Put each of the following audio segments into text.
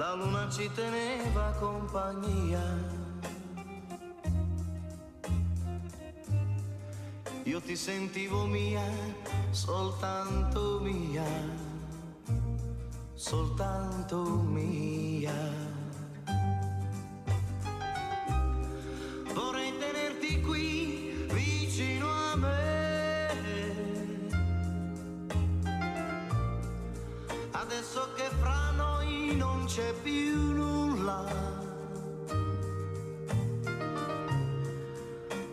La luna ci teneva compagnia. Io ti sentivo mia, soltanto mia soltanto mia. Vorrei tenerti qui vicino a me. Adesso che fra noi non c'è più nulla.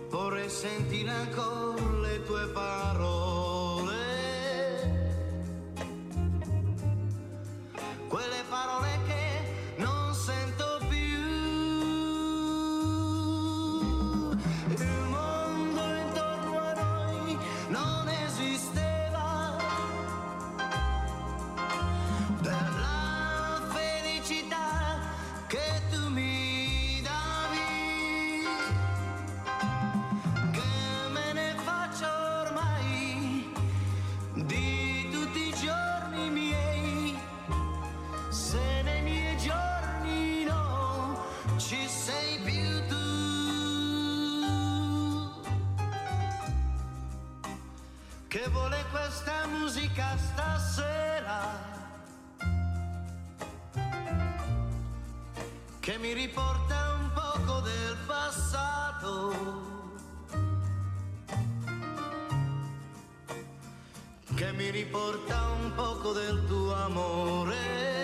Vorrei sentire ancora le tue parole. Stasera? Che mi riporta un poco del passato. che mi riporta un poco del tuo amore,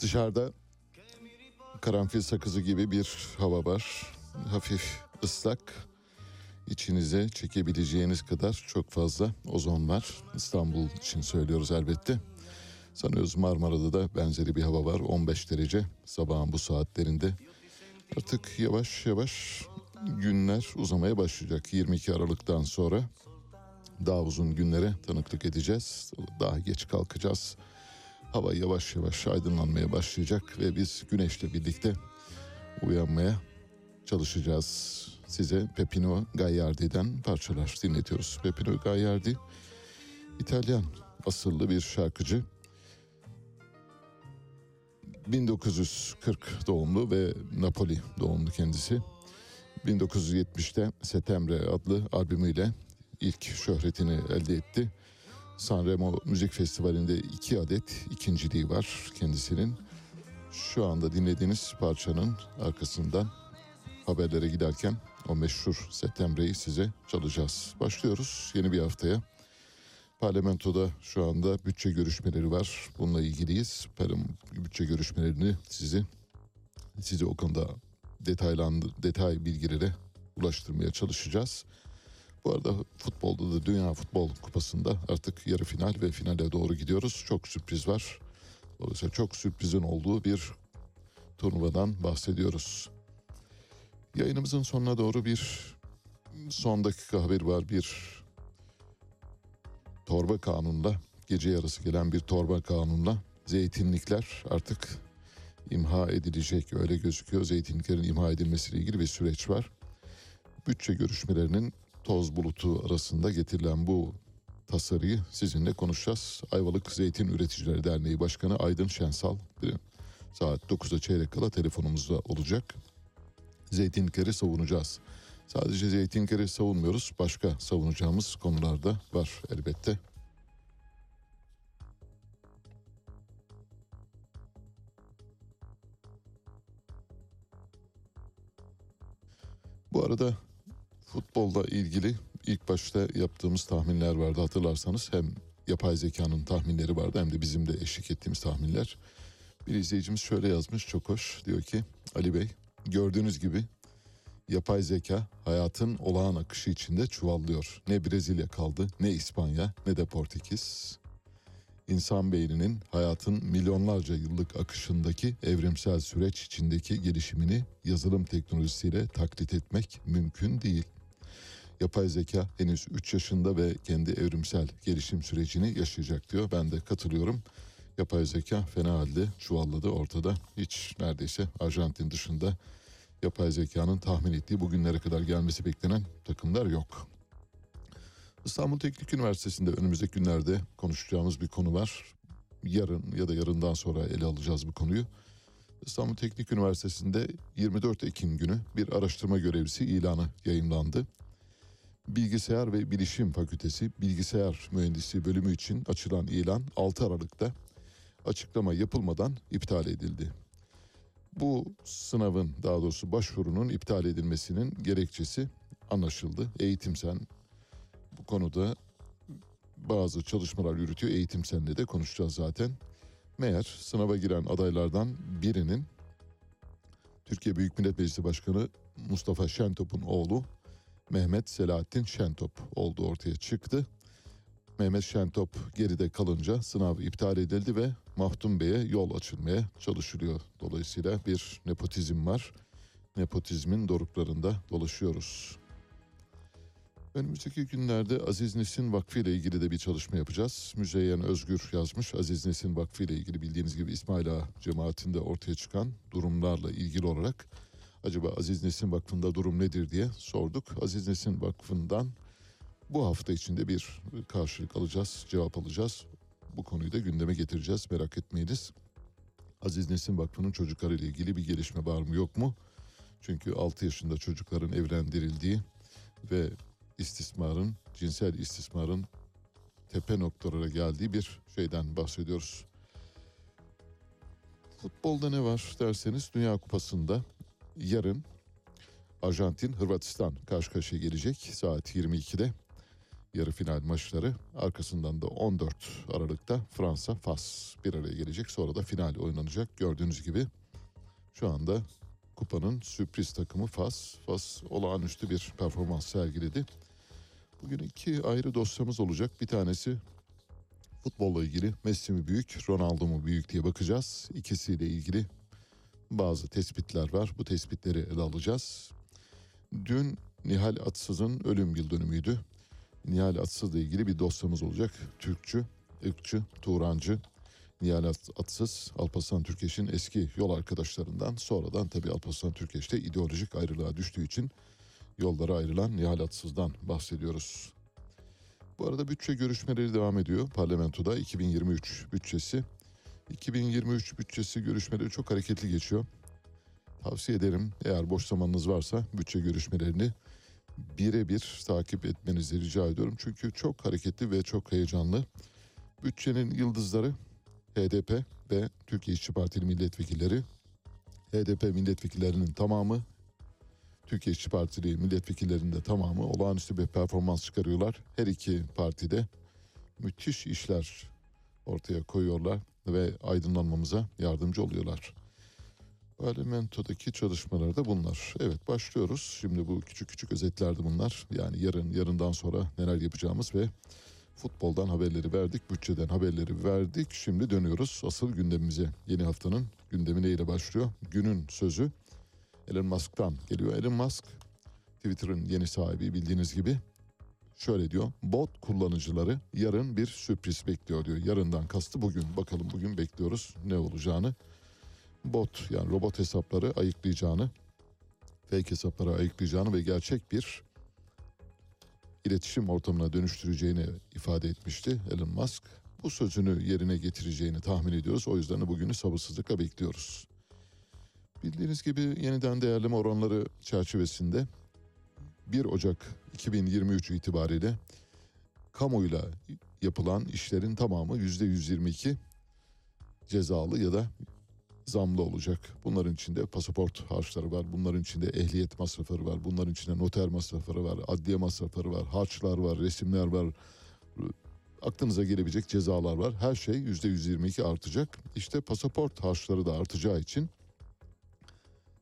Dışarıda karanfil sakızı gibi bir hava var. Hafif ıslak. İçinize çekebileceğiniz kadar çok fazla ozon var. İstanbul için söylüyoruz elbette. Sanıyoruz Marmara'da da benzeri bir hava var. 15 derece sabahın bu saatlerinde. Artık yavaş yavaş günler uzamaya başlayacak. 22 Aralık'tan sonra daha uzun günlere tanıklık edeceğiz. Daha geç kalkacağız. Hava yavaş yavaş aydınlanmaya başlayacak ve biz güneşle birlikte uyanmaya çalışacağız. Size Pepino Gagliardi'den parçalar dinletiyoruz. Pepino Gagliardi İtalyan asıllı bir şarkıcı. 1940 doğumlu ve Napoli doğumlu kendisi. 1970'te Settembre adlı albümüyle ilk şöhretini elde etti. Sanremo Müzik Festivali'nde iki adet ikinciliği var kendisinin. Şu anda dinlediğiniz parçanın arkasından haberlere giderken o meşhur Settembre'yi size çalacağız. Başlıyoruz yeni bir haftaya. Parlamentoda şu anda bütçe görüşmeleri var. Bununla ilgiliyiz. Bütçe görüşmelerini sizi size o konuda detaylandı detay bilgilere ulaştırmaya çalışacağız. Bu arada futbolda da Dünya Futbol Kupası'nda artık yarı final ve finale doğru gidiyoruz. Çok sürpriz var. Dolayısıyla çok sürprizin olduğu bir turnuvadan bahsediyoruz. Yayınımızın sonuna doğru bir son dakika haber var. Bir torba kanunla gece yarısı gelen bir torba kanunla zeytinlikler artık imha edilecek. Öyle gözüküyor. Zeytinliklerin imha edilmesiyle ilgili bir süreç var. Bütçe görüşmelerinin toz bulutu arasında getirilen bu tasarıyı sizinle konuşacağız. Ayvalık Zeytin Üreticileri Derneği Başkanı Aydın Şensal saat 9'da çeyrek kala telefonumuzda olacak. Zeytinlikleri savunacağız. Sadece zeytinlikleri savunmuyoruz. Başka savunacağımız konular da var elbette. Bu arada futbolda ilgili ilk başta yaptığımız tahminler vardı hatırlarsanız. Hem yapay zekanın tahminleri vardı hem de bizim de eşlik ettiğimiz tahminler. Bir izleyicimiz şöyle yazmış çok hoş. Diyor ki Ali Bey gördüğünüz gibi yapay zeka hayatın olağan akışı içinde çuvallıyor. Ne Brezilya kaldı ne İspanya ne de Portekiz. İnsan beyninin hayatın milyonlarca yıllık akışındaki evrimsel süreç içindeki gelişimini yazılım teknolojisiyle taklit etmek mümkün değil. Yapay zeka henüz 3 yaşında ve kendi evrimsel gelişim sürecini yaşayacak diyor. Ben de katılıyorum. Yapay zeka fena halde çuvalladı ortada. Hiç neredeyse Arjantin dışında yapay zekanın tahmin ettiği bugünlere kadar gelmesi beklenen takımlar yok. İstanbul Teknik Üniversitesi'nde önümüzdeki günlerde konuşacağımız bir konu var. Yarın ya da yarından sonra ele alacağız bu konuyu. İstanbul Teknik Üniversitesi'nde 24 Ekim günü bir araştırma görevlisi ilanı yayımlandı. Bilgisayar ve Bilişim Fakültesi Bilgisayar Mühendisliği bölümü için açılan ilan 6 Aralık'ta açıklama yapılmadan iptal edildi. Bu sınavın daha doğrusu başvurunun iptal edilmesinin gerekçesi anlaşıldı. Eğitim Sen bu konuda bazı çalışmalar yürütüyor. Eğitim Sen'le de konuşacağız zaten. Meğer sınava giren adaylardan birinin Türkiye Büyük Millet Meclisi Başkanı Mustafa Şentop'un oğlu Mehmet Selahattin Şentop olduğu ortaya çıktı. Mehmet Şentop geride kalınca sınav iptal edildi ve Mahdum Bey'e yol açılmaya çalışılıyor. Dolayısıyla bir nepotizm var. Nepotizmin doruklarında dolaşıyoruz. Önümüzdeki günlerde Aziz Nesin Vakfı ile ilgili de bir çalışma yapacağız. Müzeyyen Özgür yazmış. Aziz Nesin Vakfı ile ilgili bildiğiniz gibi İsmail Ağa cemaatinde ortaya çıkan durumlarla ilgili olarak acaba Aziz Nesin Vakfı'nda durum nedir diye sorduk. Aziz Nesin Vakfı'ndan bu hafta içinde bir karşılık alacağız, cevap alacağız. Bu konuyu da gündeme getireceğiz merak etmeyiniz. Aziz Nesin Vakfı'nın çocukları ile ilgili bir gelişme var mı yok mu? Çünkü 6 yaşında çocukların evlendirildiği ve istismarın, cinsel istismarın tepe noktalara geldiği bir şeyden bahsediyoruz. Futbolda ne var derseniz Dünya Kupası'nda yarın Arjantin Hırvatistan karşı karşıya gelecek saat 22'de yarı final maçları. Arkasından da 14 Aralık'ta Fransa Fas bir araya gelecek. Sonra da final oynanacak. Gördüğünüz gibi şu anda kupanın sürpriz takımı Fas. Fas olağanüstü bir performans sergiledi. Bugün iki ayrı dosyamız olacak. Bir tanesi futbolla ilgili Messi mi büyük, Ronaldo mu büyük diye bakacağız. İkisiyle ilgili bazı tespitler var. Bu tespitleri ele alacağız. Dün Nihal Atsız'ın ölüm yıl dönümüydü. Nihal Atsız'la ilgili bir dosyamız olacak. Türkçü, ırkçı, Turancı, Nihal Atsız, Alparslan Türkeş'in eski yol arkadaşlarından. Sonradan tabii Alparslan Türkeş'te ideolojik ayrılığa düştüğü için yollara ayrılan Nihal Atsız'dan bahsediyoruz. Bu arada bütçe görüşmeleri devam ediyor. Parlamentoda 2023 bütçesi. 2023 bütçesi görüşmeleri çok hareketli geçiyor. Tavsiye ederim eğer boş zamanınız varsa bütçe görüşmelerini birebir takip etmenizi rica ediyorum. Çünkü çok hareketli ve çok heyecanlı. Bütçenin yıldızları HDP ve Türkiye İşçi Partili milletvekilleri. HDP milletvekillerinin tamamı, Türkiye İşçi Partili milletvekillerinin de tamamı olağanüstü bir performans çıkarıyorlar. Her iki partide müthiş işler ortaya koyuyorlar ve aydınlanmamıza yardımcı oluyorlar. Parlamentodaki çalışmalar da bunlar. Evet başlıyoruz. Şimdi bu küçük küçük özetlerdi bunlar. Yani yarın, yarından sonra neler yapacağımız ve Futboldan haberleri verdik, bütçeden haberleri verdik. Şimdi dönüyoruz asıl gündemimize. Yeni haftanın gündemi neyle başlıyor? Günün sözü Elon Musk'tan geliyor. Elon Musk Twitter'ın yeni sahibi bildiğiniz gibi şöyle diyor. Bot kullanıcıları yarın bir sürpriz bekliyor diyor. Yarından kastı bugün. Bakalım bugün bekliyoruz ne olacağını. Bot yani robot hesapları ayıklayacağını, fake hesapları ayıklayacağını ve gerçek bir iletişim ortamına dönüştüreceğini ifade etmişti Elon Musk. Bu sözünü yerine getireceğini tahmin ediyoruz. O yüzden de bugünü sabırsızlıkla bekliyoruz. Bildiğiniz gibi yeniden değerleme oranları çerçevesinde 1 Ocak 2023 itibariyle kamuyla yapılan işlerin tamamı %122 cezalı ya da zamlı olacak. Bunların içinde pasaport harçları var, bunların içinde ehliyet masrafları var, bunların içinde noter masrafları var, adliye masrafları var, harçlar var, resimler var, aklınıza gelebilecek cezalar var. Her şey %122 artacak. İşte pasaport harçları da artacağı için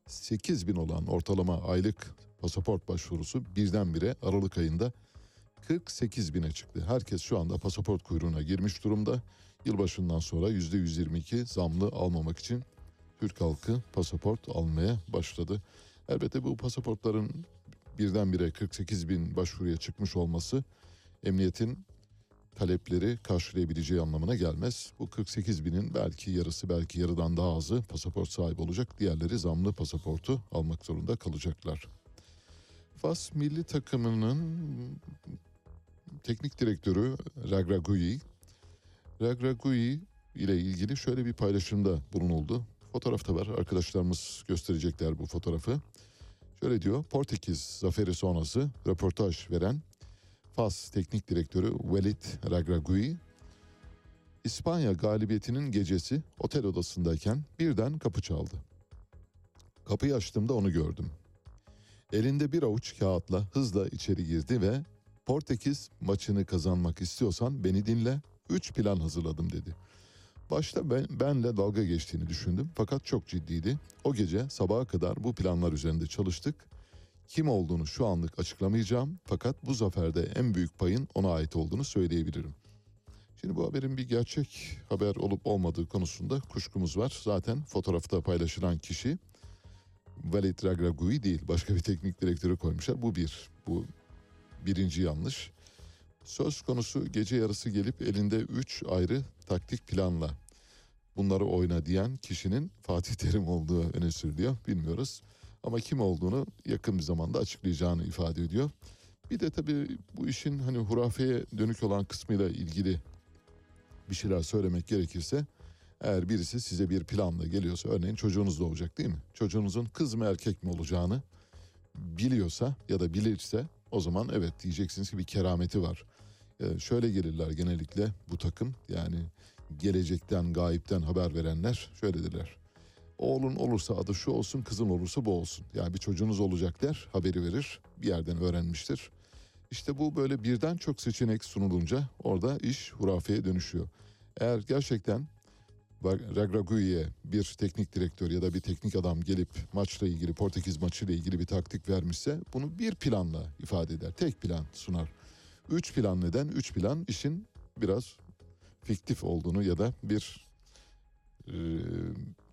8 bin olan ortalama aylık pasaport başvurusu birdenbire Aralık ayında 48 bine çıktı. Herkes şu anda pasaport kuyruğuna girmiş durumda. Yılbaşından sonra %122 zamlı almamak için Türk halkı pasaport almaya başladı. Elbette bu pasaportların birdenbire 48 bin başvuruya çıkmış olması emniyetin talepleri karşılayabileceği anlamına gelmez. Bu 48 binin belki yarısı belki yarıdan daha azı pasaport sahibi olacak. Diğerleri zamlı pasaportu almak zorunda kalacaklar. Fas milli takımının teknik direktörü Ragragui, Ragragui ile ilgili şöyle bir paylaşımda bulunuldu. Fotoğrafta var. Arkadaşlarımız gösterecekler bu fotoğrafı. Şöyle diyor. Portekiz zaferi sonrası röportaj veren Fas Teknik Direktörü Velid Ragragui, İspanya galibiyetinin gecesi otel odasındayken birden kapı çaldı. Kapıyı açtığımda onu gördüm. Elinde bir avuç kağıtla hızla içeri girdi ve Portekiz maçını kazanmak istiyorsan beni dinle, üç plan hazırladım dedi. Başta ben, benle dalga geçtiğini düşündüm fakat çok ciddiydi. O gece sabaha kadar bu planlar üzerinde çalıştık. Kim olduğunu şu anlık açıklamayacağım fakat bu zaferde en büyük payın ona ait olduğunu söyleyebilirim. Şimdi bu haberin bir gerçek haber olup olmadığı konusunda kuşkumuz var. Zaten fotoğrafta paylaşılan kişi Valid Ragragui değil başka bir teknik direktörü koymuşlar. Bu bir. Bu birinci yanlış. Söz konusu gece yarısı gelip elinde üç ayrı taktik planla bunları oyna diyen kişinin Fatih Terim olduğu öne sürülüyor. Bilmiyoruz. Ama kim olduğunu yakın bir zamanda açıklayacağını ifade ediyor. Bir de tabii bu işin hani hurafeye dönük olan kısmıyla ilgili bir şeyler söylemek gerekirse eğer birisi size bir planla geliyorsa örneğin çocuğunuz doğacak değil mi? Çocuğunuzun kız mı erkek mi olacağını biliyorsa ya da bilirse o zaman evet diyeceksiniz ki bir kerameti var. Ee, şöyle gelirler genellikle bu takım yani gelecekten gayipten haber verenler şöyle derler. Oğlun olursa adı şu olsun kızın olursa bu olsun. Yani bir çocuğunuz olacak der haberi verir bir yerden öğrenmiştir. İşte bu böyle birden çok seçenek sunulunca orada iş hurafeye dönüşüyor. Eğer gerçekten Ragragui'ye bir teknik direktör ya da bir teknik adam gelip maçla ilgili Portekiz maçıyla ilgili bir taktik vermişse bunu bir planla ifade eder. Tek plan sunar. Üç plan neden? Üç plan işin biraz fiktif olduğunu ya da bir e,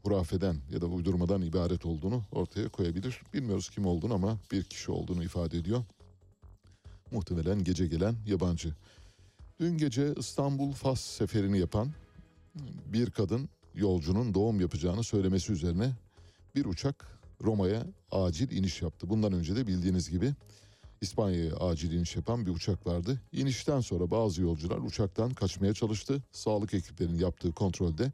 hurafeden ya da uydurmadan ibaret olduğunu ortaya koyabilir. Bilmiyoruz kim olduğunu ama bir kişi olduğunu ifade ediyor. Muhtemelen gece gelen yabancı. Dün gece İstanbul Fas seferini yapan bir kadın yolcunun doğum yapacağını söylemesi üzerine bir uçak Roma'ya acil iniş yaptı. Bundan önce de bildiğiniz gibi İspanya'ya acil iniş yapan bir uçak vardı. İnişten sonra bazı yolcular uçaktan kaçmaya çalıştı. Sağlık ekiplerinin yaptığı kontrolde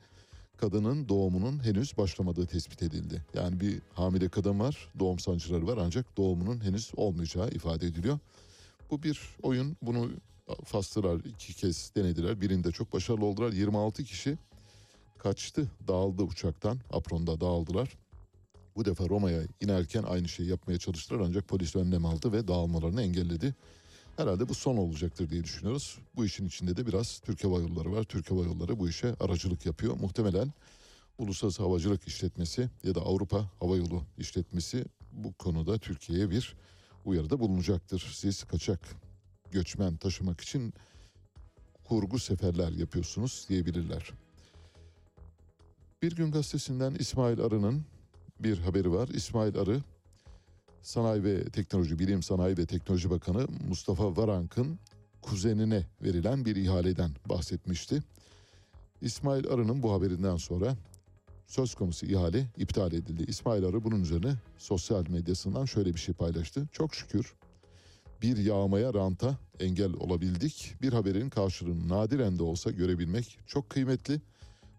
kadının doğumunun henüz başlamadığı tespit edildi. Yani bir hamile kadın var, doğum sancıları var ancak doğumunun henüz olmayacağı ifade ediliyor. Bu bir oyun. Bunu Faslılar iki kez denediler. Birinde çok başarılı oldular. 26 kişi kaçtı, dağıldı uçaktan. Apron'da dağıldılar. Bu defa Roma'ya inerken aynı şeyi yapmaya çalıştılar ancak polis önlem aldı ve dağılmalarını engelledi. Herhalde bu son olacaktır diye düşünüyoruz. Bu işin içinde de biraz Türk Hava Yolları var. Türk Hava Yolları bu işe aracılık yapıyor. Muhtemelen Uluslararası Havacılık İşletmesi ya da Avrupa Hava Yolu İşletmesi bu konuda Türkiye'ye bir uyarıda bulunacaktır. Siz kaçak göçmen taşımak için kurgu seferler yapıyorsunuz diyebilirler. Bir gün gazetesinden İsmail Arı'nın bir haberi var. İsmail Arı Sanayi ve Teknoloji, Bilim Sanayi ve Teknoloji Bakanı Mustafa Varank'ın kuzenine verilen bir ihaleden bahsetmişti. İsmail Arı'nın bu haberinden sonra söz konusu ihale iptal edildi. İsmail Arı bunun üzerine sosyal medyasından şöyle bir şey paylaştı. Çok şükür bir yağmaya ranta engel olabildik. Bir haberin karşılığını nadiren de olsa görebilmek çok kıymetli.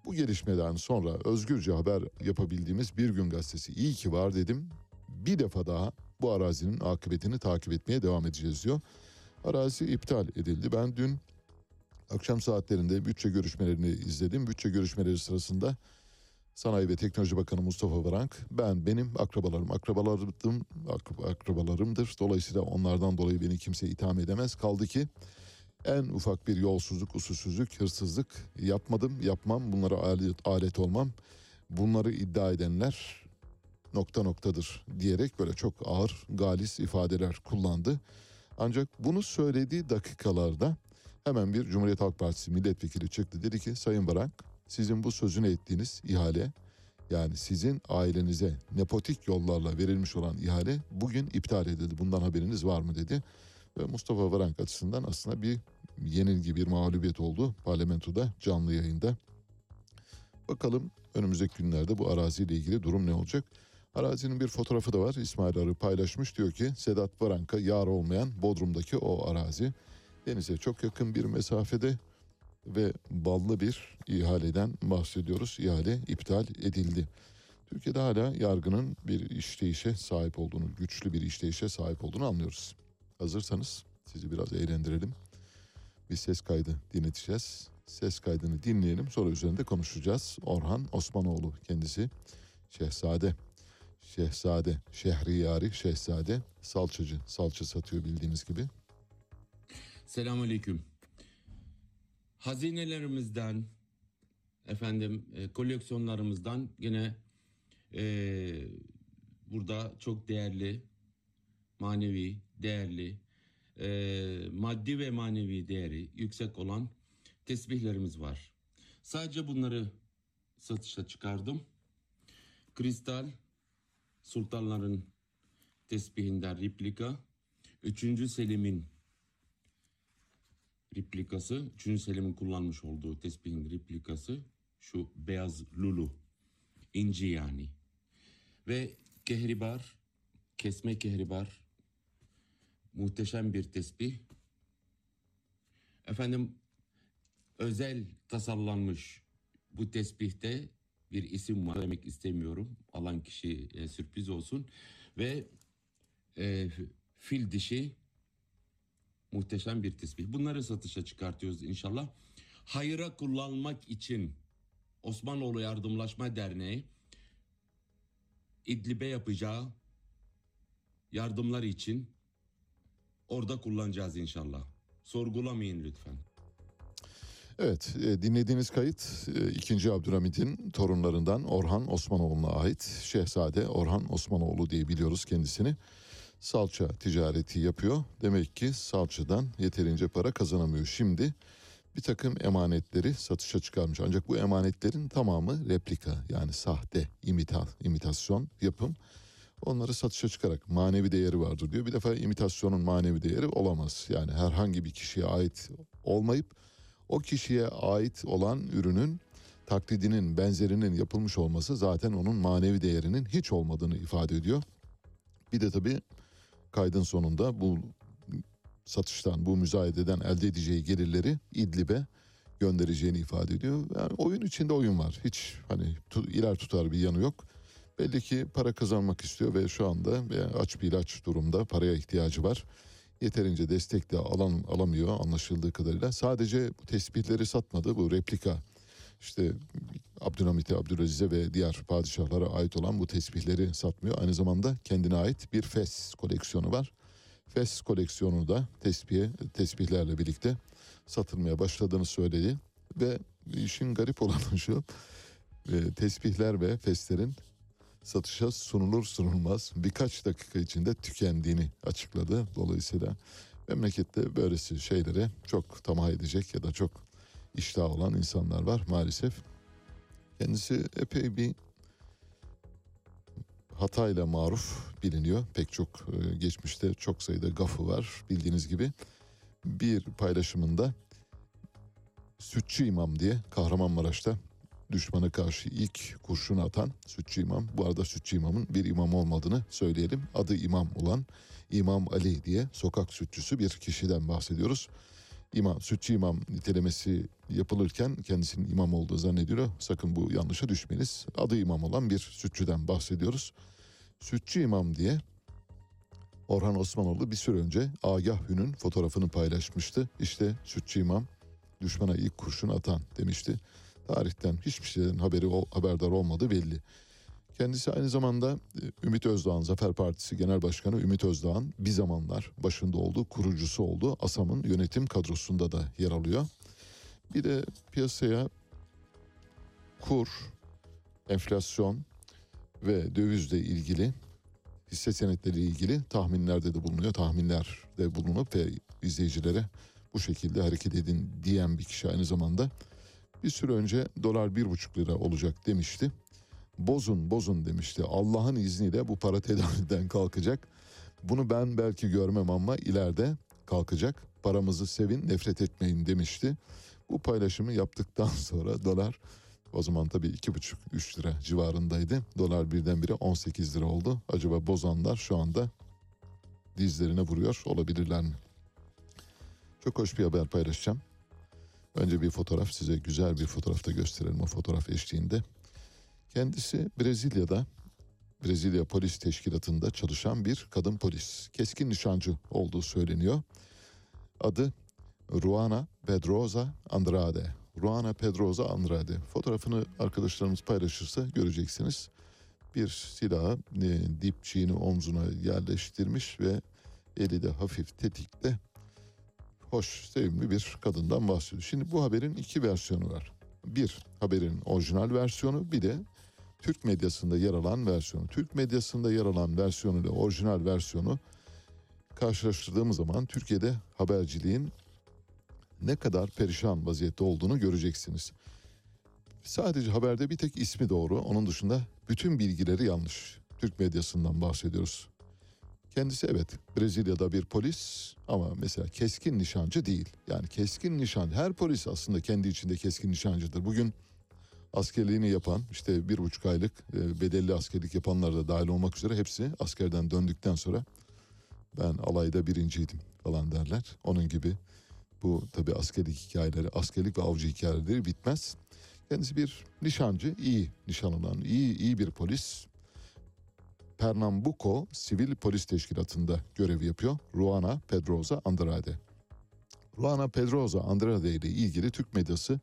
Bu gelişmeden sonra özgürce haber yapabildiğimiz Bir Gün Gazetesi iyi ki var dedim. Bir defa daha bu arazinin akıbetini takip etmeye devam edeceğiz diyor. Arazi iptal edildi. Ben dün akşam saatlerinde bütçe görüşmelerini izledim. Bütçe görüşmeleri sırasında Sanayi ve Teknoloji Bakanı Mustafa Varank, ben benim akrabalarım, akrabalarım, ak- akrabalarımdır. Dolayısıyla onlardan dolayı beni kimse itham edemez. Kaldı ki en ufak bir yolsuzluk, usulsüzlük, hırsızlık yapmadım, yapmam, bunlara alet, alet olmam. Bunları iddia edenler nokta noktadır diyerek böyle çok ağır, galis ifadeler kullandı. Ancak bunu söylediği dakikalarda hemen bir Cumhuriyet Halk Partisi milletvekili çıktı. Dedi ki Sayın Varank sizin bu sözünü ettiğiniz ihale yani sizin ailenize nepotik yollarla verilmiş olan ihale bugün iptal edildi. Bundan haberiniz var mı dedi. Ve Mustafa Varank açısından aslında bir yenilgi, bir mağlubiyet oldu parlamentoda canlı yayında. Bakalım önümüzdeki günlerde bu araziyle ilgili durum ne olacak? Arazinin bir fotoğrafı da var. İsmail Arı paylaşmış diyor ki Sedat Varank'a yar olmayan Bodrum'daki o arazi denize çok yakın bir mesafede ve ballı bir ihaleden bahsediyoruz. İhale iptal edildi. Türkiye'de hala yargının bir işleyişe sahip olduğunu, güçlü bir işleyişe sahip olduğunu anlıyoruz. Hazırsanız sizi biraz eğlendirelim. Bir ses kaydı dinleteceğiz. Ses kaydını dinleyelim sonra üzerinde konuşacağız. Orhan Osmanoğlu kendisi şehzade. Şehzade, şehriyari, şehzade, salçacı, salça satıyor bildiğiniz gibi. Selamünaleyküm. Hazinelerimizden, efendim e, koleksiyonlarımızdan yine e, burada çok değerli, manevi, değerli, e, maddi ve manevi değeri yüksek olan tesbihlerimiz var. Sadece bunları satışa çıkardım. Kristal, sultanların tesbihinden replika, 3. Selim'in replikası, 3. Selim'in kullanmış olduğu tesbihin replikası şu beyaz lulu, inci yani. Ve kehribar, kesme kehribar, muhteşem bir tesbih. Efendim özel tasarlanmış bu tesbihte bir isim var demek istemiyorum. Alan kişi e, sürpriz olsun. Ve e, fil dişi muhteşem bir tesbih. Bunları satışa çıkartıyoruz inşallah. Hayıra kullanmak için Osmanoğlu Yardımlaşma Derneği İdlib'e yapacağı yardımlar için orada kullanacağız inşallah. Sorgulamayın lütfen. Evet e, dinlediğiniz kayıt e, 2. Abdülhamid'in torunlarından Orhan Osmanoğlu'na ait. Şehzade Orhan Osmanoğlu diye biliyoruz kendisini. Salça ticareti yapıyor. Demek ki salçadan yeterince para kazanamıyor. Şimdi bir takım emanetleri satışa çıkarmış. Ancak bu emanetlerin tamamı replika yani sahte, imita, imitasyon, yapım. Onları satışa çıkarak manevi değeri vardır diyor. Bir defa imitasyonun manevi değeri olamaz. Yani herhangi bir kişiye ait olmayıp o kişiye ait olan ürünün taklidinin, benzerinin yapılmış olması zaten onun manevi değerinin hiç olmadığını ifade ediyor. Bir de tabii kaydın sonunda bu satıştan, bu müzayededen elde edeceği gelirleri İdlib'e göndereceğini ifade ediyor. Yani oyun içinde oyun var. Hiç hani tu, iler tutar bir yanı yok. Belli ki para kazanmak istiyor ve şu anda ve aç bir ilaç durumda paraya ihtiyacı var. Yeterince destek de alan, alamıyor anlaşıldığı kadarıyla. Sadece bu tespitleri satmadı bu replika işte Abdülhamit'e, Abdülaziz'e ve diğer padişahlara ait olan bu tesbihleri satmıyor. Aynı zamanda kendine ait bir fes koleksiyonu var. Fes koleksiyonu da tesbihe, tesbihlerle birlikte satılmaya başladığını söyledi. Ve işin garip olanı şu, e, tesbihler ve feslerin satışa sunulur sunulmaz birkaç dakika içinde tükendiğini açıkladı. Dolayısıyla Memlekette böylesi şeylere çok tamah edecek ya da çok iştah olan insanlar var maalesef. Kendisi epey bir hatayla maruf biliniyor. Pek çok e, geçmişte çok sayıda gafı var bildiğiniz gibi. Bir paylaşımında Sütçü İmam diye Kahramanmaraş'ta düşmana karşı ilk kurşun atan Sütçü İmam. Bu arada Sütçü İmam'ın bir imam olmadığını söyleyelim. Adı İmam olan İmam Ali diye sokak sütçüsü bir kişiden bahsediyoruz. İmam, Sütçü İmam nitelemesi yapılırken kendisinin imam olduğu zannediliyor. Sakın bu yanlışa düşmeniz. Adı imam olan bir sütçüden bahsediyoruz. Sütçü İmam diye Orhan Osmanoğlu bir süre önce Agah Hün'ün fotoğrafını paylaşmıştı. İşte Sütçü İmam düşmana ilk kurşun atan demişti. Tarihten hiçbir şeyden haberi haberdar olmadı belli. Kendisi aynı zamanda e, Ümit Özdağ'ın Zafer Partisi Genel Başkanı Ümit Özdağ'ın bir zamanlar başında olduğu kurucusu oldu. ASAM'ın yönetim kadrosunda da yer alıyor. Bir de piyasaya kur, enflasyon ve dövizle ilgili hisse senetleri ilgili tahminlerde de bulunuyor. Tahminlerde bulunup ve izleyicilere bu şekilde hareket edin diyen bir kişi aynı zamanda bir süre önce dolar bir buçuk lira olacak demişti. Bozun bozun demişti. Allah'ın izniyle bu para tedaviden kalkacak. Bunu ben belki görmem ama ileride kalkacak. Paramızı sevin nefret etmeyin demişti. Bu paylaşımı yaptıktan sonra dolar o zaman tabii iki buçuk üç lira civarındaydı. Dolar birdenbire 18 lira oldu. Acaba bozanlar şu anda dizlerine vuruyor olabilirler mi? Çok hoş bir haber paylaşacağım. Önce bir fotoğraf size güzel bir fotoğrafta gösterelim o fotoğraf eşliğinde. Kendisi Brezilya'da Brezilya Polis Teşkilatı'nda çalışan bir kadın polis. Keskin nişancı olduğu söyleniyor. Adı Ruana Pedroza Andrade. Ruana Pedroza Andrade. Fotoğrafını arkadaşlarımız paylaşırsa göreceksiniz. Bir silahı e, dipçiğini omzuna yerleştirmiş ve eli de hafif tetikte hoş, sevimli bir kadından bahsediyor. Şimdi bu haberin iki versiyonu var. Bir, haberin orijinal versiyonu bir de Türk medyasında yer alan versiyonu. Türk medyasında yer alan versiyonu ile orijinal versiyonu karşılaştırdığımız zaman Türkiye'de haberciliğin ne kadar perişan vaziyette olduğunu göreceksiniz. Sadece haberde bir tek ismi doğru. Onun dışında bütün bilgileri yanlış. Türk medyasından bahsediyoruz. Kendisi evet Brezilya'da bir polis ama mesela keskin nişancı değil. Yani keskin nişan her polis aslında kendi içinde keskin nişancıdır. Bugün askerliğini yapan işte bir buçuk aylık e, bedelli askerlik yapanlar da dahil olmak üzere hepsi askerden döndükten sonra ben alayda birinciydim falan derler. Onun gibi bu tabi askerlik hikayeleri, askerlik ve avcı hikayeleri bitmez. Kendisi bir nişancı, iyi nişan alan, iyi, iyi bir polis. Pernambuco Sivil Polis Teşkilatı'nda görev yapıyor. Ruana Pedroza Andrade. Ruana Pedroza Andrade ile ilgili Türk medyası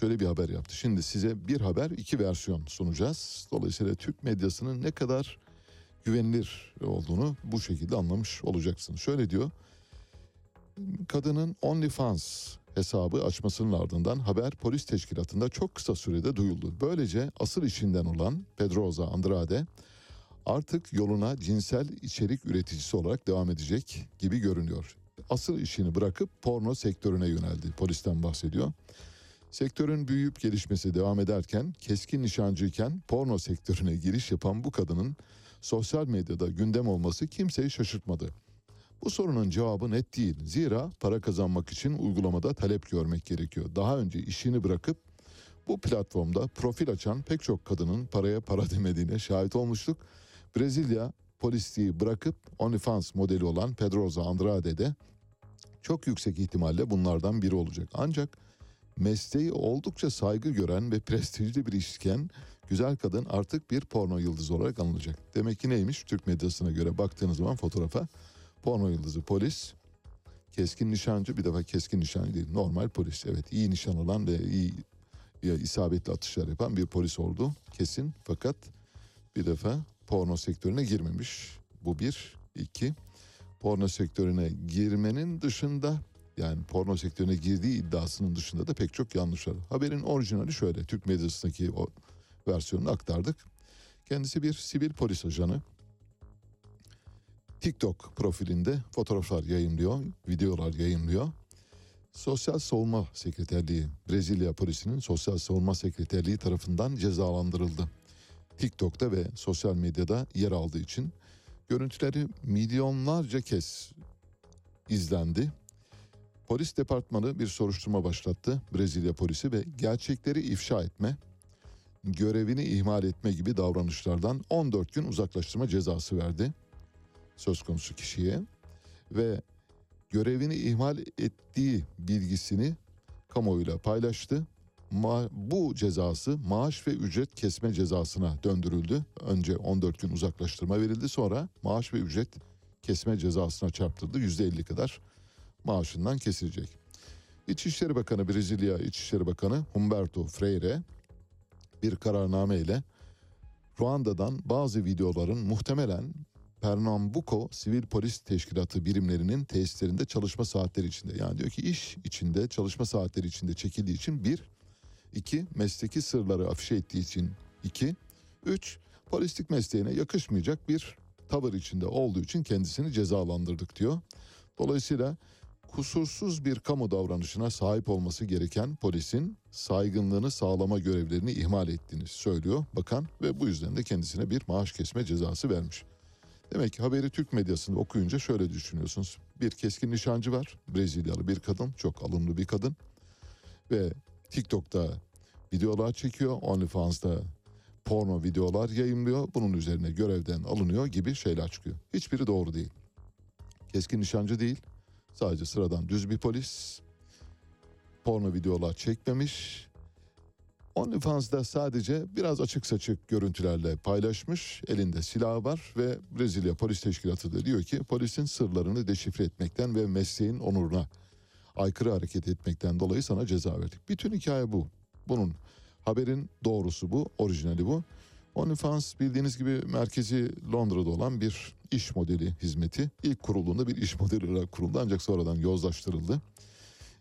şöyle bir haber yaptı. Şimdi size bir haber, iki versiyon sunacağız. Dolayısıyla Türk medyasının ne kadar güvenilir olduğunu bu şekilde anlamış olacaksınız. Şöyle diyor. Kadının OnlyFans hesabı açmasının ardından haber polis teşkilatında çok kısa sürede duyuldu. Böylece asıl işinden olan Pedroza Andrade artık yoluna cinsel içerik üreticisi olarak devam edecek gibi görünüyor. Asıl işini bırakıp porno sektörüne yöneldi. Polisten bahsediyor. Sektörün büyüyüp gelişmesi devam ederken keskin nişancıyken porno sektörüne giriş yapan bu kadının sosyal medyada gündem olması kimseyi şaşırtmadı. Bu sorunun cevabı net değil. Zira para kazanmak için uygulamada talep görmek gerekiyor. Daha önce işini bırakıp bu platformda profil açan pek çok kadının paraya para demediğine şahit olmuştuk. Brezilya polisliği bırakıp OnlyFans modeli olan Pedroza Andrade de çok yüksek ihtimalle bunlardan biri olacak. Ancak mesleği oldukça saygı gören ve prestijli bir işken güzel kadın artık bir porno yıldızı olarak anılacak. Demek ki neymiş Türk medyasına göre baktığınız zaman fotoğrafa porno yıldızı polis, keskin nişancı bir defa keskin nişancı değil normal polis. Evet iyi nişan alan ve iyi ya, isabetli atışlar yapan bir polis oldu kesin fakat bir defa porno sektörüne girmemiş. Bu bir. iki porno sektörüne girmenin dışında yani porno sektörüne girdiği iddiasının dışında da pek çok yanlış. Haberin orijinali şöyle Türk medyasındaki o versiyonunu aktardık. Kendisi bir sivil polis ajanı. TikTok profilinde fotoğraflar yayınlıyor, videolar yayınlıyor. Sosyal Savunma Sekreterliği, Brezilya polisinin Sosyal Savunma Sekreterliği tarafından cezalandırıldı. TikTok'ta ve sosyal medyada yer aldığı için görüntüleri milyonlarca kez izlendi. Polis departmanı bir soruşturma başlattı. Brezilya polisi ve gerçekleri ifşa etme, görevini ihmal etme gibi davranışlardan 14 gün uzaklaştırma cezası verdi söz konusu kişiye ve görevini ihmal ettiği bilgisini kamuoyuyla paylaştı. Ma- bu cezası maaş ve ücret kesme cezasına döndürüldü. Önce 14 gün uzaklaştırma verildi sonra maaş ve ücret kesme cezasına çarptırıldı. %50 kadar maaşından kesilecek. İçişleri Bakanı Brezilya İçişleri Bakanı Humberto Freire bir kararname ile Ruanda'dan bazı videoların muhtemelen Pernambuco Sivil Polis Teşkilatı birimlerinin tesislerinde çalışma saatleri içinde. Yani diyor ki iş içinde çalışma saatleri içinde çekildiği için bir, iki mesleki sırları afişe ettiği için iki, üç polislik mesleğine yakışmayacak bir tavır içinde olduğu için kendisini cezalandırdık diyor. Dolayısıyla kusursuz bir kamu davranışına sahip olması gereken polisin saygınlığını sağlama görevlerini ihmal ettiğini söylüyor bakan ve bu yüzden de kendisine bir maaş kesme cezası vermiş. Demek ki haberi Türk medyasında okuyunca şöyle düşünüyorsunuz. Bir keskin nişancı var. Brezilyalı bir kadın. Çok alımlı bir kadın. Ve TikTok'ta videolar çekiyor. OnlyFans'ta porno videolar yayınlıyor. Bunun üzerine görevden alınıyor gibi şeyler çıkıyor. Hiçbiri doğru değil. Keskin nişancı değil. Sadece sıradan düz bir polis. Porno videolar çekmemiş. OnlyFans'da sadece biraz açık saçık görüntülerle paylaşmış. Elinde silahı var ve Brezilya Polis Teşkilatı da diyor ki polisin sırlarını deşifre etmekten ve mesleğin onuruna aykırı hareket etmekten dolayı sana ceza verdik. Bütün hikaye bu. Bunun haberin doğrusu bu, orijinali bu. OnlyFans bildiğiniz gibi merkezi Londra'da olan bir iş modeli hizmeti. İlk kurulduğunda bir iş modeli olarak kuruldu ancak sonradan yozlaştırıldı.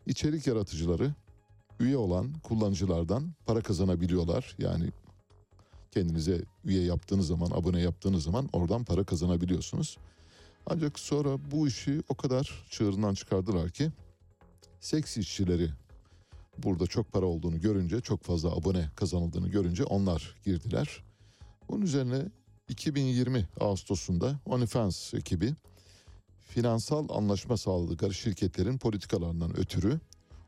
İçerik yaratıcıları üye olan kullanıcılardan para kazanabiliyorlar. Yani kendinize üye yaptığınız zaman, abone yaptığınız zaman oradan para kazanabiliyorsunuz. Ancak sonra bu işi o kadar çığırından çıkardılar ki seks işçileri burada çok para olduğunu görünce, çok fazla abone kazanıldığını görünce onlar girdiler. Bunun üzerine 2020 Ağustos'unda OnlyFans ekibi finansal anlaşma sağladıkları şirketlerin politikalarından ötürü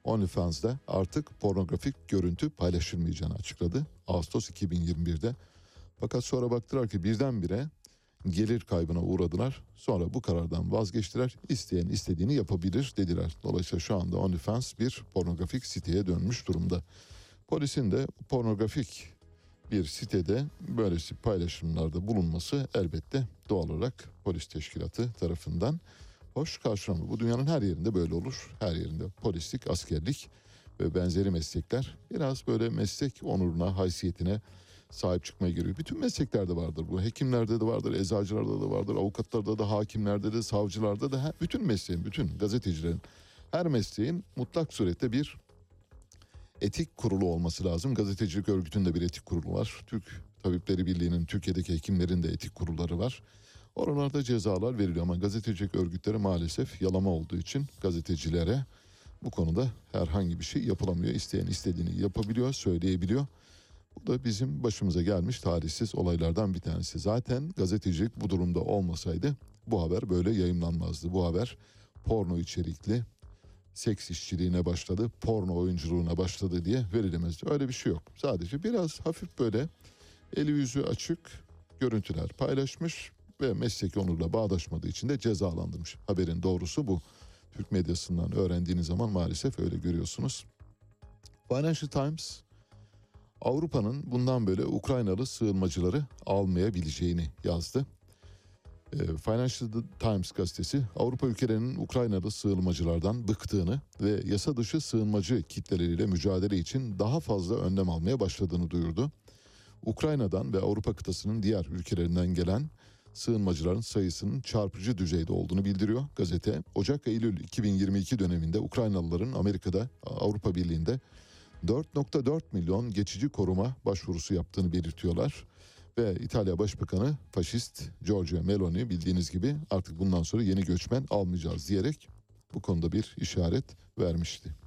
OnlyFans'da artık pornografik görüntü paylaşılmayacağını açıkladı. Ağustos 2021'de. Fakat sonra baktılar ki birdenbire gelir kaybına uğradılar. Sonra bu karardan vazgeçtiler. İsteyen istediğini yapabilir dediler. Dolayısıyla şu anda OnlyFans bir pornografik siteye dönmüş durumda. Polisin de pornografik bir sitede böylesi paylaşımlarda bulunması elbette doğal olarak polis teşkilatı tarafından hoş karşılanır. Bu dünyanın her yerinde böyle olur. Her yerinde polislik, askerlik ve benzeri meslekler biraz böyle meslek onuruna, haysiyetine sahip çıkmaya gerekiyor. Bütün mesleklerde vardır bu. Hekimlerde de vardır, eczacılarda da vardır, avukatlarda da, hakimlerde de, savcılarda da. Bütün mesleğin, bütün gazetecilerin, her mesleğin mutlak surette bir etik kurulu olması lazım. Gazetecilik örgütünde bir etik kurulu var. Türk Tabipleri Birliği'nin, Türkiye'deki hekimlerin de etik kurulları var. Oralarda cezalar veriliyor ama gazetecilik örgütleri maalesef yalama olduğu için gazetecilere bu konuda herhangi bir şey yapılamıyor. İsteyen istediğini yapabiliyor, söyleyebiliyor. Bu da bizim başımıza gelmiş tarihsiz olaylardan bir tanesi. Zaten gazetecilik bu durumda olmasaydı bu haber böyle yayınlanmazdı. Bu haber porno içerikli seks işçiliğine başladı, porno oyunculuğuna başladı diye verilemezdi. Öyle bir şey yok. Sadece biraz hafif böyle eli yüzü açık görüntüler paylaşmış ve mesleki onurla bağdaşmadığı için de cezalandırmış. Haberin doğrusu bu. Türk medyasından öğrendiğiniz zaman maalesef öyle görüyorsunuz. Financial Times Avrupa'nın bundan böyle Ukraynalı sığınmacıları almayabileceğini yazdı. E, Financial Times gazetesi Avrupa ülkelerinin Ukraynalı sığınmacılardan bıktığını ve yasa dışı sığınmacı kitleleriyle mücadele için daha fazla önlem almaya başladığını duyurdu. Ukrayna'dan ve Avrupa kıtasının diğer ülkelerinden gelen sığınmacıların sayısının çarpıcı düzeyde olduğunu bildiriyor gazete. Ocak-Eylül 2022 döneminde Ukraynalıların Amerika'da Avrupa Birliği'nde 4.4 milyon geçici koruma başvurusu yaptığını belirtiyorlar. Ve İtalya Başbakanı faşist Giorgio Meloni bildiğiniz gibi artık bundan sonra yeni göçmen almayacağız diyerek bu konuda bir işaret vermişti.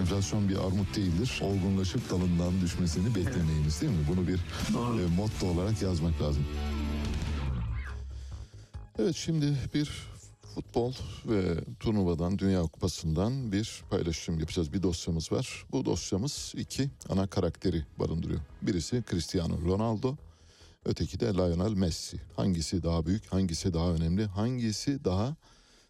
Enflasyon bir armut değildir. Olgunlaşıp dalından düşmesini beklemeyiniz değil mi? Bunu bir e, motto olarak yazmak lazım. Evet şimdi bir futbol ve turnuvadan, Dünya Kupası'ndan bir paylaşım yapacağız. Bir dosyamız var. Bu dosyamız iki ana karakteri barındırıyor. Birisi Cristiano Ronaldo, öteki de Lionel Messi. Hangisi daha büyük, hangisi daha önemli, hangisi daha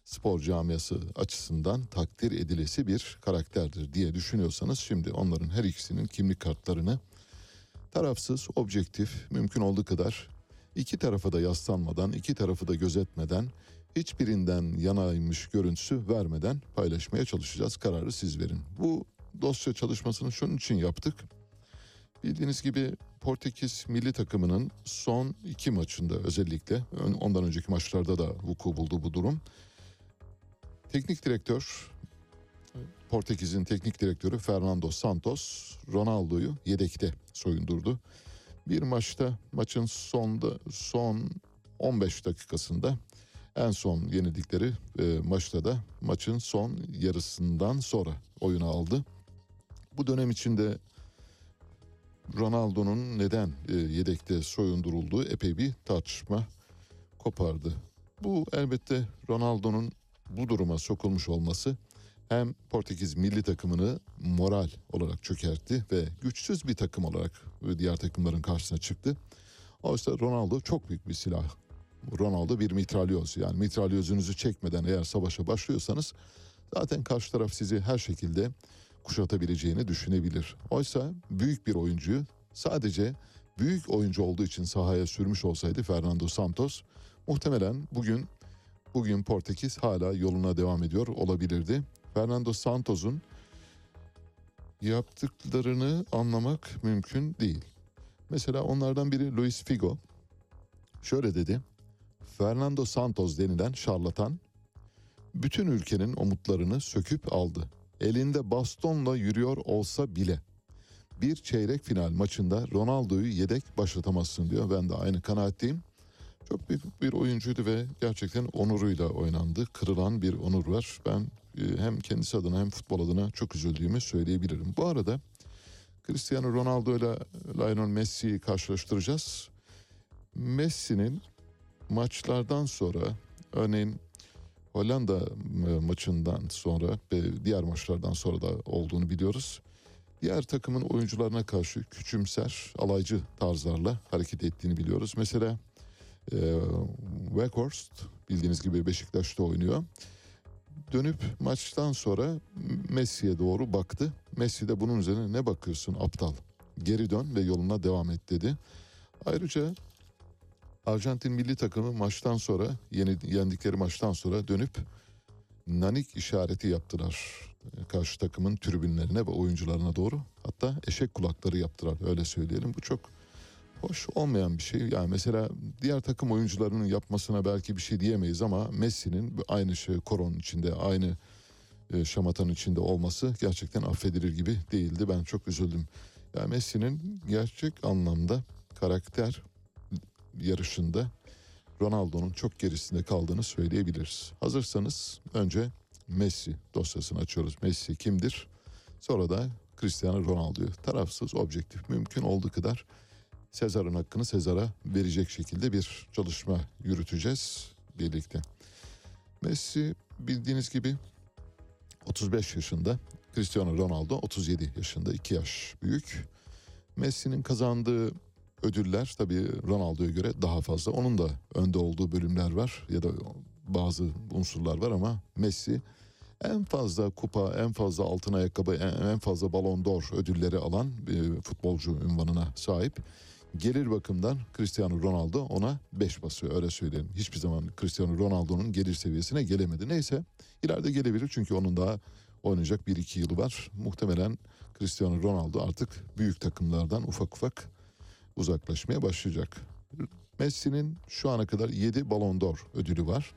spor camiası açısından takdir edilesi bir karakterdir diye düşünüyorsanız şimdi onların her ikisinin kimlik kartlarını tarafsız, objektif, mümkün olduğu kadar iki tarafa da yaslanmadan, iki tarafı da gözetmeden, hiçbirinden yanaymış görüntüsü vermeden paylaşmaya çalışacağız. Kararı siz verin. Bu dosya çalışmasını şunun için yaptık. Bildiğiniz gibi Portekiz milli takımının son iki maçında özellikle ondan önceki maçlarda da vuku buldu bu durum. Teknik direktör Portekiz'in teknik direktörü Fernando Santos Ronaldo'yu yedekte soyundurdu. Bir maçta maçın sonda son 15 dakikasında en son yenildikleri e, maçta da maçın son yarısından sonra oyuna aldı. Bu dönem içinde Ronaldo'nun neden e, yedekte soyundurulduğu epey bir tartışma kopardı. Bu elbette Ronaldo'nun bu duruma sokulmuş olması hem Portekiz milli takımını moral olarak çökertti ve güçsüz bir takım olarak diğer takımların karşısına çıktı. Oysa Ronaldo çok büyük bir silah. Ronaldo bir mitralyoz yani mitralyözünüzü çekmeden eğer savaşa başlıyorsanız zaten karşı taraf sizi her şekilde kuşatabileceğini düşünebilir. Oysa büyük bir oyuncuyu sadece büyük oyuncu olduğu için sahaya sürmüş olsaydı Fernando Santos muhtemelen bugün bugün Portekiz hala yoluna devam ediyor olabilirdi. Fernando Santos'un yaptıklarını anlamak mümkün değil. Mesela onlardan biri Luis Figo şöyle dedi. Fernando Santos denilen şarlatan bütün ülkenin umutlarını söküp aldı. Elinde bastonla yürüyor olsa bile bir çeyrek final maçında Ronaldo'yu yedek başlatamazsın diyor. Ben de aynı kanaatteyim. Çok büyük bir oyuncuydu ve gerçekten onuruyla oynandı. Kırılan bir onur var. Ben e, hem kendisi adına hem futbol adına çok üzüldüğümü söyleyebilirim. Bu arada Cristiano Ronaldo ile Lionel Messi'yi karşılaştıracağız. Messi'nin maçlardan sonra örneğin Hollanda e, maçından sonra ve diğer maçlardan sonra da olduğunu biliyoruz. Diğer takımın oyuncularına karşı küçümser, alaycı tarzlarla hareket ettiğini biliyoruz. Mesela e, Weghorst bildiğiniz gibi Beşiktaş'ta oynuyor. Dönüp maçtan sonra Messi'ye doğru baktı. Messi de bunun üzerine ne bakıyorsun aptal? Geri dön ve yoluna devam et dedi. Ayrıca Arjantin milli takımı maçtan sonra yeni yendikleri maçtan sonra dönüp nanik işareti yaptılar. Karşı takımın tribünlerine ve oyuncularına doğru. Hatta eşek kulakları yaptılar öyle söyleyelim. Bu çok hoş olmayan bir şey. Yani mesela diğer takım oyuncularının yapmasına belki bir şey diyemeyiz ama Messi'nin aynı şey koronun içinde aynı e, şamatanın içinde olması gerçekten affedilir gibi değildi. Ben çok üzüldüm. Yani Messi'nin gerçek anlamda karakter yarışında Ronaldo'nun çok gerisinde kaldığını söyleyebiliriz. Hazırsanız önce Messi dosyasını açıyoruz. Messi kimdir? Sonra da Cristiano Ronaldo'yu tarafsız, objektif, mümkün olduğu kadar Sezar'ın hakkını Sezar'a verecek şekilde bir çalışma yürüteceğiz birlikte. Messi bildiğiniz gibi 35 yaşında, Cristiano Ronaldo 37 yaşında, 2 yaş büyük. Messi'nin kazandığı ödüller tabii Ronaldo'ya göre daha fazla. Onun da önde olduğu bölümler var ya da bazı unsurlar var ama Messi en fazla kupa, en fazla altın ayakkabı, en fazla balon d'Or ödülleri alan bir futbolcu ünvanına sahip. Gelir bakımdan Cristiano Ronaldo ona 5 basıyor öyle söyleyelim. Hiçbir zaman Cristiano Ronaldo'nun gelir seviyesine gelemedi. Neyse ileride gelebilir çünkü onun daha oynayacak 1-2 yılı var. Muhtemelen Cristiano Ronaldo artık büyük takımlardan ufak ufak uzaklaşmaya başlayacak. Messi'nin şu ana kadar 7 Ballon d'Or ödülü var.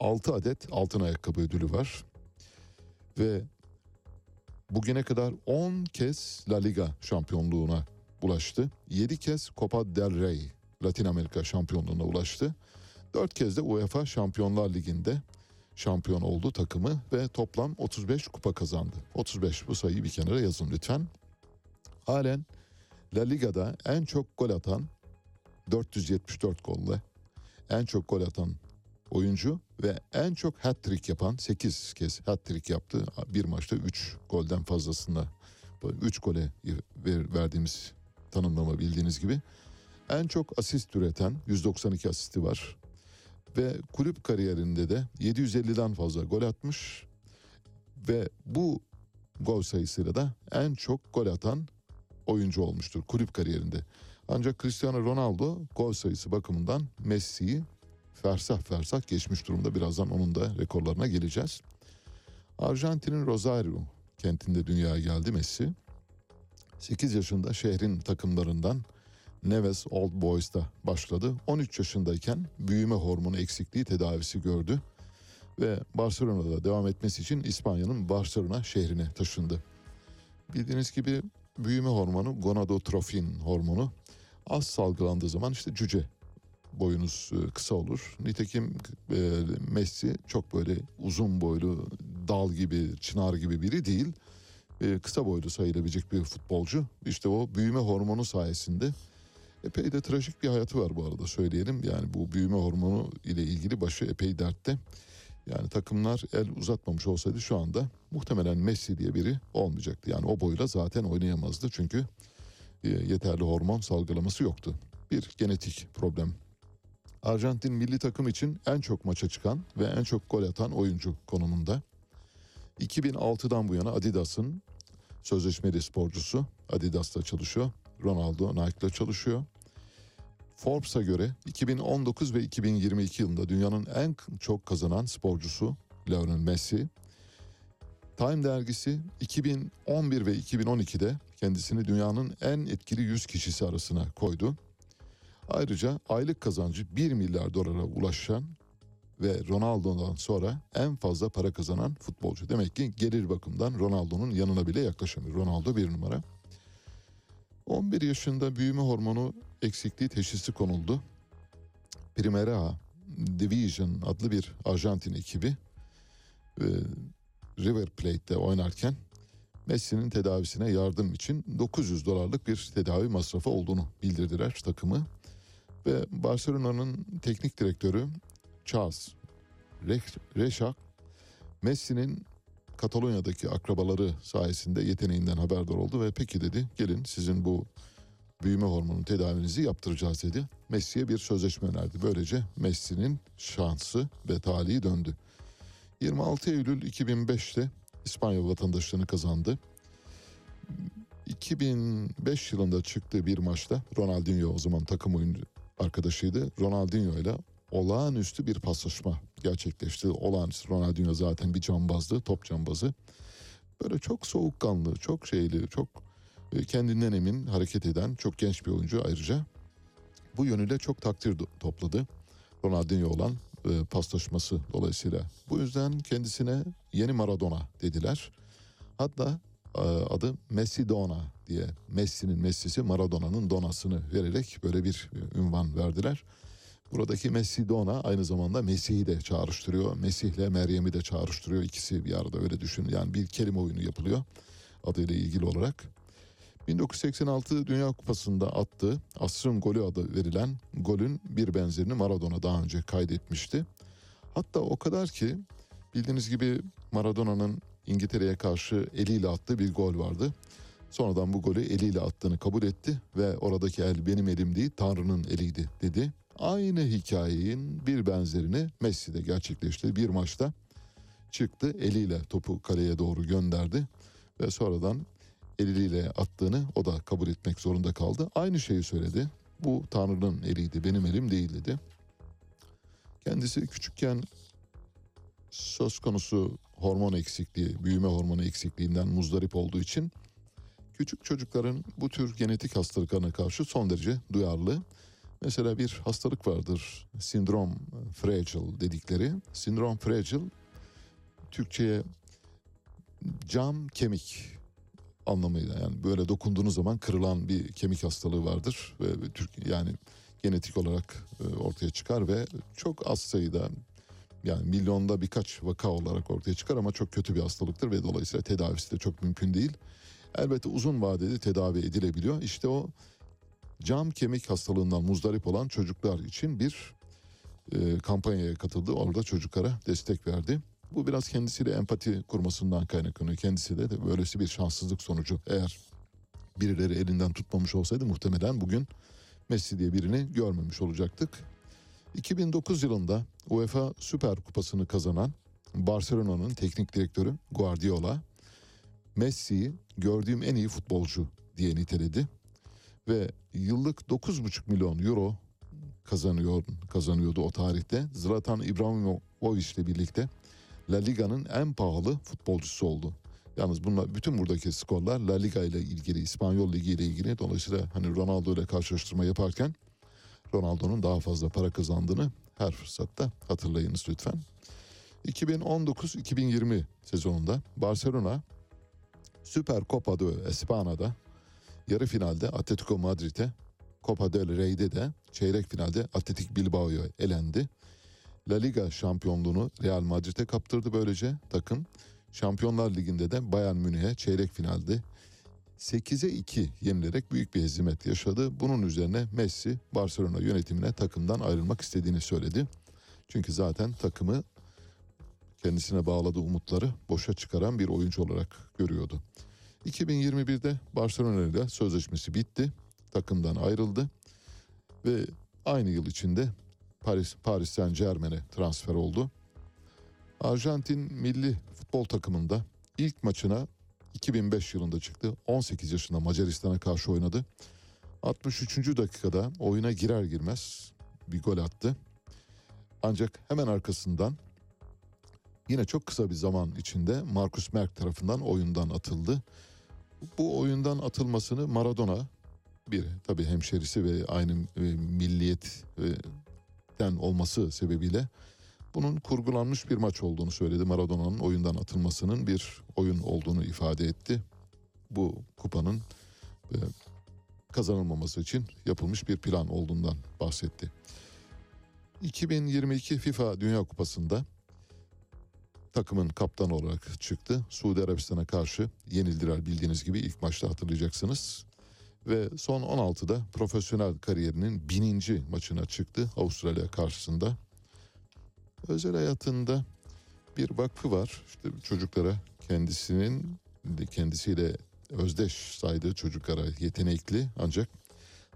6 adet altın ayakkabı ödülü var. Ve bugüne kadar 10 kez La Liga şampiyonluğuna ulaştı. 7 kez Copa del Rey Latin Amerika şampiyonluğuna ulaştı. 4 kez de UEFA Şampiyonlar Ligi'nde şampiyon oldu takımı ve toplam 35 kupa kazandı. 35 bu sayıyı bir kenara yazın lütfen. Halen La Liga'da en çok gol atan 474 golle en çok gol atan oyuncu ve en çok hat-trick yapan 8 kez hat-trick yaptı. Bir maçta 3 golden fazlasında 3 gole ver- verdiğimiz tanımlama bildiğiniz gibi. En çok asist üreten 192 asisti var. Ve kulüp kariyerinde de 750'den fazla gol atmış. Ve bu gol sayısıyla da en çok gol atan oyuncu olmuştur kulüp kariyerinde. Ancak Cristiano Ronaldo gol sayısı bakımından Messi'yi fersah fersah geçmiş durumda. Birazdan onun da rekorlarına geleceğiz. Arjantin'in Rosario kentinde dünyaya geldi Messi. 8 yaşında şehrin takımlarından Neves Old Boys'ta başladı. 13 yaşındayken büyüme hormonu eksikliği tedavisi gördü ve Barcelona'da devam etmesi için İspanya'nın Barcelona şehrine taşındı. Bildiğiniz gibi büyüme hormonu gonadotrofin hormonu az salgılandığı zaman işte cüce boyunuz e, kısa olur. Nitekim e, Messi çok böyle uzun boylu dal gibi çınar gibi biri değil. E, kısa boylu sayılabilecek bir futbolcu. İşte o büyüme hormonu sayesinde epey de trajik bir hayatı var bu arada söyleyelim. Yani bu büyüme hormonu ile ilgili başı epey dertte. Yani takımlar el uzatmamış olsaydı şu anda muhtemelen Messi diye biri olmayacaktı. Yani o boyla zaten oynayamazdı çünkü e, yeterli hormon salgılaması yoktu. Bir genetik problem. Arjantin milli takım için en çok maça çıkan ve en çok gol atan oyuncu konumunda. 2006'dan bu yana Adidas'ın sözleşmeli sporcusu. Adidas'ta çalışıyor. Ronaldo Nike'da çalışıyor. Forbes'a göre 2019 ve 2022 yılında dünyanın en çok kazanan sporcusu Lionel Messi. Time dergisi 2011 ve 2012'de kendisini dünyanın en etkili 100 kişisi arasına koydu. Ayrıca aylık kazancı 1 milyar dolara ulaşan ve Ronaldo'dan sonra en fazla para kazanan futbolcu. Demek ki gelir bakımdan Ronaldo'nun yanına bile yaklaşamıyor. Ronaldo bir numara. 11 yaşında büyüme hormonu eksikliği teşhisi konuldu. Primera Division adlı bir Arjantin ekibi e, River Plate'de oynarken Messi'nin tedavisine yardım için 900 dolarlık bir tedavi masrafı olduğunu bildirdiler takımı. Ve Barcelona'nın teknik direktörü Charles Reşak Messi'nin Katalonya'daki akrabaları sayesinde yeteneğinden haberdar oldu ve peki dedi gelin sizin bu büyüme hormonu tedavinizi yaptıracağız dedi. Messi'ye bir sözleşme önerdi. Böylece Messi'nin şansı ve talihi döndü. 26 Eylül 2005'te İspanya vatandaşlığını kazandı. 2005 yılında çıktığı bir maçta Ronaldinho o zaman takım oyuncu arkadaşıydı. Ronaldinho ile olağanüstü bir paslaşma gerçekleşti. Olağanüstü Ronaldinho zaten bir cambazdı, top cambazı. Böyle çok soğukkanlı, çok şeyli, çok e, kendinden emin hareket eden çok genç bir oyuncu ayrıca. Bu yönüyle çok takdir topladı. Ronaldinho olan e, paslaşması dolayısıyla. Bu yüzden kendisine yeni Maradona dediler. Hatta e, adı Messi Dona diye Messi'nin Messi'si Maradona'nın donasını vererek böyle bir ünvan verdiler. Buradaki Messi Dona aynı zamanda Mesih'i de çağrıştırıyor. Mesih'le Meryem'i de çağrıştırıyor. İkisi bir arada öyle düşün. Yani bir kelime oyunu yapılıyor adıyla ilgili olarak. 1986 Dünya Kupası'nda attığı asrın golü adı verilen golün bir benzerini Maradona daha önce kaydetmişti. Hatta o kadar ki bildiğiniz gibi Maradona'nın İngiltere'ye karşı eliyle attığı bir gol vardı. Sonradan bu golü eliyle attığını kabul etti ve oradaki el benim elim değil Tanrı'nın eliydi dedi. Aynı hikayenin bir benzerini Messi de gerçekleşti. Bir maçta çıktı eliyle topu kaleye doğru gönderdi ve sonradan eliyle attığını o da kabul etmek zorunda kaldı. Aynı şeyi söyledi. Bu Tanrı'nın eliydi, benim elim değil dedi. Kendisi küçükken söz konusu hormon eksikliği, büyüme hormonu eksikliğinden muzdarip olduğu için küçük çocukların bu tür genetik hastalıklarına karşı son derece duyarlı. Mesela bir hastalık vardır, sindrom fragile dedikleri. Sindrom fragile Türkçe'ye cam kemik anlamıyla yani böyle dokunduğunuz zaman kırılan bir kemik hastalığı vardır ve Türk yani genetik olarak e, ortaya çıkar ve çok az sayıda yani milyonda birkaç vaka olarak ortaya çıkar ama çok kötü bir hastalıktır ve dolayısıyla tedavisi de çok mümkün değil. Elbette uzun vadede tedavi edilebiliyor. İşte o cam kemik hastalığından muzdarip olan çocuklar için bir e, kampanyaya katıldı. Orada çocuklara destek verdi. Bu biraz kendisiyle empati kurmasından kaynaklanıyor. Kendisi de, de böylesi bir şanssızlık sonucu. Eğer birileri elinden tutmamış olsaydı muhtemelen bugün Messi diye birini görmemiş olacaktık. 2009 yılında UEFA Süper Kupası'nı kazanan Barcelona'nın teknik direktörü Guardiola Messi'yi gördüğüm en iyi futbolcu diye niteledi ve yıllık 9,5 milyon euro kazanıyor kazanıyordu o tarihte. Zlatan İbrahimovic ile birlikte La Liga'nın en pahalı futbolcusu oldu. Yalnız bunlar bütün buradaki skorlar La Liga ile ilgili, İspanyol Ligi ile ilgili. Dolayısıyla hani Ronaldo ile karşılaştırma yaparken Ronaldo'nun daha fazla para kazandığını her fırsatta hatırlayınız lütfen. 2019-2020 sezonunda Barcelona Süper Copa de Espana'da yarı finalde Atletico Madrid'e, Copa del Rey'de de çeyrek finalde Atletik Bilbao'ya elendi. La Liga şampiyonluğunu Real Madrid'e kaptırdı böylece takım. Şampiyonlar Ligi'nde de Bayern Münih'e çeyrek finalde 8'e 2 yenilerek büyük bir hezimet yaşadı. Bunun üzerine Messi Barcelona yönetimine takımdan ayrılmak istediğini söyledi. Çünkü zaten takımı kendisine bağladığı umutları boşa çıkaran bir oyuncu olarak görüyordu. 2021'de Barcelona ile sözleşmesi bitti. Takımdan ayrıldı ve aynı yıl içinde Paris Paris Saint Germain'e transfer oldu. Arjantin milli futbol takımında ilk maçına 2005 yılında çıktı. 18 yaşında Macaristan'a karşı oynadı. 63. dakikada oyuna girer girmez bir gol attı. Ancak hemen arkasından yine çok kısa bir zaman içinde Marcus Merk tarafından oyundan atıldı. Bu oyundan atılmasını Maradona bir tabii hemşerisi ve aynı e, milliyetten olması sebebiyle bunun kurgulanmış bir maç olduğunu söyledi. Maradona'nın oyundan atılmasının bir oyun olduğunu ifade etti. Bu kupanın e, kazanılmaması için yapılmış bir plan olduğundan bahsetti. 2022 FIFA Dünya Kupası'nda takımın kaptanı olarak çıktı. Suudi Arabistan'a karşı yenildiler bildiğiniz gibi ilk maçta hatırlayacaksınız. Ve son 16'da profesyonel kariyerinin bininci maçına çıktı Avustralya karşısında. Özel hayatında bir vakfı var. İşte çocuklara kendisinin kendisiyle özdeş saydığı çocuklara yetenekli ancak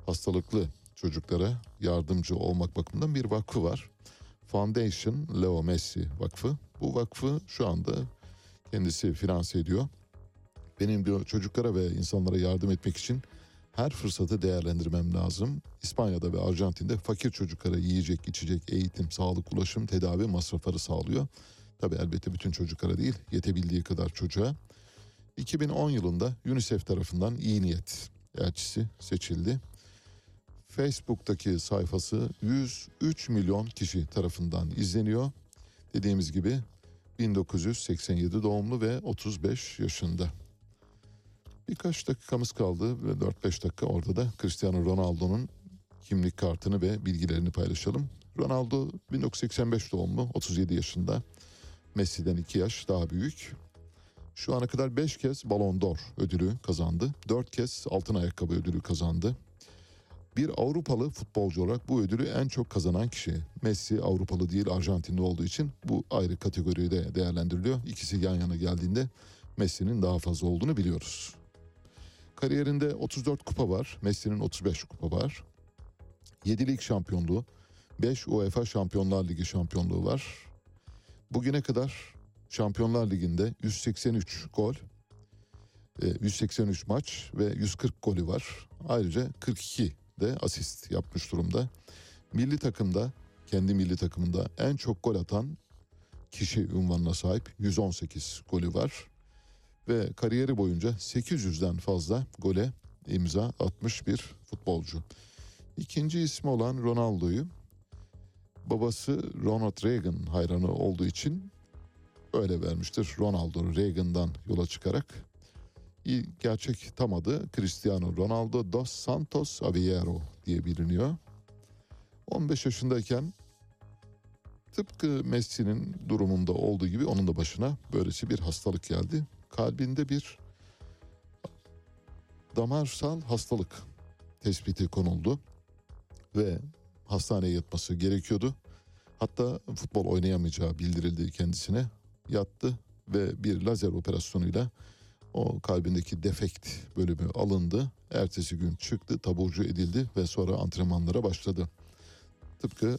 hastalıklı çocuklara yardımcı olmak bakımından bir vakfı var. Foundation Leo Messi Vakfı. Bu vakfı şu anda kendisi finanse ediyor. Benim diyor çocuklara ve insanlara yardım etmek için her fırsatı değerlendirmem lazım. İspanya'da ve Arjantin'de fakir çocuklara yiyecek, içecek, eğitim, sağlık, ulaşım, tedavi masrafları sağlıyor. Tabii elbette bütün çocuklara değil, yetebildiği kadar çocuğa. 2010 yılında UNICEF tarafından iyi niyet elçisi seçildi. Facebook'taki sayfası 103 milyon kişi tarafından izleniyor. Dediğimiz gibi 1987 doğumlu ve 35 yaşında. Birkaç dakikamız kaldı ve 4-5 dakika orada da Cristiano Ronaldo'nun kimlik kartını ve bilgilerini paylaşalım. Ronaldo 1985 doğumlu 37 yaşında. Messi'den 2 yaş daha büyük. Şu ana kadar 5 kez Ballon d'Or ödülü kazandı. 4 kez altın ayakkabı ödülü kazandı. Bir Avrupalı futbolcu olarak bu ödülü en çok kazanan kişi. Messi Avrupalı değil Arjantinli olduğu için bu ayrı kategoride değerlendiriliyor. İkisi yan yana geldiğinde Messi'nin daha fazla olduğunu biliyoruz. Kariyerinde 34 kupa var. Messi'nin 35 kupa var. 7 lig şampiyonluğu, 5 UEFA Şampiyonlar Ligi şampiyonluğu var. Bugüne kadar Şampiyonlar Ligi'nde 183 gol, E, 183 maç ve 140 golü var. Ayrıca 42 de asist yapmış durumda. Milli takımda, kendi milli takımında en çok gol atan kişi unvanına sahip 118 golü var. Ve kariyeri boyunca 800'den fazla gole imza atmış bir futbolcu. İkinci ismi olan Ronaldo'yu babası Ronald Reagan hayranı olduğu için öyle vermiştir. Ronaldo Reagan'dan yola çıkarak gerçek tam adı Cristiano Ronaldo dos Santos Aveiro diye biliniyor. 15 yaşındayken tıpkı Messi'nin durumunda olduğu gibi onun da başına böylesi bir hastalık geldi. Kalbinde bir damarsal hastalık tespiti konuldu ve hastaneye yatması gerekiyordu. Hatta futbol oynayamayacağı bildirildi kendisine. Yattı ve bir lazer operasyonuyla o kalbindeki defekt bölümü alındı. Ertesi gün çıktı, taburcu edildi ve sonra antrenmanlara başladı. Tıpkı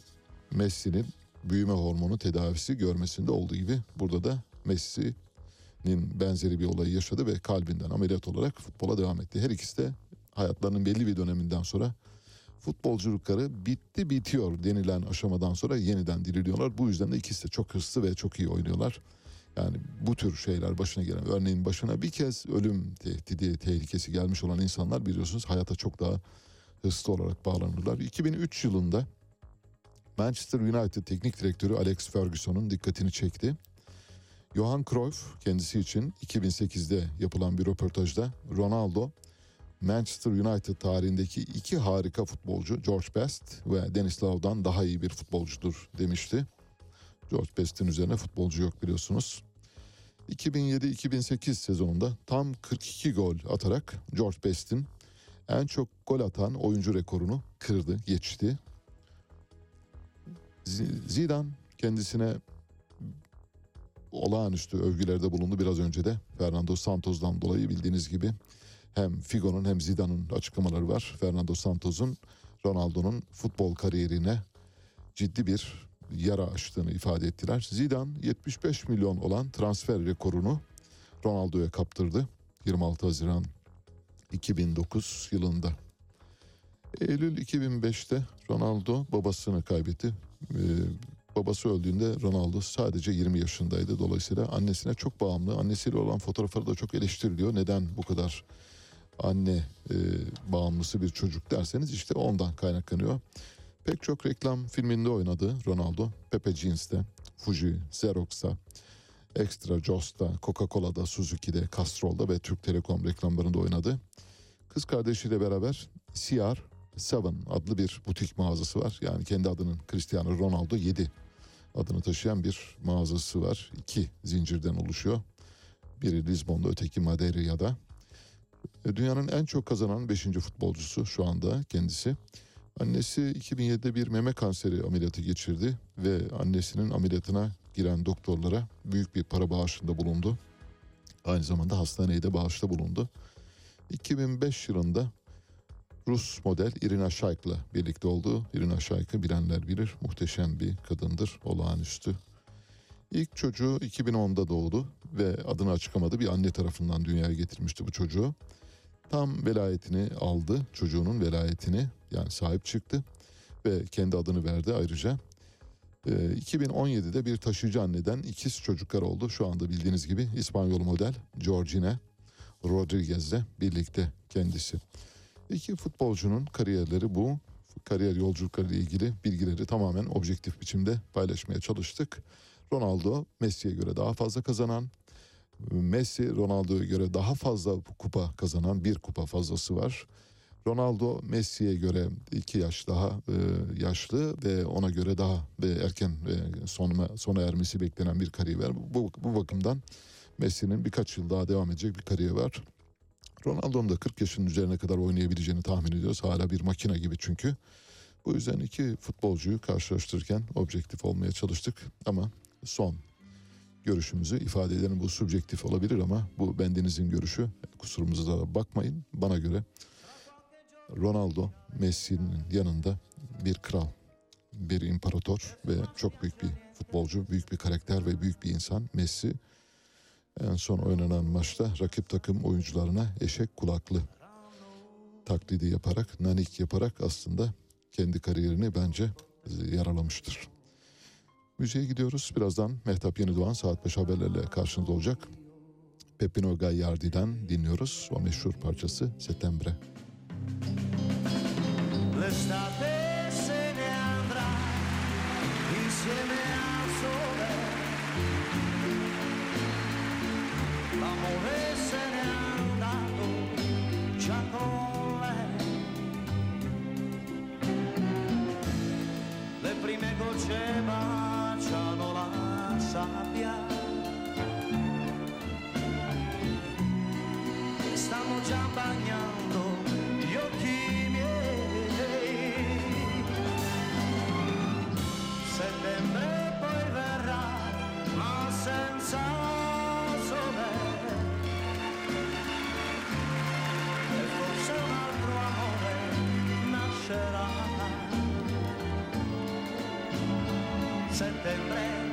Messi'nin büyüme hormonu tedavisi görmesinde olduğu gibi burada da Messi'nin benzeri bir olayı yaşadı ve kalbinden ameliyat olarak futbola devam etti. Her ikisi de hayatlarının belli bir döneminden sonra futbolculukları bitti bitiyor denilen aşamadan sonra yeniden diriliyorlar. Bu yüzden de ikisi de çok hırslı ve çok iyi oynuyorlar. Yani bu tür şeyler başına gelen örneğin başına bir kez ölüm tehdidi tehlikesi gelmiş olan insanlar biliyorsunuz hayata çok daha hırslı olarak bağlanırlar. 2003 yılında Manchester United teknik direktörü Alex Ferguson'un dikkatini çekti. Johan Cruyff kendisi için 2008'de yapılan bir röportajda Ronaldo Manchester United tarihindeki iki harika futbolcu George Best ve Dennis Law'dan daha iyi bir futbolcudur demişti. George Best'in üzerine futbolcu yok biliyorsunuz. 2007-2008 sezonunda tam 42 gol atarak George Best'in en çok gol atan oyuncu rekorunu kırdı, geçti. Zidane kendisine olağanüstü övgülerde bulundu biraz önce de Fernando Santos'dan dolayı bildiğiniz gibi hem Figo'nun hem Zidane'ın açıklamaları var. Fernando Santos'un Ronaldo'nun futbol kariyerine ciddi bir yara açtığını ifade ettiler. Zidane 75 milyon olan transfer rekorunu Ronaldo'ya kaptırdı. 26 Haziran 2009 yılında. Eylül 2005'te Ronaldo babasını kaybetti. Ee, babası öldüğünde Ronaldo sadece 20 yaşındaydı. Dolayısıyla annesine çok bağımlı. Annesiyle olan fotoğrafları da çok eleştiriliyor. Neden bu kadar anne e, bağımlısı bir çocuk derseniz işte ondan kaynaklanıyor. Pek çok reklam filminde oynadı Ronaldo. Pepe Jeans'te, Fuji, Xerox'ta, Extra Jost'ta, Coca-Cola'da, Suzuki'de, Castrol'da ve Türk Telekom reklamlarında oynadı. Kız kardeşiyle beraber CR 7 adlı bir butik mağazası var. Yani kendi adının Cristiano Ronaldo 7 adını taşıyan bir mağazası var. İki zincirden oluşuyor. Biri Lisbon'da öteki Madeira'da. E, Dünyanın en çok kazanan 5. futbolcusu şu anda kendisi. Annesi 2007'de bir meme kanseri ameliyatı geçirdi ve annesinin ameliyatına giren doktorlara büyük bir para bağışında bulundu. Aynı zamanda hastaneye de bağışta bulundu. 2005 yılında Rus model Irina Shayk'la birlikte oldu. Irina Shayk'ı bilenler bilir. Muhteşem bir kadındır, olağanüstü. İlk çocuğu 2010'da doğdu ve adını açıklamadı. Bir anne tarafından dünyaya getirmişti bu çocuğu. Tam velayetini aldı, çocuğunun velayetini yani sahip çıktı ve kendi adını verdi ayrıca. Ee, 2017'de bir taşıyıcı anneden ikiz çocuklar oldu. Şu anda bildiğiniz gibi İspanyol model Georgina Rodriguez'le birlikte kendisi. İki futbolcunun kariyerleri bu. Kariyer yolculukları ile ilgili bilgileri tamamen objektif biçimde paylaşmaya çalıştık. Ronaldo Messi'ye göre daha fazla kazanan, Messi Ronaldo'ya göre daha fazla kupa kazanan bir kupa fazlası var. Ronaldo Messi'ye göre iki yaş daha e, yaşlı ve ona göre daha ve erken e, sonuna, sona ermesi beklenen bir kariyer. Bu, bu bakımdan Messi'nin birkaç yıl daha devam edecek bir kariyer var. Ronaldo'nun da 40 yaşının üzerine kadar oynayabileceğini tahmin ediyoruz. Hala bir makine gibi çünkü. Bu yüzden iki futbolcuyu karşılaştırırken objektif olmaya çalıştık ama son görüşümüzü ifade. Bu subjektif olabilir ama bu bendenizin görüşü. Kusurumuza da bakmayın. Bana göre Ronaldo Messi'nin yanında bir kral, bir imparator ve çok büyük bir futbolcu, büyük bir karakter ve büyük bir insan. Messi En son oynanan maçta rakip takım oyuncularına eşek kulaklı taklidi yaparak, nanik yaparak aslında kendi kariyerini bence yaralamıştır. Müziğe gidiyoruz. Birazdan Mehtap Yenidoğan saat 5 haberlerle karşınızda olacak. Pepino Gagliardi'den dinliyoruz. O meşhur parçası Settembre. L'estate se ne andrà insieme al sole. L'amore se n'è andato già con lei. Le prime gocce la sabbia. Stanno già bagnando gli occhi miei. Settembre poi verrà, ma senza sole. Forse un altro amore nascerà. Settembre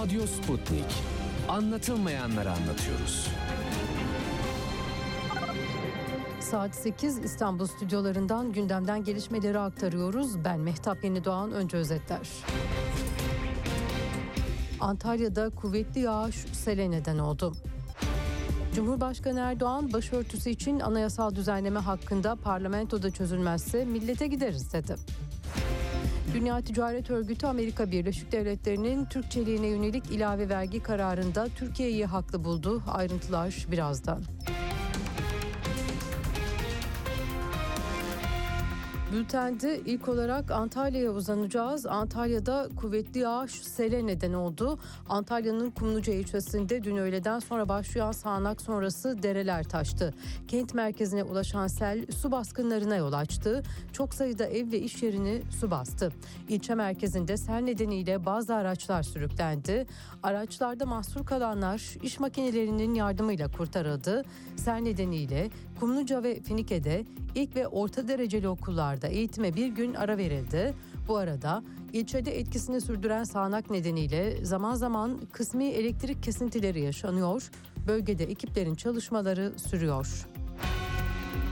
Radyo Sputnik. Anlatılmayanları anlatıyoruz. Saat 8 İstanbul stüdyolarından gündemden gelişmeleri aktarıyoruz. Ben Mehtap Yeni Doğan önce özetler. Antalya'da kuvvetli yağış sele neden oldu. Cumhurbaşkanı Erdoğan başörtüsü için anayasal düzenleme hakkında parlamentoda çözülmezse millete gideriz dedi. Dünya Ticaret Örgütü Amerika Birleşik Devletleri'nin Türkçeliğine yönelik ilave vergi kararında Türkiye'yi haklı buldu. Ayrıntılar birazdan. Bültende ilk olarak Antalya'ya uzanacağız. Antalya'da kuvvetli yağış sele neden oldu. Antalya'nın Kumluca ilçesinde dün öğleden sonra başlayan sağanak sonrası dereler taştı. Kent merkezine ulaşan sel su baskınlarına yol açtı. Çok sayıda ev ve iş yerini su bastı. İlçe merkezinde sel nedeniyle bazı araçlar sürüklendi. Araçlarda mahsur kalanlar iş makinelerinin yardımıyla kurtarıldı. Sel nedeniyle Kumluca ve Finike'de ilk ve orta dereceli okullarda eğitime bir gün ara verildi. Bu arada ilçede etkisini sürdüren sağanak nedeniyle zaman zaman kısmi elektrik kesintileri yaşanıyor. Bölgede ekiplerin çalışmaları sürüyor.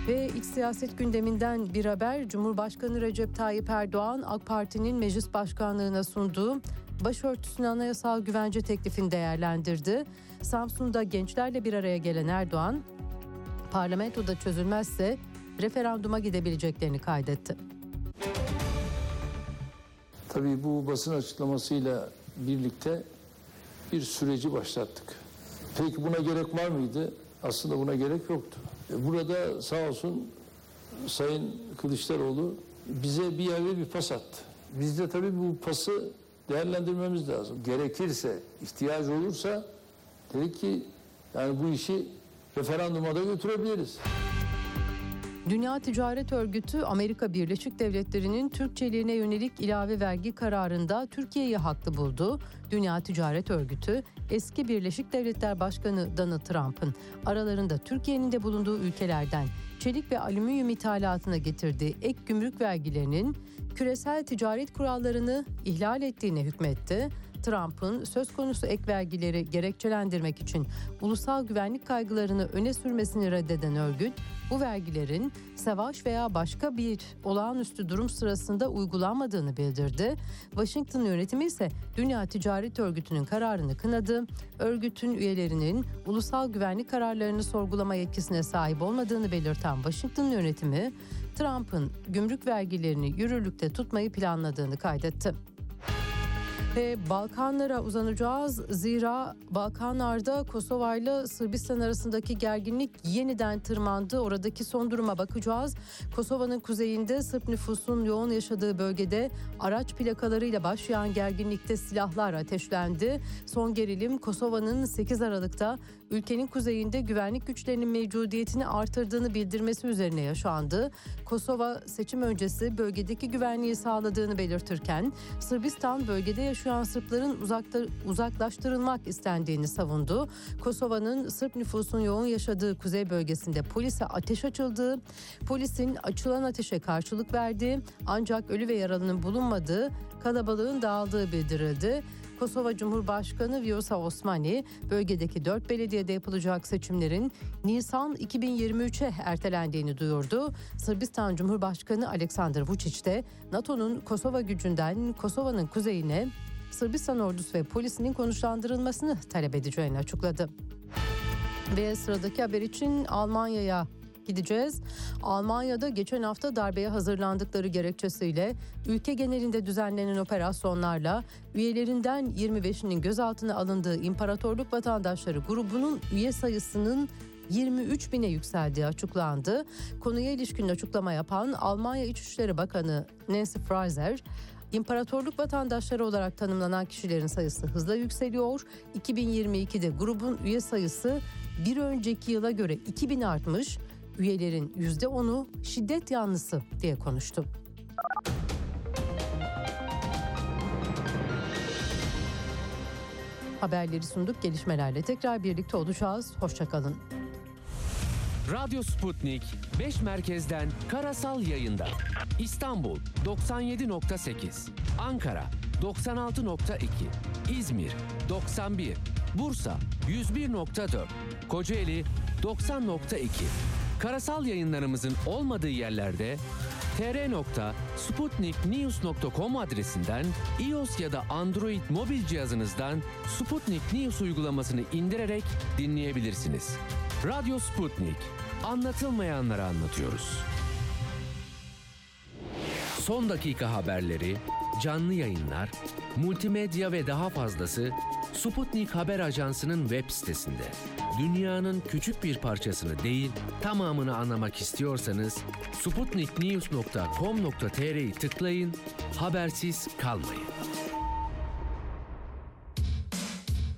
Ve iç siyaset gündeminden bir haber Cumhurbaşkanı Recep Tayyip Erdoğan AK Parti'nin meclis başkanlığına sunduğu başörtüsüne anayasal güvence teklifini değerlendirdi. Samsun'da gençlerle bir araya gelen Erdoğan parlamentoda çözülmezse referanduma gidebileceklerini kaydetti. Tabii bu basın açıklamasıyla birlikte bir süreci başlattık. Peki buna gerek var mıydı? Aslında buna gerek yoktu. E, Burada sağ olsun Sayın Kılıçdaroğlu bize bir yerde bir pas attı. Biz de tabii bu pası değerlendirmemiz lazım. Gerekirse, ihtiyaç olursa dedik ki yani bu işi referanduma da götürebiliriz. Dünya Ticaret Örgütü Amerika Birleşik Devletleri'nin Türkçeliğine yönelik ilave vergi kararında Türkiye'yi haklı buldu. Dünya Ticaret Örgütü eski Birleşik Devletler Başkanı Donald Trump'ın aralarında Türkiye'nin de bulunduğu ülkelerden çelik ve alüminyum ithalatına getirdiği ek gümrük vergilerinin küresel ticaret kurallarını ihlal ettiğine hükmetti. Trump'ın söz konusu ek vergileri gerekçelendirmek için ulusal güvenlik kaygılarını öne sürmesini reddeden örgüt, bu vergilerin savaş veya başka bir olağanüstü durum sırasında uygulanmadığını bildirdi. Washington yönetimi ise Dünya Ticaret Örgütü'nün kararını kınadı. Örgütün üyelerinin ulusal güvenlik kararlarını sorgulama yetkisine sahip olmadığını belirten Washington yönetimi, Trump'ın gümrük vergilerini yürürlükte tutmayı planladığını kaydetti. Ve Balkanlara uzanacağız. Zira Balkanlarda Kosova ile Sırbistan arasındaki gerginlik yeniden tırmandı. Oradaki son duruma bakacağız. Kosova'nın kuzeyinde Sırp nüfusun yoğun yaşadığı bölgede araç plakalarıyla başlayan gerginlikte silahlar ateşlendi. Son gerilim Kosova'nın 8 Aralık'ta ülkenin kuzeyinde güvenlik güçlerinin mevcudiyetini artırdığını bildirmesi üzerine yaşandı. Kosova seçim öncesi bölgedeki güvenliği sağladığını belirtirken Sırbistan bölgede yaşayan Sırpların uzakta, uzaklaştırılmak istendiğini savundu. Kosova'nın Sırp nüfusun yoğun yaşadığı kuzey bölgesinde polise ateş açıldığı, polisin açılan ateşe karşılık verdiği ancak ölü ve yaralının bulunmadığı, kalabalığın dağıldığı bildirildi. Kosova Cumhurbaşkanı Vjosa Osmani bölgedeki dört belediyede yapılacak seçimlerin Nisan 2023'e ertelendiğini duyurdu. Sırbistan Cumhurbaşkanı Aleksandar Vučić de NATO'nun Kosova gücünden Kosova'nın kuzeyine Sırbistan ordusu ve polisinin konuşlandırılmasını talep edeceğini açıkladı. Ve sıradaki haber için Almanya'ya gideceğiz. Almanya'da geçen hafta darbeye hazırlandıkları gerekçesiyle ülke genelinde düzenlenen operasyonlarla üyelerinden 25'inin gözaltına alındığı İmparatorluk Vatandaşları grubunun üye sayısının 23 bine yükseldiği açıklandı. Konuya ilişkin açıklama yapan Almanya İçişleri Bakanı Nancy Fraser, İmparatorluk vatandaşları olarak tanımlanan kişilerin sayısı hızla yükseliyor. 2022'de grubun üye sayısı bir önceki yıla göre 2000 artmış. Üyelerin %10'u şiddet yanlısı diye konuştu. Haberleri sunduk. Gelişmelerle tekrar birlikte olacağız. Hoşçakalın. Radyo Sputnik 5 merkezden karasal yayında. İstanbul 97.8, Ankara 96.2, İzmir 91, Bursa 101.4, Kocaeli 90.2. Karasal yayınlarımızın olmadığı yerlerde tr.sputniknews.com adresinden iOS ya da Android mobil cihazınızdan Sputnik News uygulamasını indirerek dinleyebilirsiniz. Radyo Sputnik. Anlatılmayanları anlatıyoruz. Son dakika haberleri, canlı yayınlar, multimedya ve daha fazlası Sputnik Haber Ajansı'nın web sitesinde. Dünyanın küçük bir parçasını değil, tamamını anlamak istiyorsanız sputniknews.com.tr'yi tıklayın, habersiz kalmayın.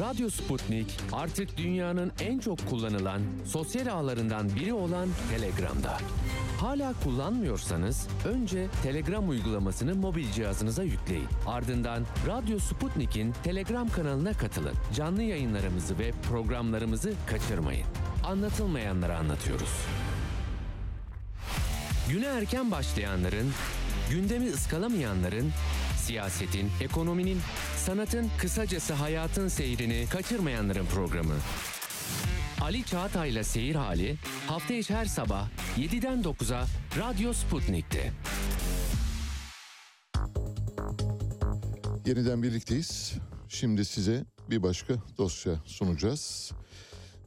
Radyo Sputnik artık dünyanın en çok kullanılan sosyal ağlarından biri olan Telegram'da. Hala kullanmıyorsanız önce Telegram uygulamasını mobil cihazınıza yükleyin. Ardından Radyo Sputnik'in Telegram kanalına katılın. Canlı yayınlarımızı ve programlarımızı kaçırmayın. Anlatılmayanları anlatıyoruz. Güne erken başlayanların, gündemi ıskalamayanların, siyasetin, ekonominin, sanatın, kısacası hayatın seyrini kaçırmayanların programı. Ali Çağatay'la Seyir Hali hafta içi her sabah 7'den 9'a Radyo Sputnik'te. Yeniden birlikteyiz. Şimdi size bir başka dosya sunacağız.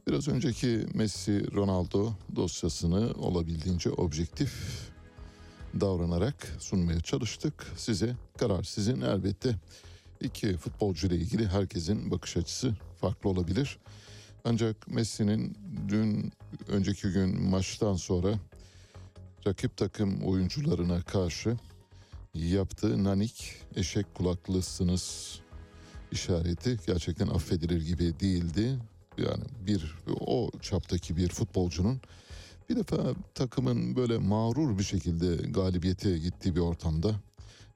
Biraz önceki Messi Ronaldo dosyasını olabildiğince objektif davranarak sunmaya çalıştık. Size karar sizin elbette. İki futbolcu ile ilgili herkesin bakış açısı farklı olabilir. Ancak Messi'nin dün önceki gün maçtan sonra rakip takım oyuncularına karşı yaptığı nanik eşek kulaklısınız işareti gerçekten affedilir gibi değildi. Yani bir o çaptaki bir futbolcunun bir defa takımın böyle mağrur bir şekilde galibiyete gittiği bir ortamda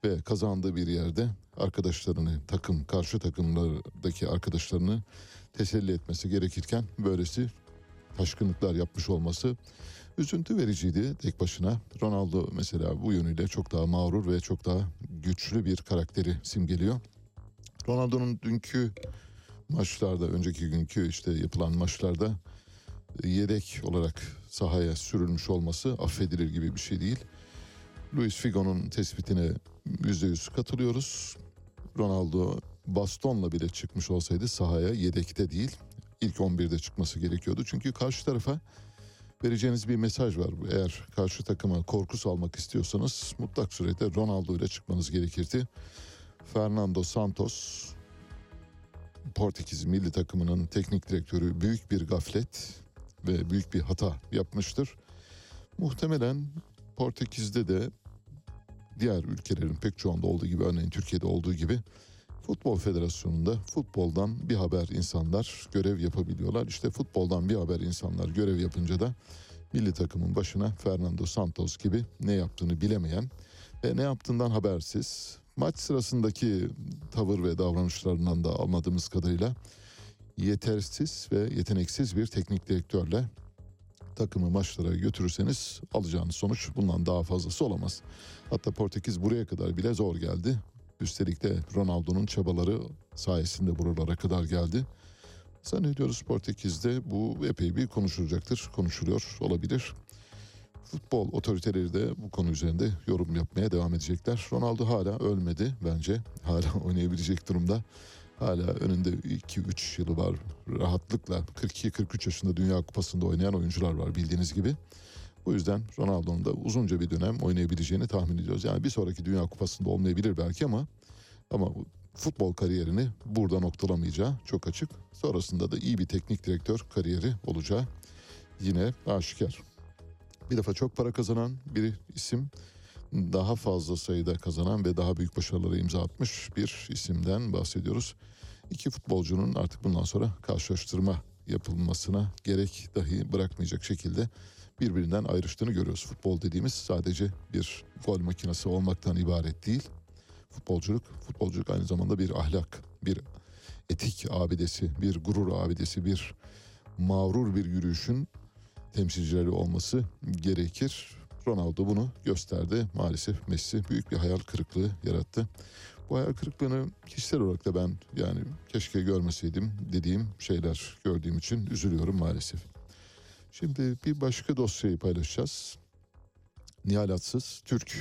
ve kazandığı bir yerde arkadaşlarını takım karşı takımlardaki arkadaşlarını teselli etmesi gerekirken böylesi taşkınlıklar yapmış olması üzüntü vericiydi tek başına. Ronaldo mesela bu yönüyle çok daha mağrur ve çok daha güçlü bir karakteri simgeliyor. Ronaldo'nun dünkü maçlarda, önceki günkü işte yapılan maçlarda yedek olarak sahaya sürülmüş olması affedilir gibi bir şey değil. Luis Figo'nun tespitine yüzde yüz katılıyoruz. Ronaldo bastonla bile çıkmış olsaydı sahaya yedekte değil, ilk 11'de çıkması gerekiyordu. Çünkü karşı tarafa vereceğiniz bir mesaj var. Eğer karşı takıma korku salmak istiyorsanız mutlak surette Ronaldo ile çıkmanız gerekirdi. Fernando Santos Portekiz milli takımının teknik direktörü büyük bir gaflet ve büyük bir hata yapmıştır. Muhtemelen Portekiz'de de diğer ülkelerin pek çoğunda olduğu gibi örneğin Türkiye'de olduğu gibi Futbol Federasyonu'nda futboldan bir haber insanlar görev yapabiliyorlar. İşte futboldan bir haber insanlar görev yapınca da milli takımın başına Fernando Santos gibi ne yaptığını bilemeyen ve ne yaptığından habersiz maç sırasındaki tavır ve davranışlarından da anladığımız kadarıyla yetersiz ve yeteneksiz bir teknik direktörle takımı maçlara götürürseniz alacağınız sonuç bundan daha fazlası olamaz. Hatta Portekiz buraya kadar bile zor geldi. Üstelik de Ronaldo'nun çabaları sayesinde buralara kadar geldi. Zannediyoruz Portekiz'de bu epey bir konuşulacaktır, konuşuluyor olabilir. Futbol otoriteleri de bu konu üzerinde yorum yapmaya devam edecekler. Ronaldo hala ölmedi bence. Hala oynayabilecek durumda. Hala önünde 2-3 yılı var. Rahatlıkla 42-43 yaşında Dünya Kupası'nda oynayan oyuncular var bildiğiniz gibi. Bu yüzden Ronaldo'nun da uzunca bir dönem oynayabileceğini tahmin ediyoruz. Yani bir sonraki Dünya Kupası'nda olmayabilir belki ama ama futbol kariyerini burada noktalamayacağı çok açık. Sonrasında da iyi bir teknik direktör kariyeri olacağı yine aşikar. Bir defa çok para kazanan bir isim daha fazla sayıda kazanan ve daha büyük başarılara imza atmış bir isimden bahsediyoruz. İki futbolcunun artık bundan sonra karşılaştırma yapılmasına gerek dahi bırakmayacak şekilde birbirinden ayrıştığını görüyoruz. Futbol dediğimiz sadece bir gol makinesi olmaktan ibaret değil. Futbolculuk, futbolculuk aynı zamanda bir ahlak, bir etik abidesi, bir gurur abidesi, bir mağrur bir yürüyüşün temsilcileri olması gerekir. Ronaldo bunu gösterdi. Maalesef Messi büyük bir hayal kırıklığı yarattı. Bu hayal kırıklığını kişisel olarak da ben yani keşke görmeseydim dediğim şeyler gördüğüm için üzülüyorum maalesef. Şimdi bir başka dosyayı paylaşacağız. Nihal Atsız, Türk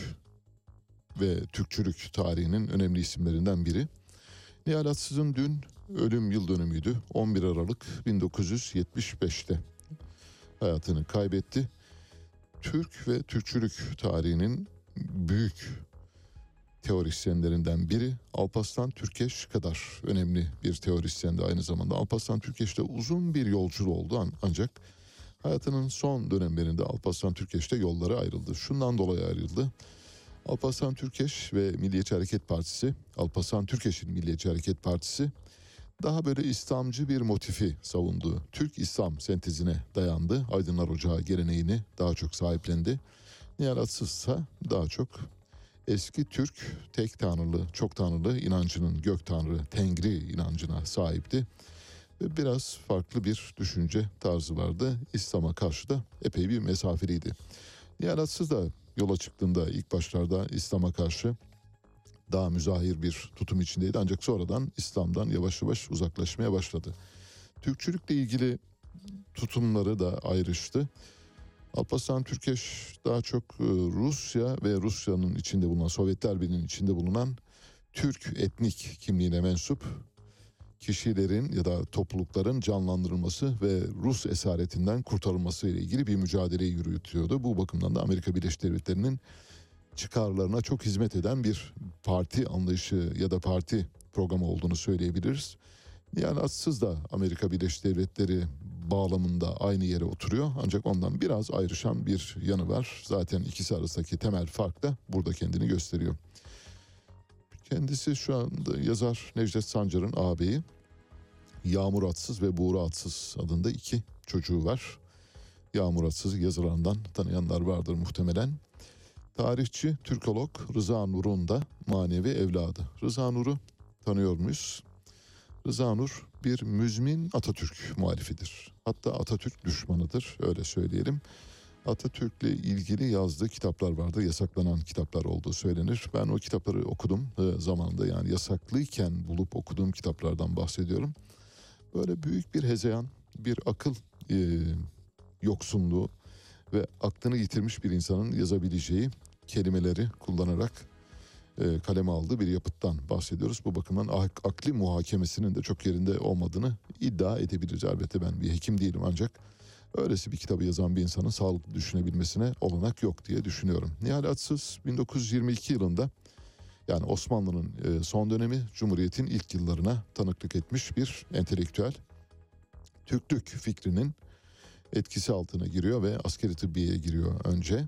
ve Türkçülük tarihinin önemli isimlerinden biri. Nihal Atsız'ın dün ölüm yıl dönümüydü. 11 Aralık 1975'te hayatını kaybetti. Türk ve Türkçülük tarihinin büyük teorisyenlerinden biri Alparslan Türkeş kadar önemli bir teorisyendi aynı zamanda. Alparslan Türkeş'te uzun bir yolculuğu oldu ancak hayatının son dönemlerinde Alparslan Türkeş'te yolları ayrıldı. Şundan dolayı ayrıldı. Alparslan Türkeş ve Milliyetçi Hareket Partisi, Alparslan Türkeş'in Milliyetçi Hareket Partisi daha böyle İslamcı bir motifi savundu. Türk İslam sentezine dayandı. Aydınlar Ocağı geleneğini daha çok sahiplendi. Nihal Atsız ise daha çok eski Türk tek tanrılı, çok tanrılı inancının gök tanrı, tengri inancına sahipti. Ve biraz farklı bir düşünce tarzı vardı. İslam'a karşı da epey bir mesafeliydi. Nihal Atsız da yola çıktığında ilk başlarda İslam'a karşı daha müzahir bir tutum içindeydi ancak sonradan İslam'dan yavaş yavaş uzaklaşmaya başladı. Türkçülükle ilgili tutumları da ayrıştı. Alparslan Türkeş daha çok e, Rusya ve Rusya'nın içinde bulunan Sovyetler Birliği'nin içinde bulunan Türk etnik kimliğine mensup kişilerin ya da toplulukların canlandırılması ve Rus esaretinden kurtarılması ile ilgili bir mücadele yürütüyordu. Bu bakımdan da Amerika Birleşik Devletleri'nin çıkarlarına çok hizmet eden bir parti anlayışı ya da parti programı olduğunu söyleyebiliriz. Yani atsız da Amerika Birleşik Devletleri bağlamında aynı yere oturuyor. Ancak ondan biraz ayrışan bir yanı var. Zaten ikisi arasındaki temel fark da burada kendini gösteriyor. Kendisi şu anda yazar Necdet Sancar'ın ağabeyi. Yağmur Atsız ve Buğra Atsız adında iki çocuğu var. Yağmur Atsız yazılarından tanıyanlar vardır muhtemelen. Tarihçi, Türkolog Rıza Nur'un da manevi evladı. Rıza Nur'u tanıyor muyuz? Rıza Nur bir müzmin Atatürk muhalifidir. Hatta Atatürk düşmanıdır öyle söyleyelim. Atatürk'le ilgili yazdığı kitaplar vardı. Yasaklanan kitaplar olduğu söylenir. Ben o kitapları okudum e, zamanında yani yasaklıyken bulup okuduğum kitaplardan bahsediyorum. Böyle büyük bir hezeyan, bir akıl e, yoksunluğu ve aklını yitirmiş bir insanın yazabileceği kelimeleri kullanarak e, kaleme aldığı bir yapıttan bahsediyoruz. Bu bakımdan ak- akli muhakemesinin de çok yerinde olmadığını iddia edebiliriz. Elbette ben bir hekim değilim ancak öylesi bir kitabı yazan bir insanın sağlıklı düşünebilmesine olanak yok diye düşünüyorum. Nihal Atsız 1922 yılında yani Osmanlı'nın e, son dönemi Cumhuriyet'in ilk yıllarına tanıklık etmiş bir entelektüel. Türklük fikrinin etkisi altına giriyor ve askeri tıbbiyeye giriyor önce.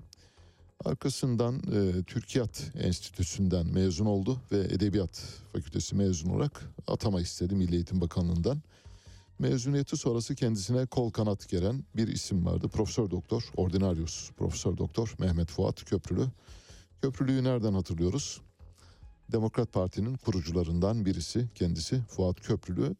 Arkasından e, Türkiyat Enstitüsü'nden mezun oldu ve Edebiyat Fakültesi mezun olarak atama istedi Milli Eğitim Bakanlığı'ndan. Mezuniyeti sonrası kendisine kol kanat gelen bir isim vardı. Profesör Doktor Ordinarius Profesör Doktor Mehmet Fuat Köprülü. Köprülüyü nereden hatırlıyoruz? Demokrat Parti'nin kurucularından birisi kendisi Fuat Köprülü.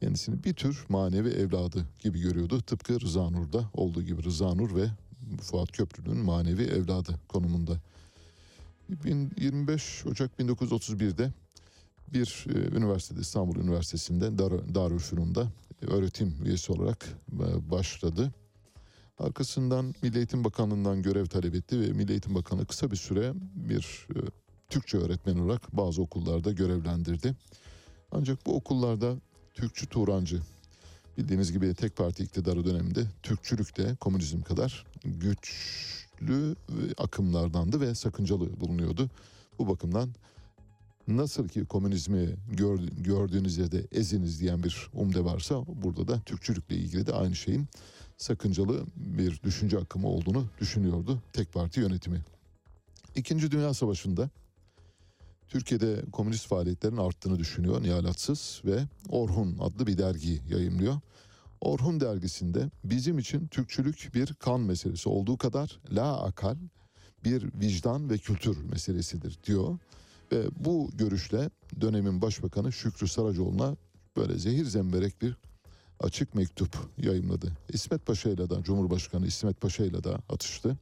Kendisini bir tür manevi evladı gibi görüyordu. Tıpkı Rıza Nur'da olduğu gibi Rıza Nur ve Fuat Köprülü'nün manevi evladı konumunda. 25 Ocak 1931'de bir e, üniversitede İstanbul Üniversitesi'nde Dar Darülfünun'da öğretim üyesi olarak e, başladı. Arkasından Milli Eğitim Bakanlığı'ndan görev talep etti ve Milli Eğitim Bakanlığı kısa bir süre bir e, Türkçe öğretmen olarak bazı okullarda görevlendirdi. Ancak bu okullarda Türkçü Turancı bildiğiniz gibi tek parti iktidarı döneminde Türkçülük de komünizm kadar güçlü akımlardandı ve sakıncalı bulunuyordu. Bu bakımdan nasıl ki komünizmi gör, gördüğünüz yerde eziniz diyen bir umde varsa burada da Türkçülükle ilgili de aynı şeyin sakıncalı bir düşünce akımı olduğunu düşünüyordu tek parti yönetimi. İkinci Dünya Savaşı'nda Türkiye'de komünist faaliyetlerin arttığını düşünüyor Nihalatsız ve Orhun adlı bir dergi yayımlıyor. Orhun dergisinde bizim için Türkçülük bir kan meselesi olduğu kadar la akal bir vicdan ve kültür meselesidir diyor. Ve bu görüşle dönemin başbakanı Şükrü Saracoğlu'na böyle zehir zemberek bir açık mektup yayımladı. İsmet Paşa ile de Cumhurbaşkanı İsmet Paşa ile de atıştı.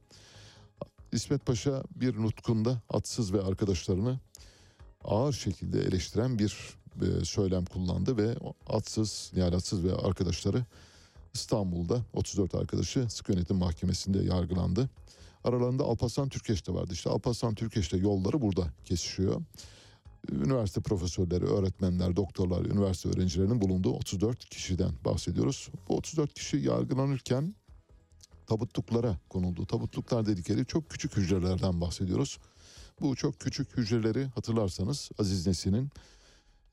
İsmet Paşa bir nutkunda atsız ve arkadaşlarını ağır şekilde eleştiren bir söylem kullandı ve atsız, nihalatsız ve arkadaşları İstanbul'da 34 arkadaşı sık yönetim mahkemesinde yargılandı. Aralarında Alparslan Türkeş de vardı. İşte Alparslan Türkeş'te yolları burada kesişiyor. Üniversite profesörleri, öğretmenler, doktorlar, üniversite öğrencilerinin bulunduğu 34 kişiden bahsediyoruz. Bu 34 kişi yargılanırken tabutluklara konuldu. Tabutluklar dedikleri çok küçük hücrelerden bahsediyoruz. Bu çok küçük hücreleri hatırlarsanız Aziz Nesin'in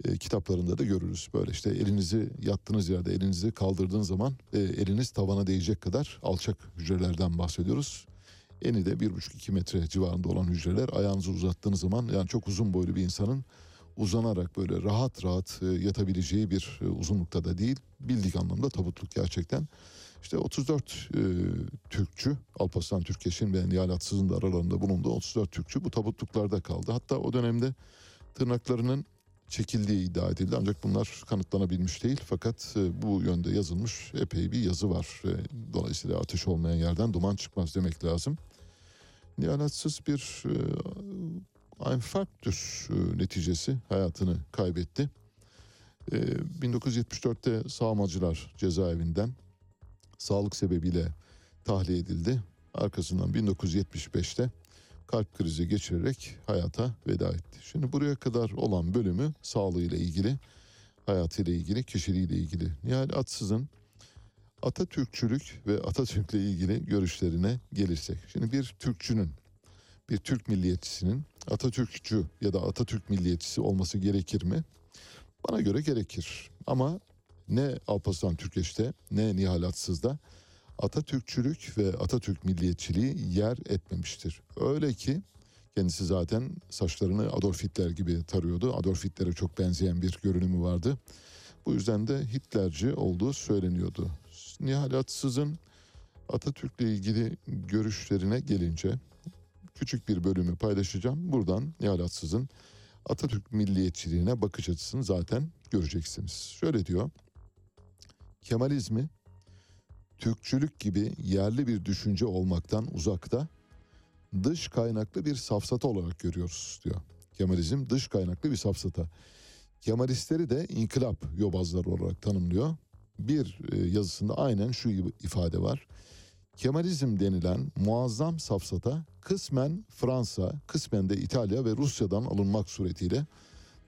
e, kitaplarında da görürüz. Böyle işte elinizi yattığınız yerde elinizi kaldırdığın zaman e, eliniz tavana değecek kadar alçak hücrelerden bahsediyoruz. Eni de 1,5-2 metre civarında olan hücreler ayağınızı uzattığınız zaman yani çok uzun boylu bir insanın uzanarak böyle rahat rahat e, yatabileceği bir e, uzunlukta da değil. Bildik anlamda tabutluk gerçekten. İşte 34 e, Türkçü, Alparslan Türkeş'in ve Nihalatsız'ın da aralarında bulunduğu 34 Türkçü bu tabutluklarda kaldı. Hatta o dönemde tırnaklarının çekildiği iddia edildi ancak bunlar kanıtlanabilmiş değil. Fakat e, bu yönde yazılmış epey bir yazı var. E, dolayısıyla ateş olmayan yerden duman çıkmaz demek lazım. Nihalatsız bir enfarktüs e, neticesi hayatını kaybetti. E, 1974'te sağmacılar cezaevinden sağlık sebebiyle tahliye edildi. Arkasından 1975'te kalp krizi geçirerek hayata veda etti. Şimdi buraya kadar olan bölümü sağlığıyla ilgili, hayatıyla ilgili, kişiliğiyle ilgili. Nihal Atsız'ın Atatürkçülük ve Atatürk'le ilgili görüşlerine gelirsek. Şimdi bir Türkçünün bir Türk milliyetçisinin Atatürkçü ya da Atatürk milliyetçisi olması gerekir mi? Bana göre gerekir. Ama ne Alparslan Türkeş'te ne Nihal Atsız'da Atatürkçülük ve Atatürk milliyetçiliği yer etmemiştir. Öyle ki kendisi zaten saçlarını Adolf Hitler gibi tarıyordu. Adolf Hitler'e çok benzeyen bir görünümü vardı. Bu yüzden de Hitlerci olduğu söyleniyordu. Nihal Atsız'ın Atatürk'le ilgili görüşlerine gelince küçük bir bölümü paylaşacağım. Buradan Nihal Atsız'ın Atatürk milliyetçiliğine bakış açısını zaten göreceksiniz. Şöyle diyor. Kemalizmi Türkçülük gibi yerli bir düşünce olmaktan uzakta dış kaynaklı bir safsata olarak görüyoruz diyor. Kemalizm dış kaynaklı bir safsata. Kemalistleri de inkılap yobazları olarak tanımlıyor. Bir e, yazısında aynen şu ifade var. Kemalizm denilen muazzam safsata kısmen Fransa, kısmen de İtalya ve Rusya'dan alınmak suretiyle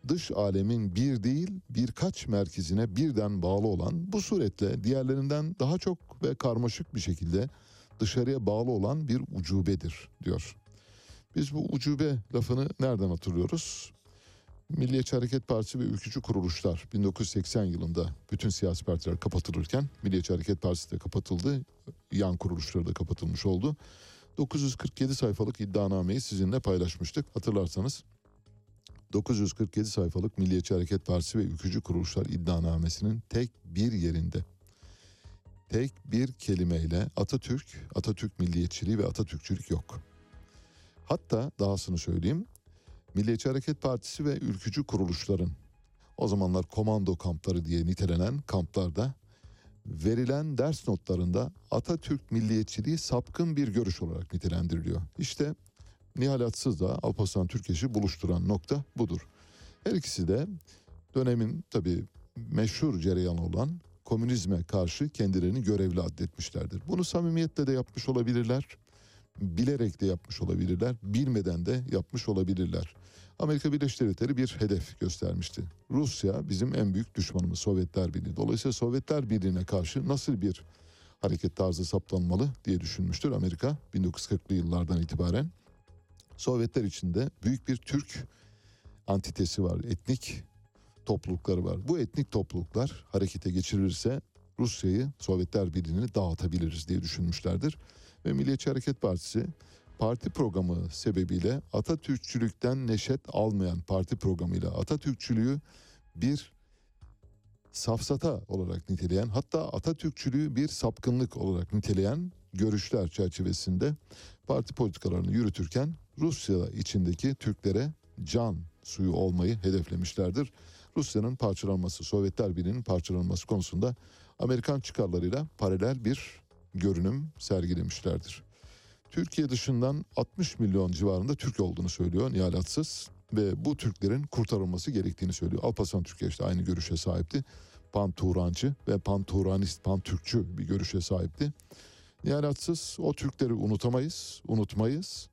dış alemin bir değil birkaç merkezine birden bağlı olan bu suretle diğerlerinden daha çok ve karmaşık bir şekilde dışarıya bağlı olan bir ucubedir diyor. Biz bu ucube lafını nereden hatırlıyoruz? Milliyetçi Hareket Partisi ve ülkücü kuruluşlar 1980 yılında bütün siyasi partiler kapatılırken Milliyetçi Hareket Partisi de kapatıldı. Yan kuruluşları da kapatılmış oldu. 947 sayfalık iddianameyi sizinle paylaşmıştık. Hatırlarsanız 947 sayfalık Milliyetçi Hareket Partisi ve ülkücü kuruluşlar iddianamesinin tek bir yerinde tek bir kelimeyle Atatürk, Atatürk milliyetçiliği ve Atatürkçülük yok. Hatta dahasını söyleyeyim. Milliyetçi Hareket Partisi ve ülkücü kuruluşların o zamanlar komando kampları diye nitelenen kamplarda verilen ders notlarında Atatürk milliyetçiliği sapkın bir görüş olarak nitelendiriliyor. İşte Nihal Atsız'la Alparslan Türkeş'i buluşturan nokta budur. Her ikisi de dönemin tabii meşhur cereyanı olan komünizme karşı kendilerini görevli addetmişlerdir. Bunu samimiyetle de yapmış olabilirler, bilerek de yapmış olabilirler, bilmeden de yapmış olabilirler. Amerika Birleşik Devletleri bir hedef göstermişti. Rusya bizim en büyük düşmanımız Sovyetler Birliği. Dolayısıyla Sovyetler Birliği'ne karşı nasıl bir hareket tarzı saptanmalı diye düşünmüştür Amerika 1940'lı yıllardan itibaren. Sovyetler içinde büyük bir Türk antitesi var, etnik toplulukları var. Bu etnik topluluklar harekete geçirilirse Rusya'yı Sovyetler Birliği'ni dağıtabiliriz diye düşünmüşlerdir. Ve Milliyetçi Hareket Partisi parti programı sebebiyle Atatürkçülükten neşet almayan parti programıyla Atatürkçülüğü bir safsata olarak niteleyen hatta Atatürkçülüğü bir sapkınlık olarak niteleyen görüşler çerçevesinde parti politikalarını yürütürken Rusya içindeki Türklere can suyu olmayı hedeflemişlerdir. Rusya'nın parçalanması, Sovyetler Birliği'nin parçalanması konusunda Amerikan çıkarlarıyla paralel bir görünüm sergilemişlerdir. Türkiye dışından 60 milyon civarında Türk olduğunu söylüyor Nihal Atsız ve bu Türklerin kurtarılması gerektiğini söylüyor. Alparslan Türkiye işte aynı görüşe sahipti. Pan-Turancı ve Pan-Turanist, Pan-Türkçü bir görüşe sahipti. Nihal Atsız o Türkleri unutamayız, unutmayız.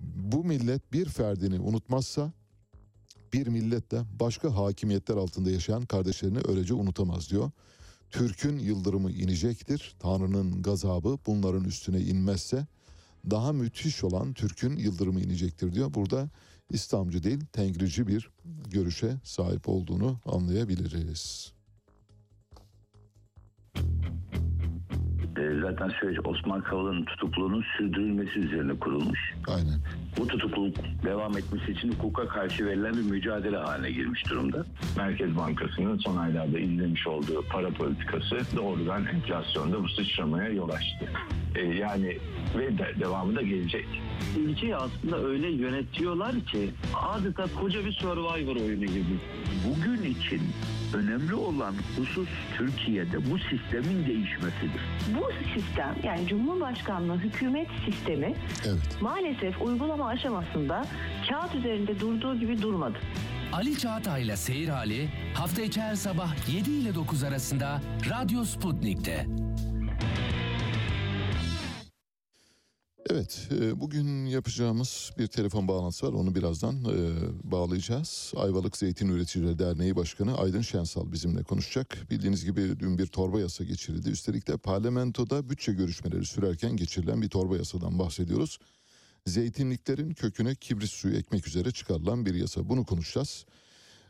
Bu millet bir ferdini unutmazsa bir millet de başka hakimiyetler altında yaşayan kardeşlerini öylece unutamaz diyor. Türk'ün yıldırımı inecektir. Tanrı'nın gazabı bunların üstüne inmezse daha müthiş olan Türk'ün yıldırımı inecektir diyor. Burada İslamcı değil Tengrici bir görüşe sahip olduğunu anlayabiliriz. Zaten süreç Osman Kavala'nın tutukluluğunun sürdürülmesi üzerine kurulmuş. Aynen. Bu tutukluluk devam etmesi için hukuka karşı verilen bir mücadele haline girmiş durumda. Merkez Bankası'nın son aylarda izlemiş olduğu para politikası doğrudan enflasyonda bu sıçramaya yol açtı. E, yani ve de, devamı da gelecek. Ülkeyi aslında öyle yönetiyorlar ki adeta koca bir survivor oyunu gibi. Bugün için önemli olan husus Türkiye'de bu sistemin değişmesidir. Bu sistem yani Cumhurbaşkanlığı hükümet sistemi Evet. maalesef uygulama aşamasında kağıt üzerinde durduğu gibi durmadı. Ali Çağatay'la Seyir Hali hafta içi her sabah 7 ile 9 arasında Radyo Sputnik'te. Evet, e, bugün yapacağımız bir telefon bağlantısı var. Onu birazdan e, bağlayacağız. Ayvalık Zeytin Üreticileri Derneği Başkanı Aydın Şensal bizimle konuşacak. Bildiğiniz gibi dün bir torba yasa geçirildi. Üstelik de parlamentoda bütçe görüşmeleri sürerken geçirilen bir torba yasadan bahsediyoruz. zeytinliklerin köküne kibrit suyu ekmek üzere çıkarılan bir yasa. Bunu konuşacağız.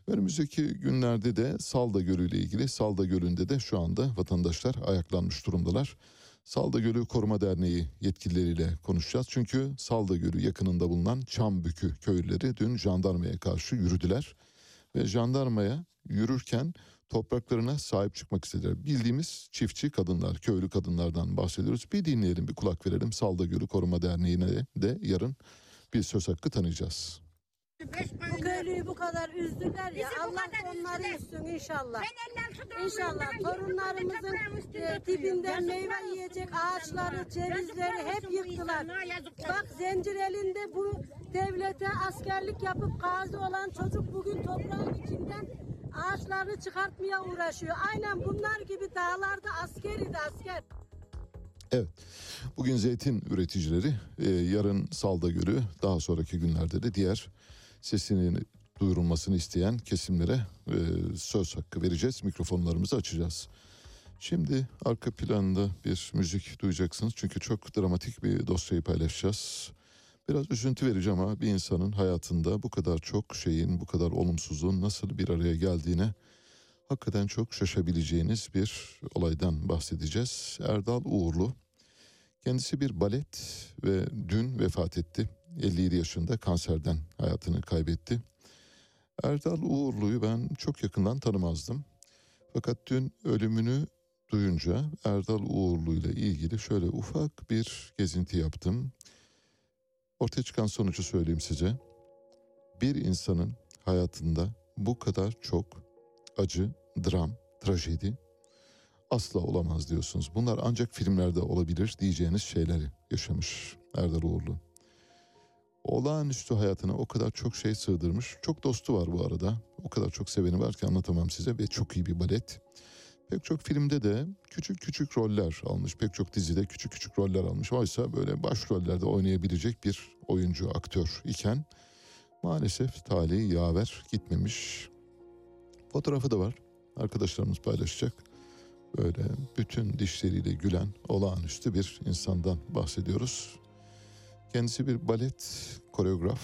Önümüzdeki günlerde de Salda Gölü ile ilgili Salda Gölü'nde de şu anda vatandaşlar ayaklanmış durumdalar. Salda Gölü Koruma Derneği yetkilileriyle konuşacağız. Çünkü Salda Gölü yakınında bulunan Çambükü köylüleri dün jandarmaya karşı yürüdüler. Ve jandarmaya yürürken topraklarına sahip çıkmak istediler. Bildiğimiz çiftçi kadınlar, köylü kadınlardan bahsediyoruz. Bir dinleyelim, bir kulak verelim. Salda Gölü Koruma Derneği'ne de yarın bir söz hakkı tanıyacağız. Bu köylüyü bu kadar üzdüler ya. Allah onları üssün inşallah. İnşallah torunlarımızın e, dibinden meyve yiyecek ağaçları, cevizleri hep yıktılar. Bak zincir elinde bu devlete askerlik yapıp gazi olan çocuk bugün toprağın içinden ağaçlarını çıkartmaya uğraşıyor. Aynen bunlar gibi dağlarda askeriydi asker. Evet. Bugün zeytin üreticileri e, yarın Salda Gölü daha sonraki günlerde de diğer sesini duyurulmasını isteyen kesimlere e, söz hakkı vereceğiz. Mikrofonlarımızı açacağız. Şimdi arka planda bir müzik duyacaksınız. Çünkü çok dramatik bir dosyayı paylaşacağız. Biraz üzüntü verici ama bir insanın hayatında bu kadar çok şeyin, bu kadar olumsuzluğun nasıl bir araya geldiğine hakikaten çok şaşabileceğiniz bir olaydan bahsedeceğiz. Erdal Uğurlu kendisi bir balet ve dün vefat etti. 57 yaşında kanserden hayatını kaybetti. Erdal Uğurlu'yu ben çok yakından tanımazdım. Fakat dün ölümünü duyunca Erdal Uğurlu ile ilgili şöyle ufak bir gezinti yaptım. Ortaya çıkan sonucu söyleyeyim size. Bir insanın hayatında bu kadar çok acı, dram, trajedi asla olamaz diyorsunuz. Bunlar ancak filmlerde olabilir diyeceğiniz şeyleri yaşamış Erdal Uğurlu. Olağanüstü hayatına o kadar çok şey sığdırmış. Çok dostu var bu arada. O kadar çok seveni var ki anlatamam size ve çok iyi bir balet. Pek çok filmde de küçük küçük roller almış. Pek çok dizide küçük küçük roller almış. Oysa böyle başrollerde oynayabilecek bir oyuncu, aktör iken maalesef talihi yaver gitmemiş. Fotoğrafı da var. Arkadaşlarımız paylaşacak. Böyle bütün dişleriyle gülen olağanüstü bir insandan bahsediyoruz. Kendisi bir balet koreograf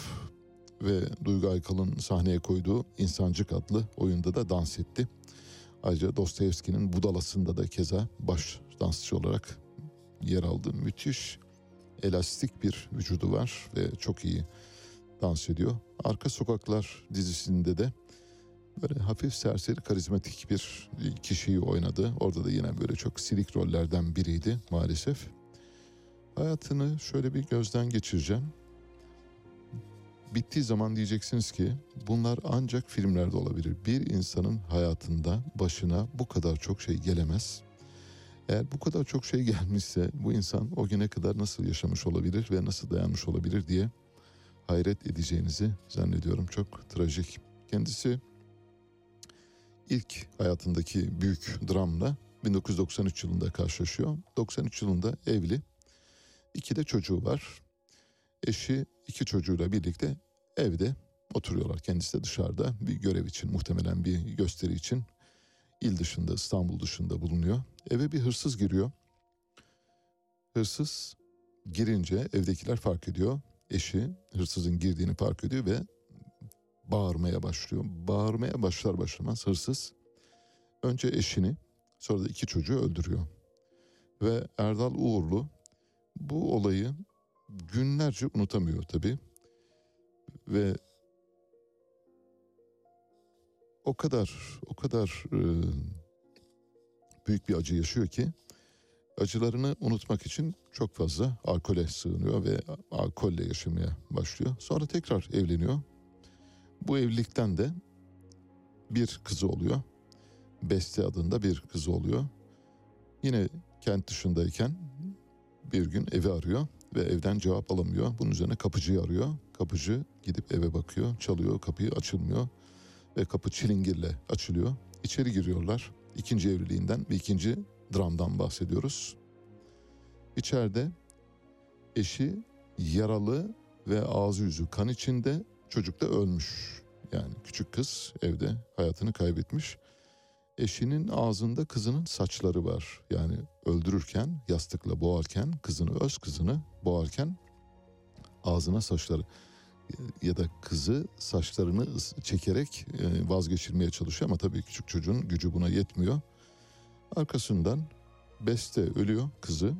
ve Duygu Aykal'ın sahneye koyduğu İnsancık adlı oyunda da dans etti. Ayrıca Dostoyevski'nin Budalası'nda da keza baş dansçı olarak yer aldı. Müthiş elastik bir vücudu var ve çok iyi dans ediyor. Arka Sokaklar dizisinde de böyle hafif serseri karizmatik bir kişiyi oynadı. Orada da yine böyle çok silik rollerden biriydi maalesef. Hayatını şöyle bir gözden geçireceğim. Bittiği zaman diyeceksiniz ki bunlar ancak filmlerde olabilir. Bir insanın hayatında başına bu kadar çok şey gelemez. Eğer bu kadar çok şey gelmişse bu insan o güne kadar nasıl yaşamış olabilir ve nasıl dayanmış olabilir diye hayret edeceğinizi zannediyorum. Çok trajik. Kendisi ilk hayatındaki büyük dramla 1993 yılında karşılaşıyor. 93 yılında evli. İki de çocuğu var. Eşi iki çocuğuyla birlikte evde oturuyorlar. Kendisi de dışarıda bir görev için muhtemelen bir gösteri için il dışında İstanbul dışında bulunuyor. Eve bir hırsız giriyor. Hırsız girince evdekiler fark ediyor. Eşi hırsızın girdiğini fark ediyor ve bağırmaya başlıyor. Bağırmaya başlar başlamaz hırsız önce eşini sonra da iki çocuğu öldürüyor. Ve Erdal Uğurlu bu olayı günlerce unutamıyor tabii. Ve o kadar o kadar e, büyük bir acı yaşıyor ki acılarını unutmak için çok fazla alkole sığınıyor ve alkolle yaşamaya başlıyor. Sonra tekrar evleniyor. Bu evlilikten de bir kızı oluyor. Beste adında bir kızı oluyor. Yine kent dışındayken bir gün evi arıyor ve evden cevap alamıyor. Bunun üzerine kapıcıyı arıyor. Kapıcı gidip eve bakıyor, çalıyor, kapıyı açılmıyor ve kapı çilingirle açılıyor. İçeri giriyorlar. İkinci evliliğinden ve ikinci dramdan bahsediyoruz. İçeride eşi yaralı ve ağzı yüzü kan içinde çocuk da ölmüş. Yani küçük kız evde hayatını kaybetmiş. Eşinin ağzında kızının saçları var. Yani öldürürken, yastıkla boğarken, kızını, öz kızını boğarken ağzına saçları ya da kızı saçlarını çekerek e, vazgeçirmeye çalışıyor ama tabii küçük çocuğun gücü buna yetmiyor. Arkasından Beste ölüyor kızı.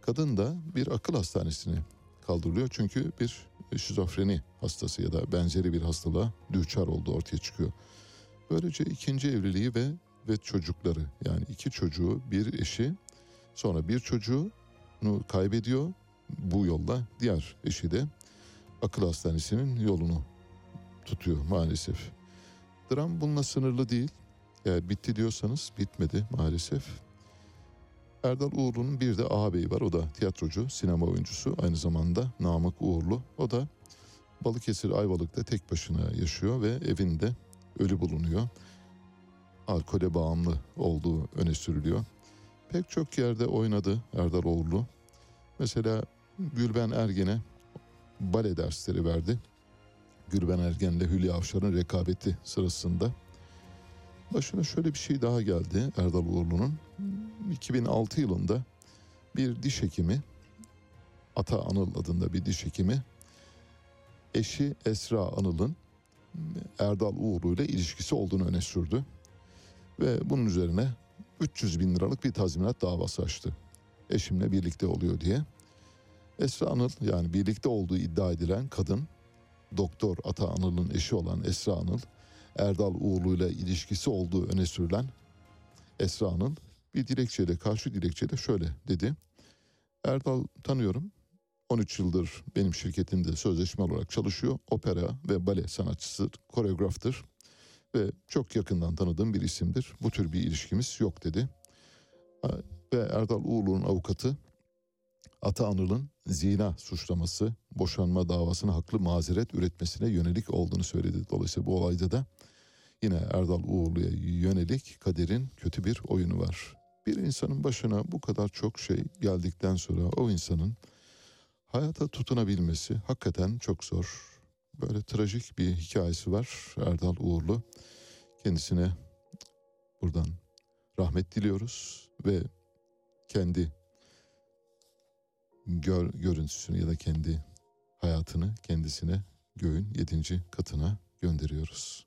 Kadın da bir akıl hastanesine kaldırılıyor çünkü bir şizofreni hastası ya da benzeri bir hastalığa düçar olduğu ortaya çıkıyor. Böylece ikinci evliliği ve ve çocukları yani iki çocuğu bir eşi sonra bir çocuğunu kaybediyor bu yolla diğer eşi de akıl hastanesinin yolunu tutuyor maalesef. Dram bununla sınırlı değil. Eğer bitti diyorsanız bitmedi maalesef. Erdal Uğurlu'nun bir de ağabeyi var. O da tiyatrocu, sinema oyuncusu. Aynı zamanda Namık Uğurlu. O da Balıkesir Ayvalık'ta tek başına yaşıyor ve evinde ölü bulunuyor. Alkole bağımlı olduğu öne sürülüyor. Pek çok yerde oynadı Erdal Uğurlu. Mesela Gülben Ergen'e bale dersleri verdi. Gülben Ergen'le Hülya Avşar'ın rekabeti sırasında. Başına şöyle bir şey daha geldi Erdal Uğurlu'nun. 2006 yılında bir diş hekimi, Ata Anıl adında bir diş hekimi, eşi Esra Anıl'ın Erdal Uğurlu ile ilişkisi olduğunu öne sürdü. Ve bunun üzerine 300 bin liralık bir tazminat davası açtı. Eşimle birlikte oluyor diye. Esra Anıl yani birlikte olduğu iddia edilen kadın Doktor Ata Anıl'ın eşi olan Esra Anıl Erdal Uğurlu ile ilişkisi olduğu öne sürülen Esra Anıl bir dilekçeyle karşı dilekçeyle şöyle dedi. Erdal tanıyorum. 13 yıldır benim şirketimde sözleşme olarak çalışıyor. Opera ve bale sanatçısı, koreograftır ve çok yakından tanıdığım bir isimdir. Bu tür bir ilişkimiz yok dedi. Ve Erdal Uğurlu'nun avukatı Ata Anıl'ın zina suçlaması, boşanma davasına haklı mazeret üretmesine yönelik olduğunu söyledi. Dolayısıyla bu olayda da yine Erdal Uğurlu'ya yönelik kaderin kötü bir oyunu var. Bir insanın başına bu kadar çok şey geldikten sonra o insanın hayata tutunabilmesi hakikaten çok zor. Böyle trajik bir hikayesi var Erdal Uğurlu. Kendisine buradan rahmet diliyoruz ve kendi gör, görüntüsünü ya da kendi hayatını kendisine göğün yedinci katına gönderiyoruz.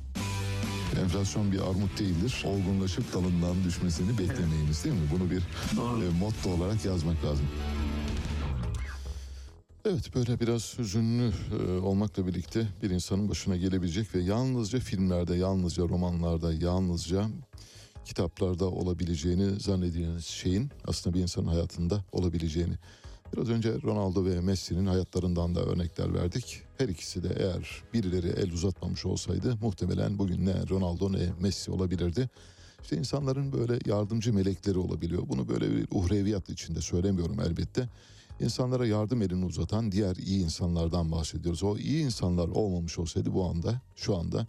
Enflasyon bir armut değildir. Olgunlaşıp dalından düşmesini beklemeyiniz değil mi? Bunu bir e, motto olarak yazmak lazım. Evet böyle biraz hüzünlü e, olmakla birlikte bir insanın başına gelebilecek ve yalnızca filmlerde, yalnızca romanlarda, yalnızca kitaplarda olabileceğini zannediğiniz şeyin aslında bir insanın hayatında olabileceğini. Biraz önce Ronaldo ve Messi'nin hayatlarından da örnekler verdik. Her ikisi de eğer birileri el uzatmamış olsaydı muhtemelen bugün ne Ronaldo ne Messi olabilirdi. İşte insanların böyle yardımcı melekleri olabiliyor. Bunu böyle bir uhreviyat içinde söylemiyorum elbette. İnsanlara yardım elini uzatan diğer iyi insanlardan bahsediyoruz. O iyi insanlar olmamış olsaydı bu anda, şu anda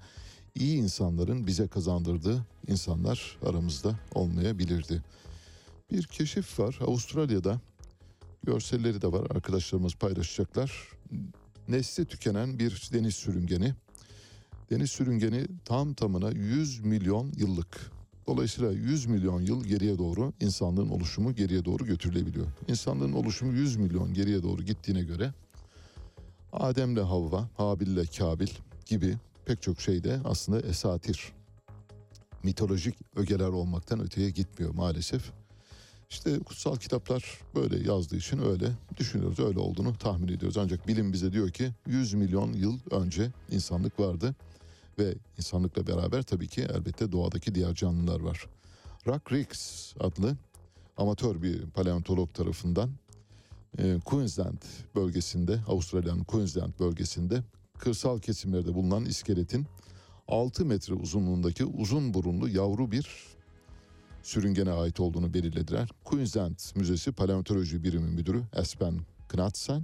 iyi insanların bize kazandırdığı insanlar aramızda olmayabilirdi. Bir keşif var Avustralya'da görselleri de var arkadaşlarımız paylaşacaklar. Nesli tükenen bir deniz sürüngeni. Deniz sürüngeni tam tamına 100 milyon yıllık. Dolayısıyla 100 milyon yıl geriye doğru insanlığın oluşumu geriye doğru götürülebiliyor. İnsanlığın oluşumu 100 milyon geriye doğru gittiğine göre Adem'le Havva, Habil'le Kabil gibi pek çok şeyde aslında esatir, mitolojik ögeler olmaktan öteye gitmiyor maalesef. İşte kutsal kitaplar böyle yazdığı için öyle düşünüyoruz, öyle olduğunu tahmin ediyoruz. Ancak bilim bize diyor ki 100 milyon yıl önce insanlık vardı ve insanlıkla beraber tabii ki elbette doğadaki diğer canlılar var. Rock Ricks adlı amatör bir paleontolog tarafından e, Queensland bölgesinde, Avustralya'nın Queensland bölgesinde kırsal kesimlerde bulunan iskeletin 6 metre uzunluğundaki uzun burunlu yavru bir sürüngene ait olduğunu belirlediler. Queensland Müzesi Paleontoloji Birimi Müdürü Espen Knudsen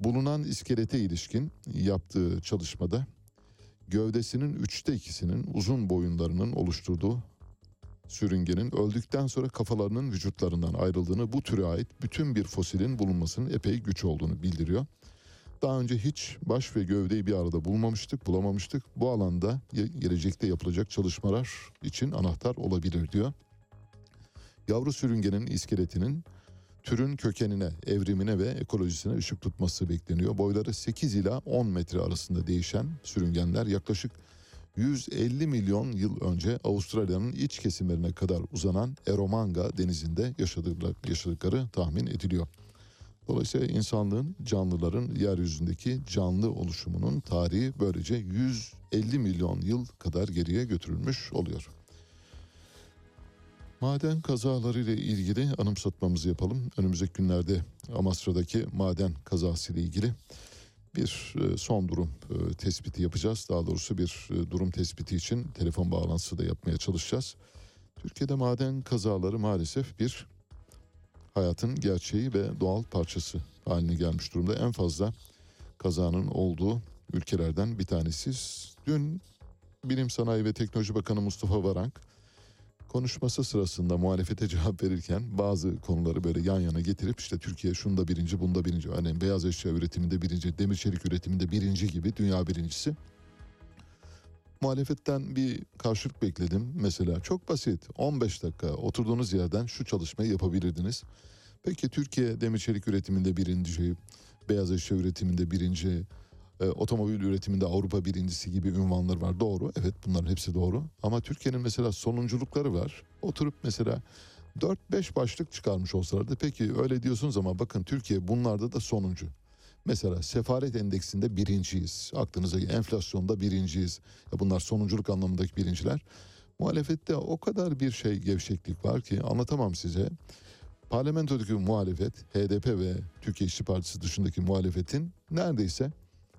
bulunan iskelete ilişkin yaptığı çalışmada gövdesinin üçte ikisinin uzun boyunlarının oluşturduğu sürüngenin öldükten sonra kafalarının vücutlarından ayrıldığını, bu türe ait bütün bir fosilin bulunmasının epey güç olduğunu bildiriyor. Daha önce hiç baş ve gövdeyi bir arada bulmamıştık, bulamamıştık. Bu alanda ge- gelecekte yapılacak çalışmalar için anahtar olabilir diyor. Yavru sürüngenin iskeletinin türün kökenine, evrimine ve ekolojisine ışık tutması bekleniyor. Boyları 8 ila 10 metre arasında değişen sürüngenler yaklaşık 150 milyon yıl önce Avustralya'nın iç kesimlerine kadar uzanan Eromanga denizinde yaşadıkları tahmin ediliyor. Dolayısıyla insanlığın, canlıların yeryüzündeki canlı oluşumunun tarihi böylece 150 milyon yıl kadar geriye götürülmüş oluyor. Maden kazaları ile ilgili anımsatmamızı yapalım. Önümüzdeki günlerde Amasra'daki maden kazası ile ilgili bir e, son durum e, tespiti yapacağız. Daha doğrusu bir e, durum tespiti için telefon bağlantısı da yapmaya çalışacağız. Türkiye'de maden kazaları maalesef bir hayatın gerçeği ve doğal parçası haline gelmiş durumda. En fazla kazanın olduğu ülkelerden bir tanesi. Dün Bilim Sanayi ve Teknoloji Bakanı Mustafa Varank konuşması sırasında muhalefete cevap verirken bazı konuları böyle yan yana getirip işte Türkiye şunda birinci bunda birinci hani beyaz eşya üretiminde birinci demir çelik üretiminde birinci gibi dünya birincisi. Muhalefetten bir karşılık bekledim mesela çok basit 15 dakika oturduğunuz yerden şu çalışmayı yapabilirdiniz. Peki Türkiye demir çelik üretiminde birinci, beyaz eşya üretiminde birinci, e, otomobil üretiminde Avrupa birincisi gibi ünvanlar var. Doğru. Evet bunların hepsi doğru. Ama Türkiye'nin mesela sonunculukları var. Oturup mesela 4-5 başlık çıkarmış olsalardı. Peki öyle diyorsunuz ama bakın Türkiye bunlarda da sonuncu. Mesela sefaret endeksinde birinciyiz. Aklınıza enflasyonda birinciyiz. Ya bunlar sonunculuk anlamındaki birinciler. Muhalefette o kadar bir şey gevşeklik var ki anlatamam size. Parlamentodaki muhalefet HDP ve Türkiye İşçi Partisi dışındaki muhalefetin neredeyse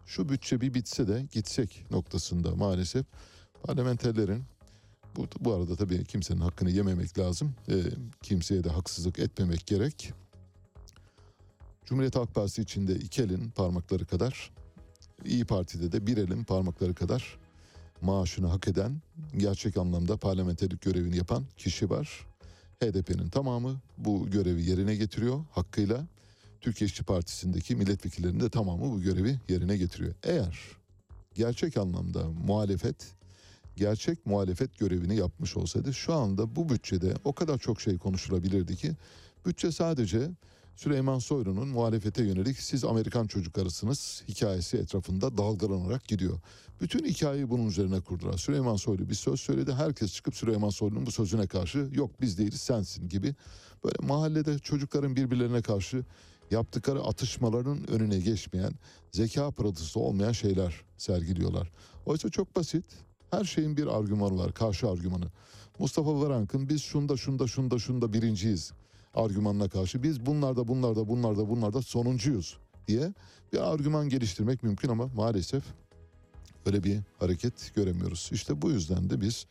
şu bütçe bir bitse de gitsek noktasında maalesef parlamenterlerin bu, bu arada tabii kimsenin hakkını yememek lazım. Ee, kimseye de haksızlık etmemek gerek. Cumhuriyet Halk Partisi içinde iki elin parmakları kadar, İyi Parti'de de bir elin parmakları kadar maaşını hak eden, gerçek anlamda parlamenterlik görevini yapan kişi var. HDP'nin tamamı bu görevi yerine getiriyor hakkıyla. Türkiye İşçi Partisi'ndeki milletvekillerinin de tamamı bu görevi yerine getiriyor. Eğer gerçek anlamda muhalefet gerçek muhalefet görevini yapmış olsaydı şu anda bu bütçede o kadar çok şey konuşulabilirdi ki bütçe sadece Süleyman Soylu'nun muhalefete yönelik siz Amerikan çocuklarısınız hikayesi etrafında dalgalanarak gidiyor. Bütün hikayeyi bunun üzerine kurdular. Süleyman Soylu bir söz söyledi. Herkes çıkıp Süleyman Soylu'nun bu sözüne karşı yok biz değiliz sensin gibi. Böyle mahallede çocukların birbirlerine karşı yaptıkları atışmaların önüne geçmeyen, zeka pırıltısı olmayan şeyler sergiliyorlar. Oysa çok basit. Her şeyin bir argümanı var, karşı argümanı. Mustafa Varank'ın biz şunda şunda şunda şunda birinciyiz argümanına karşı biz bunlarda bunlarda bunlarda bunlarda sonuncuyuz diye bir argüman geliştirmek mümkün ama maalesef öyle bir hareket göremiyoruz. İşte bu yüzden de biz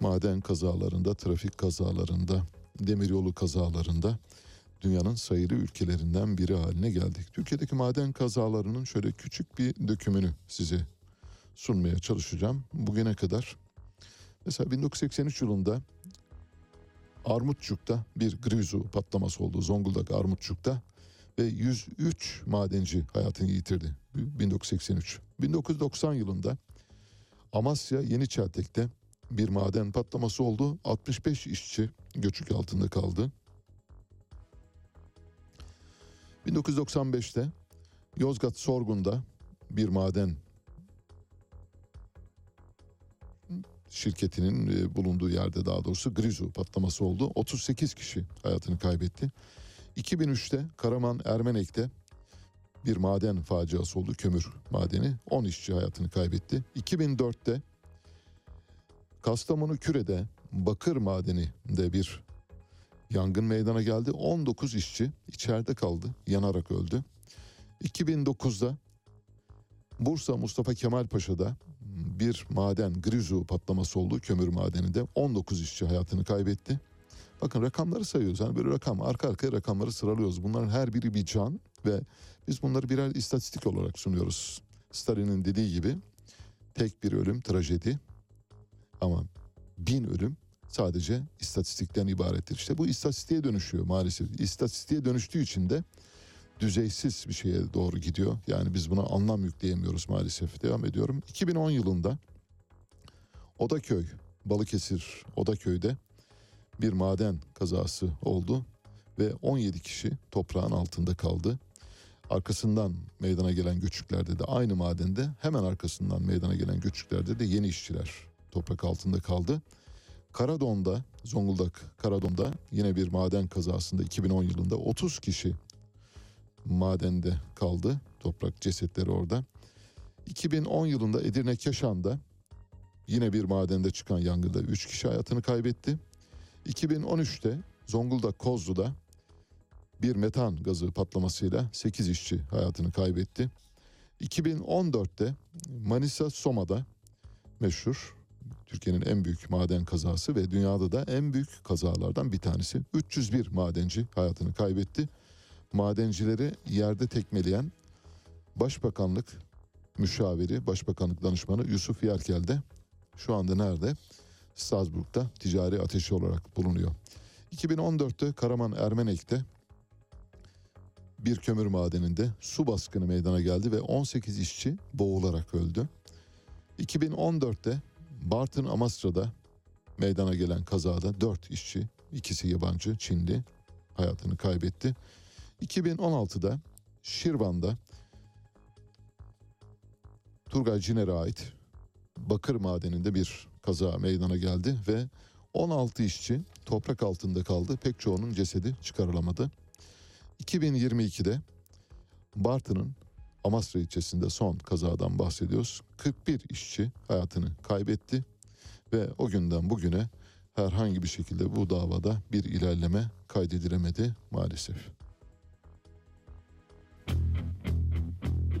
maden kazalarında, trafik kazalarında, demiryolu kazalarında dünyanın sayılı ülkelerinden biri haline geldik. Türkiye'deki maden kazalarının şöyle küçük bir dökümünü size sunmaya çalışacağım. Bugüne kadar mesela 1983 yılında Armutçuk'ta bir grizu patlaması oldu. Zonguldak Armutçuk'ta ve 103 madenci hayatını yitirdi. 1983. 1990 yılında Amasya Yeniçeltek'te bir maden patlaması oldu. 65 işçi göçük altında kaldı. 1995'te Yozgat Sorgun'da bir maden şirketinin e, bulunduğu yerde daha doğrusu Grizu patlaması oldu. 38 kişi hayatını kaybetti. 2003'te Karaman Ermenek'te bir maden faciası oldu. Kömür madeni. 10 işçi hayatını kaybetti. 2004'te Kastamonu Küre'de bakır madeni de bir yangın meydana geldi. 19 işçi içeride kaldı. Yanarak öldü. 2009'da Bursa Mustafa Kemal Paşa'da bir maden grizu patlaması oldu kömür madeninde 19 işçi hayatını kaybetti. Bakın rakamları sayıyoruz. Hani böyle rakam arka arkaya rakamları sıralıyoruz. Bunların her biri bir can ve biz bunları birer istatistik olarak sunuyoruz. Stalin'in dediği gibi tek bir ölüm trajedi ama bin ölüm sadece istatistikten ibarettir. İşte bu istatistiğe dönüşüyor maalesef. İstatistiğe dönüştüğü için de düzeysiz bir şeye doğru gidiyor. Yani biz buna anlam yükleyemiyoruz maalesef. Devam ediyorum. 2010 yılında Odaköy, Balıkesir Odaköy'de bir maden kazası oldu ve 17 kişi toprağın altında kaldı. Arkasından meydana gelen göçüklerde de aynı madende hemen arkasından meydana gelen göçüklerde de yeni işçiler toprak altında kaldı. Karadon'da, Zonguldak Karadon'da yine bir maden kazasında 2010 yılında 30 kişi madende kaldı. Toprak cesetleri orada. 2010 yılında Edirne Keşan'da yine bir madende çıkan yangında 3 kişi hayatını kaybetti. 2013'te Zonguldak Kozlu'da bir metan gazı patlamasıyla 8 işçi hayatını kaybetti. 2014'te Manisa Soma'da meşhur Türkiye'nin en büyük maden kazası ve dünyada da en büyük kazalardan bir tanesi. 301 madenci hayatını kaybetti. Madencileri yerde tekmeleyen Başbakanlık müşaviri, Başbakanlık danışmanı Yusuf Yerkel de şu anda nerede? Strasbourg'da ticari ateşi olarak bulunuyor. 2014'te Karaman Ermenek'te bir kömür madeninde su baskını meydana geldi ve 18 işçi boğularak öldü. 2014'te Bartın Amasra'da meydana gelen kazada 4 işçi, ikisi yabancı, Çinli hayatını kaybetti. 2016'da Şirvan'da Turgay Ciner'e ait bakır madeninde bir kaza meydana geldi ve 16 işçi toprak altında kaldı. Pek çoğunun cesedi çıkarılamadı. 2022'de Bartın'ın Amasra ilçesinde son kazadan bahsediyoruz. 41 işçi hayatını kaybetti ve o günden bugüne herhangi bir şekilde bu davada bir ilerleme kaydedilemedi maalesef.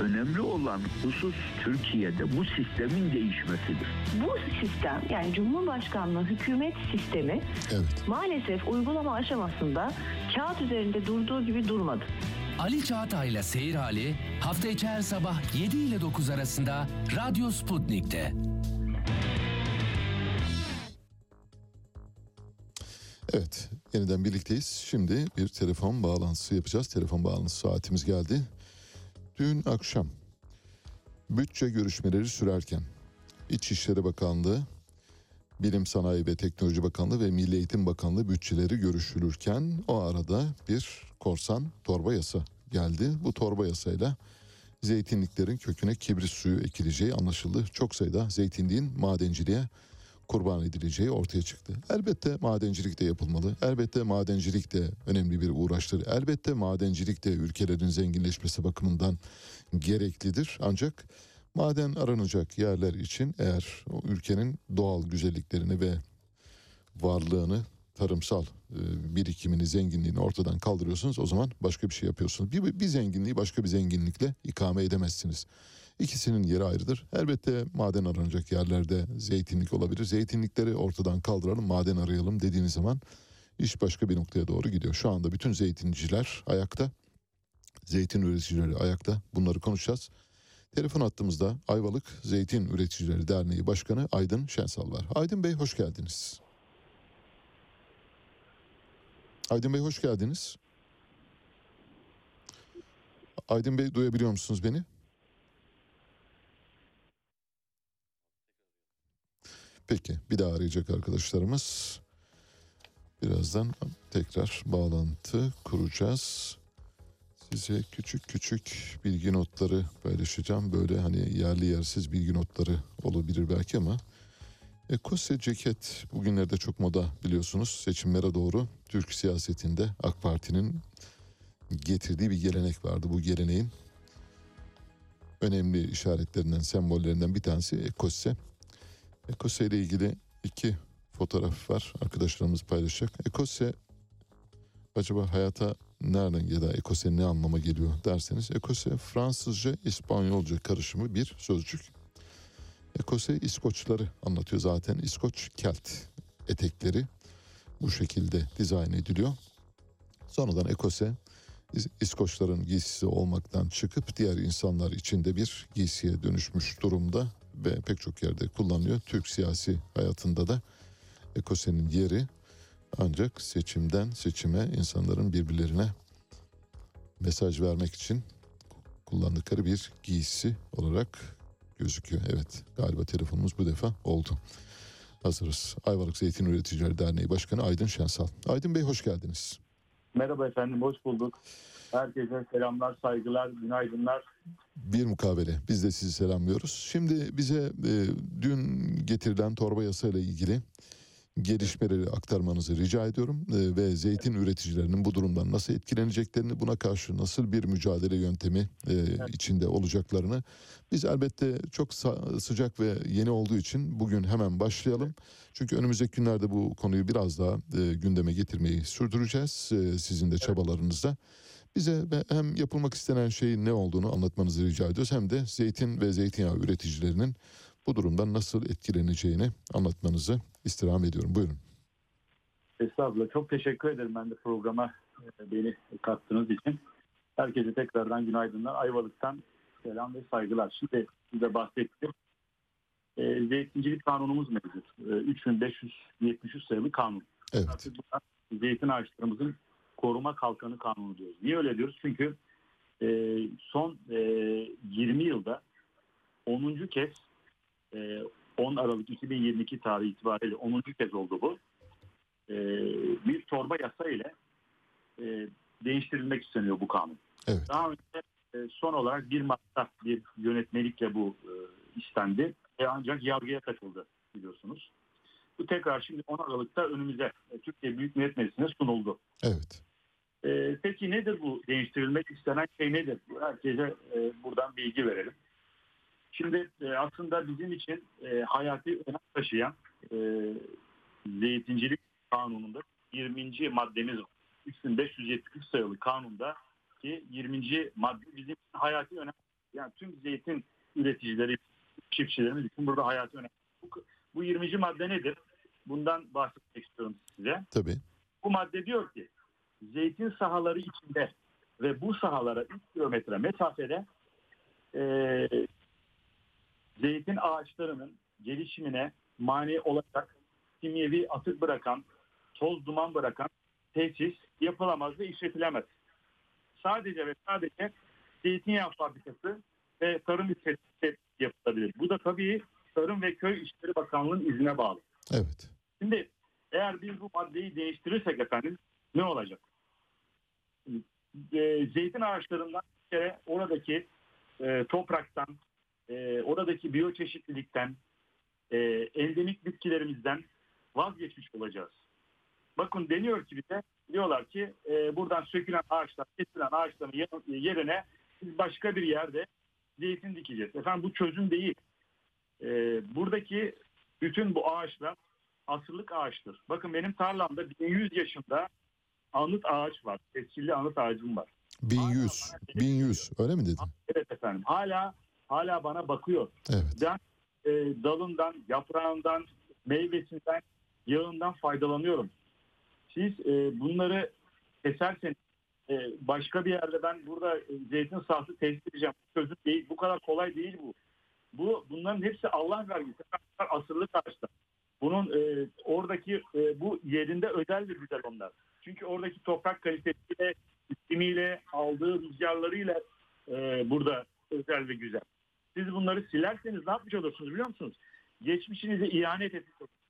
önemli olan husus Türkiye'de bu sistemin değişmesidir. Bu sistem yani Cumhurbaşkanlığı hükümet sistemi Evet. maalesef uygulama aşamasında kağıt üzerinde durduğu gibi durmadı. Ali Çağatay'la Seyir Hali hafta içi her sabah 7 ile 9 arasında Radyo Sputnik'te. Evet, yeniden birlikteyiz. Şimdi bir telefon bağlantısı yapacağız. Telefon bağlantısı saatimiz geldi. Dün akşam bütçe görüşmeleri sürerken İçişleri Bakanlığı, Bilim Sanayi ve Teknoloji Bakanlığı ve Milli Eğitim Bakanlığı bütçeleri görüşülürken o arada bir korsan torba yasa geldi. Bu torba yasayla zeytinliklerin köküne kibrit suyu ekileceği anlaşıldı. Çok sayıda zeytinliğin madenciliğe kurban edileceği ortaya çıktı. Elbette madencilik de yapılmalı. Elbette madencilik de önemli bir uğraştır. Elbette madencilik de ülkelerin zenginleşmesi bakımından gereklidir. Ancak maden aranacak yerler için eğer o ülkenin doğal güzelliklerini ve varlığını tarımsal e, birikimini, zenginliğini ortadan kaldırıyorsunuz o zaman başka bir şey yapıyorsunuz. Bir, bir zenginliği başka bir zenginlikle ikame edemezsiniz. İkisinin yeri ayrıdır. Elbette maden aranacak yerlerde zeytinlik olabilir. Zeytinlikleri ortadan kaldıralım, maden arayalım dediğiniz zaman iş başka bir noktaya doğru gidiyor. Şu anda bütün zeytinciler ayakta. Zeytin üreticileri ayakta. Bunları konuşacağız. Telefon hattımızda Ayvalık Zeytin Üreticileri Derneği Başkanı Aydın Şensal var. Aydın Bey hoş geldiniz. Aydın Bey hoş geldiniz. Aydın Bey duyabiliyor musunuz beni? Peki bir daha arayacak arkadaşlarımız. Birazdan tekrar bağlantı kuracağız. Size küçük küçük bilgi notları paylaşacağım. Böyle hani yerli yersiz bilgi notları olabilir belki ama Ekose ceket bugünlerde çok moda biliyorsunuz. Seçimlere doğru Türk siyasetinde AK Parti'nin getirdiği bir gelenek vardı. Bu geleneğin önemli işaretlerinden, sembollerinden bir tanesi ekose. Ekose ile ilgili iki fotoğraf var. Arkadaşlarımız paylaşacak. Ekose acaba hayata nereden ya da ekose ne anlama geliyor derseniz ekose Fransızca İspanyolca karışımı bir sözcük. Ekose İskoçları anlatıyor zaten. İskoç kelt etekleri bu şekilde dizayn ediliyor. Sonradan ekose İs- İskoçların giysisi olmaktan çıkıp diğer insanlar içinde bir giysiye dönüşmüş durumda ve pek çok yerde kullanılıyor. Türk siyasi hayatında da ekosenin yeri ancak seçimden seçime insanların birbirlerine mesaj vermek için kullandıkları bir giysi olarak gözüküyor. Evet galiba telefonumuz bu defa oldu. Hazırız. Ayvalık Zeytin Üreticileri Derneği Başkanı Aydın Şensal. Aydın Bey hoş geldiniz. Merhaba efendim, hoş bulduk. Herkese selamlar, saygılar, günaydınlar. Bir mukabele. Biz de sizi selamlıyoruz. Şimdi bize e, dün getirilen torba yasa ile ilgili gelişmeleri aktarmanızı rica ediyorum E, ve zeytin üreticilerinin bu durumdan nasıl etkileneceklerini, buna karşı nasıl bir mücadele yöntemi e, içinde olacaklarını. Biz elbette çok sıcak ve yeni olduğu için bugün hemen başlayalım. Çünkü önümüzdeki günlerde bu konuyu biraz daha e, gündeme getirmeyi sürdüreceğiz e, sizin de çabalarınızda. Bize hem yapılmak istenen şeyin ne olduğunu anlatmanızı rica ediyoruz hem de zeytin ve zeytinyağı üreticilerinin bu durumdan nasıl etkileneceğini anlatmanızı istirham ediyorum. Buyurun. Estağfurullah, çok teşekkür ederim ben de programa e, beni kattığınız için. Herkese tekrardan günaydınlar. Ayvalık'tan selam ve saygılar. Şimdi size bahsettim. E, zeytincilik kanunumuz mevcut. E, 3573 sayılı kanun. Evet. Artık zeytin ağaçlarımızın koruma kalkanı kanunu diyoruz. Niye öyle diyoruz? Çünkü e, son e, 20 yılda 10. kez e, 10 Aralık 2022 tarihi itibariyle 10. kez oldu bu. E, bir torba yasa ile e, değiştirilmek isteniyor bu kanun. Evet. Daha önce e, son olarak bir Mart'ta bir yönetmelikle bu e, istendi. E, ancak yargıya katıldı biliyorsunuz. Bu tekrar şimdi 10 Aralık'ta önümüze e, Türkiye Büyük Millet Meclisi'ne sunuldu. Evet. E, peki nedir bu değiştirilmek istenen şey nedir? Herkese e, buradan bilgi verelim. Şimdi e, aslında bizim için e, hayati önem taşıyan e, zeytincilik kanununda 20. maddemiz var. 3573 sayılı kanunda ki 20. madde bizim için hayati önem. Yani tüm zeytin üreticileri, çiftçilerimiz için burada hayati önem. Bu, bu 20. madde nedir? Bundan bahsetmek istiyorum size. Tabii. Bu madde diyor ki zeytin sahaları içinde ve bu sahalara 3 kilometre mesafede e, zeytin ağaçlarının gelişimine mani olacak kimyevi atık bırakan, toz duman bırakan tesis yapılamaz ve işletilemez. Sadece ve sadece zeytinyağı fabrikası ve tarım hizmeti yapılabilir. Bu da tabii Tarım ve Köy İşleri Bakanlığı'nın izine bağlı. Evet. Şimdi eğer biz bu maddeyi değiştirirsek efendim ne olacak? E, zeytin ağaçlarından bir kere oradaki e, topraktan, e, oradaki biyoçeşitlilikten, e, endemik bitkilerimizden vazgeçmiş olacağız. Bakın deniyor ki bize diyorlar ki e, buradan sökülen ağaçlar, kesilen ağaçların yer- yerine biz başka bir yerde zeytin dikeceğiz. Efendim bu çözüm değil. E, buradaki bütün bu ağaçlar asırlık ağaçtır. Bakın benim tarlamda 1100 yaşında anıt ağaç var. Tescilli anıt ağacım var. 1100. 1100 öyle mi dedi? Evet efendim. Hala hala bana bakıyor. Evet. Ben e, dalından, yaprağından, meyvesinden, yağından faydalanıyorum. Siz e, bunları keserseniz e, başka bir yerde ben burada e, zeytin sahası tesis edeceğim. Çözüm değil. Bu kadar kolay değil bu. Bu bunların hepsi Allah vergisi. Asırlık ağaçlar. Bunun e, oradaki e, bu yerinde özel bir güzel onlar. Çünkü oradaki toprak kalitesiyle, iklimiyle, aldığı rüzgarlarıyla e, burada özel ve güzel. Siz bunları silerseniz ne yapmış olursunuz biliyor musunuz? Geçmişinize ihanet etmiş olursunuz.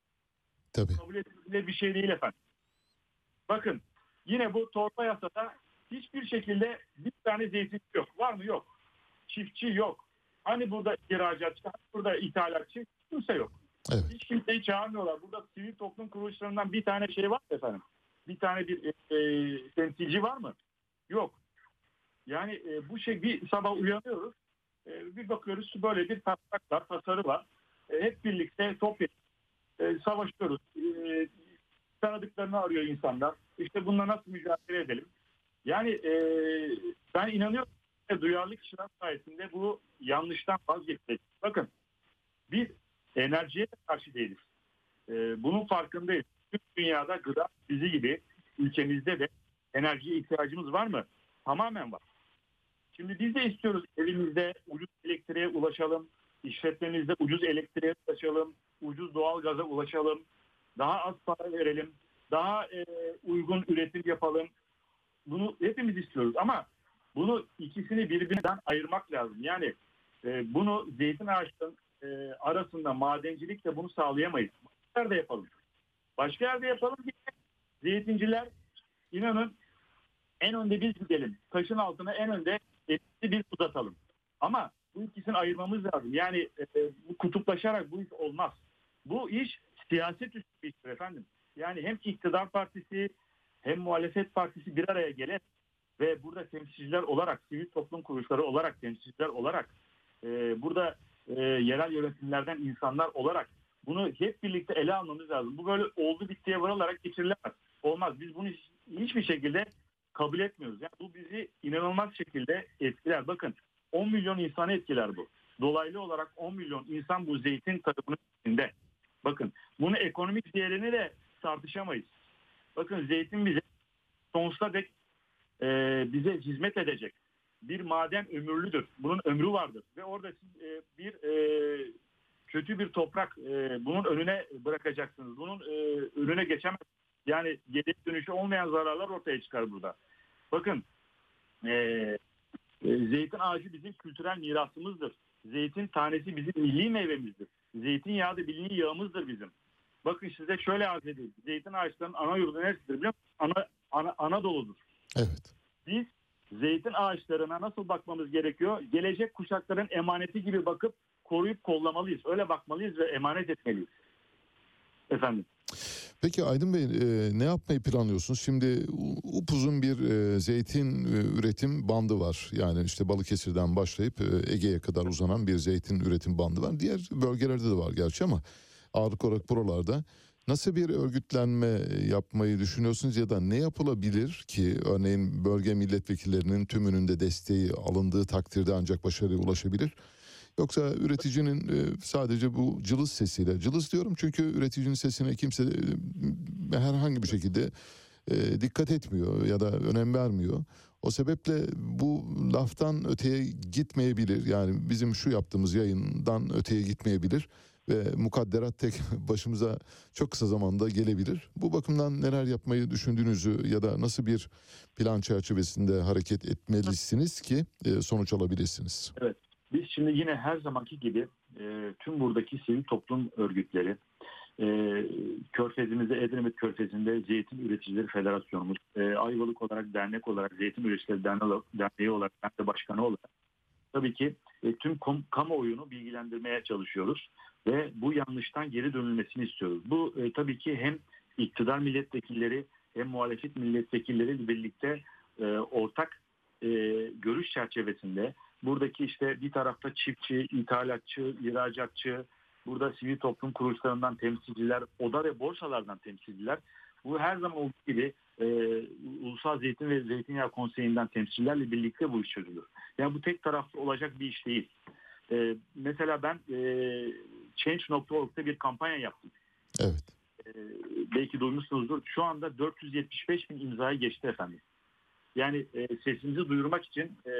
Tabii. Kabul edilebilir bir şey değil efendim. Bakın yine bu torba yasada hiçbir şekilde bir tane zeytin yok. Var mı? Yok. Çiftçi yok. Hani burada ihracatçı, hani burada ithalatçı kimse yok. Evet. Hiç kimseyi çağırmıyorlar. Burada sivil toplum kuruluşlarından bir tane şey var efendim? Bir tane bir e, e, temsilci var mı? Yok. Yani e, bu şey bir sabah uyanıyoruz. E, bir bakıyoruz böyle bir taslak var, tasarı var. E, hep birlikte topyekun e, savaşıyoruz. E, tanıdıklarını arıyor insanlar. İşte bununla nasıl mücadele edelim? Yani e, ben inanıyorum ki duyarlı kişiler sayesinde bu yanlıştan vazgeçecek. Bakın biz enerjiye karşı değiliz. E, bunun farkındayız. Tüm dünyada gıda bizi gibi ülkemizde de enerjiye ihtiyacımız var mı? Tamamen var. Şimdi biz de istiyoruz evimizde ucuz elektriğe ulaşalım, işletmemizde ucuz elektriğe ulaşalım, ucuz doğal gaza ulaşalım, daha az para verelim, daha e, uygun üretim yapalım. Bunu hepimiz istiyoruz ama bunu ikisini birbirinden ayırmak lazım. Yani e, bunu zeytin ağaçlarının e, arasında madencilikle bunu sağlayamayız. Başka yerde yapalım. Başka yerde yapalım ki zeytinciler inanın en önde biz gidelim. Taşın altına en önde elimizi biz uzatalım. Ama bu ikisini ayırmamız lazım. Yani e, kutuplaşarak bu iş olmaz. Bu iş siyaset üstü bir iştir efendim. Yani hem iktidar partisi hem muhalefet partisi bir araya gelir ve burada temsilciler olarak, sivil toplum kuruluşları olarak, temsilciler olarak, e, burada e, yerel yönetimlerden insanlar olarak bunu hep birlikte ele almamız lazım. Bu böyle oldu bittiye varılarak geçirilemez. Olmaz. Biz bunu hiç- hiçbir şekilde kabul etmiyoruz. Yani bu bizi inanılmaz şekilde etkiler. Bakın 10 milyon insanı etkiler bu. Dolaylı olarak 10 milyon insan bu zeytin tarımının içinde. Bakın bunu ekonomik değerini de tartışamayız. Bakın zeytin bize sonsuza dek e, bize hizmet edecek. Bir maden ömürlüdür. Bunun ömrü vardır. Ve orada siz e, bir e, kötü bir toprak e, bunun önüne bırakacaksınız. Bunun e, önüne geçemez. Yani geri dönüşü olmayan zararlar ortaya çıkar burada. Bakın e, e, zeytin ağacı bizim kültürel mirasımızdır. Zeytin tanesi bizim milli meyvemizdir. Zeytinyağı da milli yağımızdır bizim. Bakın size şöyle arz edeyim. Zeytin ağaçlarının ana yurdu neresidir biliyor musunuz? Ana, ana, Anadolu'dur. Evet. Biz zeytin ağaçlarına nasıl bakmamız gerekiyor? Gelecek kuşakların emaneti gibi bakıp koruyup kollamalıyız. Öyle bakmalıyız ve emanet etmeliyiz. Efendim. Peki Aydın Bey e, ne yapmayı planlıyorsunuz? Şimdi upuzun bir e, zeytin e, üretim bandı var. Yani işte Balıkesir'den başlayıp e, Ege'ye kadar uzanan bir zeytin üretim bandı var. Diğer bölgelerde de var gerçi ama ağırlık olarak buralarda. Nasıl bir örgütlenme yapmayı düşünüyorsunuz ya da ne yapılabilir ki örneğin bölge milletvekillerinin tümünün de desteği alındığı takdirde ancak başarıya ulaşabilir? Yoksa üreticinin e, sadece bu cılız sesiyle, cılız diyorum çünkü üreticinin sesine kimse e, herhangi bir şekilde e, dikkat etmiyor ya da önem vermiyor. O sebeple bu laftan öteye gitmeyebilir. Yani bizim şu yaptığımız yayından öteye gitmeyebilir ve mukadderat tek başımıza çok kısa zamanda gelebilir. Bu bakımdan neler yapmayı düşündüğünüzü ya da nasıl bir plan çerçevesinde hareket etmelisiniz ki e, sonuç alabilirsiniz. Evet. Biz şimdi yine her zamanki gibi e, tüm buradaki sivil toplum örgütleri, e, Körfezimizde, Edremit Körfezi'nde Zeytin Üreticileri Federasyonumuz, e, Ayvalık olarak dernek olarak, Zeytin Üreticileri Derneği, olarak, ben de başkanı olarak tabii ki e, tüm kom, kamuoyunu bilgilendirmeye çalışıyoruz ve bu yanlıştan geri dönülmesini istiyoruz. Bu e, tabii ki hem iktidar milletvekilleri hem muhalefet milletvekilleri birlikte e, ortak e, görüş çerçevesinde buradaki işte bir tarafta çiftçi, ithalatçı, ihracatçı, burada sivil toplum kuruluşlarından temsilciler, oda ve borsalardan temsilciler. Bu her zaman olduğu gibi e, Ulusal Zeytin ve Zeytinyağı Konseyi'nden temsilcilerle birlikte bu iş çözülür. Yani bu tek taraflı olacak bir iş değil. E, mesela ben e, Change.org'da bir kampanya yaptım. Evet. E, belki duymuşsunuzdur. Şu anda 475 bin imzayı geçti efendim. Yani e, sesimizi duyurmak için e,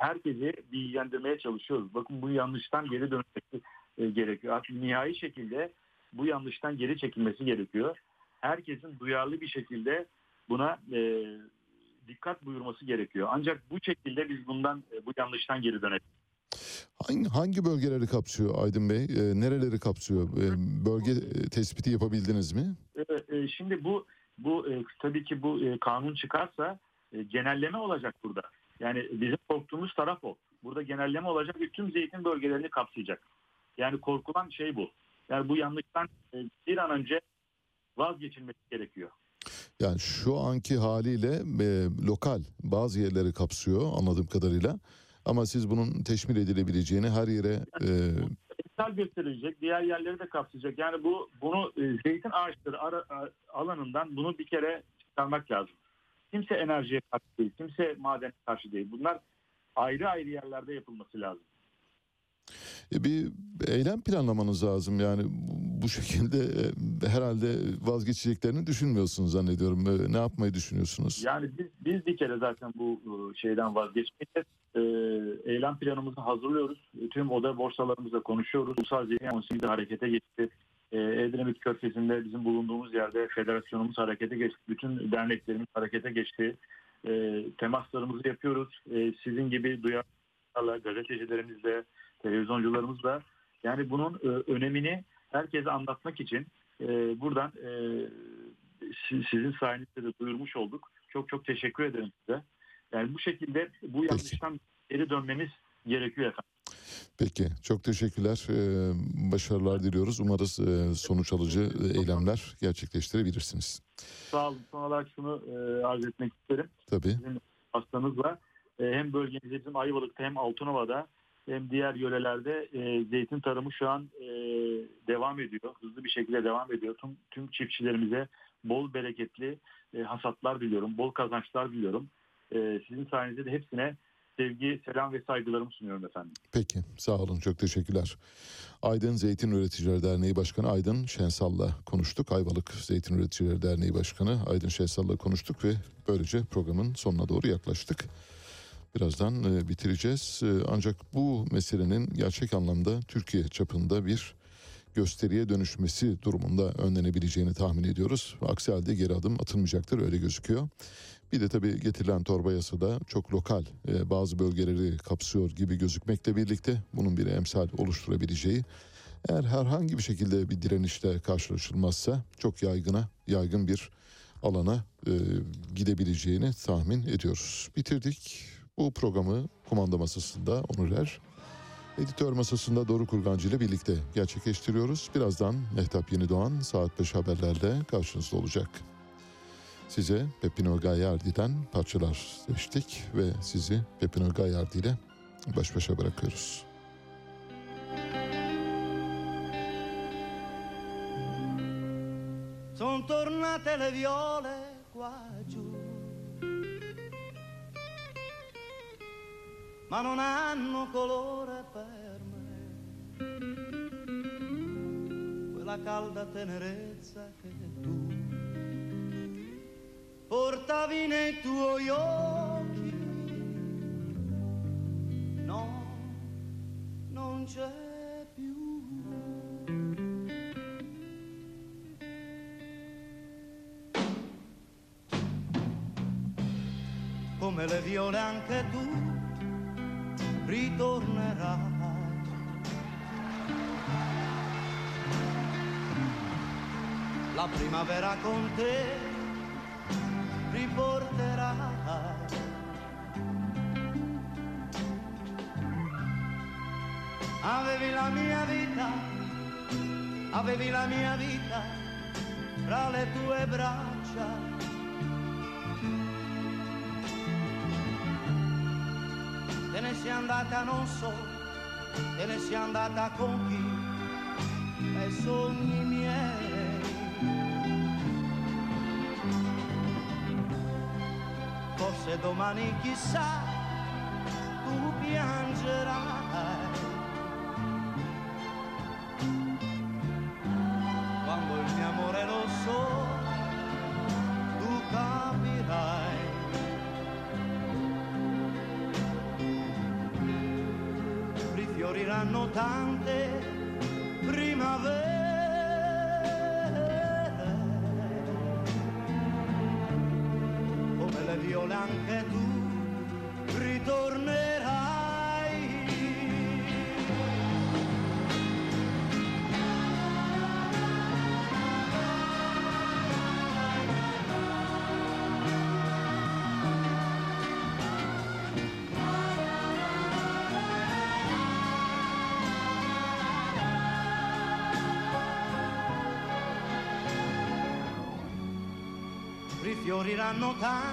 herkesi bilgilendirmeye çalışıyoruz. Bakın bu yanlıştan geri dönmesi e, gerekiyor. Artık nihai şekilde bu yanlıştan geri çekilmesi gerekiyor. Herkesin duyarlı bir şekilde buna e, dikkat buyurması gerekiyor. Ancak bu şekilde biz bundan e, bu yanlıştan geri dönebiliriz. Hangi, hangi bölgeleri kapsıyor Aydın Bey? E, nereleri kapsıyor? E, bölge tespiti yapabildiniz mi? E, e, şimdi bu bu e, tabii ki bu e, kanun çıkarsa genelleme olacak burada. Yani bizim korktuğumuz taraf o. Burada genelleme olacak ve tüm zeytin bölgelerini kapsayacak. Yani korkulan şey bu. Yani bu yanlıştan bir an önce vazgeçilmesi gerekiyor. Yani şu anki haliyle e, lokal bazı yerleri kapsıyor anladığım kadarıyla. Ama siz bunun teşmil edilebileceğini her yere e, misal gösterilecek, diğer yerleri de kapsayacak. Yani bu bunu e, zeytin ağaçları ara, alanından bunu bir kere çıkarmak lazım. Kimse enerjiye karşı değil, kimse madene karşı değil. Bunlar ayrı ayrı yerlerde yapılması lazım. E, Bir eylem planlamanız lazım yani bu- şekilde e, herhalde vazgeçeceklerini düşünmüyorsunuz zannediyorum. E, Ne yapmayı düşünüyorsunuz? Yani biz, biz bir kere zaten bu şeyden vazgeçmeyeceğiz. Eylem planımızı hazırlıyoruz. Tüm oda borsalarımızla konuşuyoruz. Ulusal Zihin Konseyi de harekete geçti. Edremit Körfezi'nde bizim bulunduğumuz yerde federasyonumuz harekete geçti. Bütün derneklerimiz harekete geçti. Temaslarımızı yapıyoruz. Sizin gibi duyarlarla, gazetecilerimizle, televizyoncularımızla yani bunun e, önemini herkese anlatmak için e, buradan e, si- sizin sayenizde de duyurmuş olduk. Çok çok teşekkür ederim size. Yani bu şekilde bu yanlıştan geri dönmemiz gerekiyor efendim. Peki çok teşekkürler. E, Başarılar diliyoruz. Umarız e, sonuç alıcı eylemler gerçekleştirebilirsiniz. Sağ olun. Son olarak şunu e, arz etmek isterim. Tabii. Sizin hastanızla e, hem bölgemizde bizim Ayvalık'ta hem Altınova'da hem diğer yörelerde e, zeytin tarımı şu an e, devam ediyor. Hızlı bir şekilde devam ediyor. Tüm, tüm çiftçilerimize bol bereketli e, hasatlar diliyorum. Bol kazançlar diliyorum. E, sizin sayenizde de hepsine sevgi, selam ve saygılarımı sunuyorum efendim. Peki sağ olun çok teşekkürler. Aydın Zeytin Üreticileri Derneği Başkanı Aydın Şensal'la konuştuk. Ayvalık Zeytin Üreticileri Derneği Başkanı Aydın Şensal'la konuştuk ve böylece programın sonuna doğru yaklaştık. Birazdan e, bitireceğiz. E, ancak bu meselenin gerçek anlamda Türkiye çapında bir gösteriye dönüşmesi durumunda önlenebileceğini tahmin ediyoruz. Aksi halde geri adım atılmayacaktır öyle gözüküyor. Bir de tabii getirilen torba yasada çok lokal e, bazı bölgeleri kapsıyor gibi gözükmekle birlikte bunun bir emsal oluşturabileceği eğer herhangi bir şekilde bir direnişle karşılaşılmazsa çok yaygına yaygın bir alana e, gidebileceğini tahmin ediyoruz. Bitirdik. Bu programı kumanda masasında Onur Er, editör masasında Doruk Kurgancı ile birlikte gerçekleştiriyoruz. Birazdan Mehtap Yeni Doğan saat 5 haberlerle karşınızda olacak. Size Pepino Gagliardi'den parçalar seçtik ve sizi Pepino Gagliardi ile baş başa bırakıyoruz. Sono tornate le viole qua giù, ma non hanno colore per me. Quella calda tenerezza che tu portavi nei tuoi occhi, no, non c'è più. come le viole anche tu ritornerai. La primavera con te riporterai. Avevi la mia vita, avevi la mia vita fra le tue braccia. Sei andata non so, te ne sei andata con chi, ai sogni miei. Forse domani chissà, tu piangerai. Rifioriranno tante primavere. Come le viole anche fioriranno tanto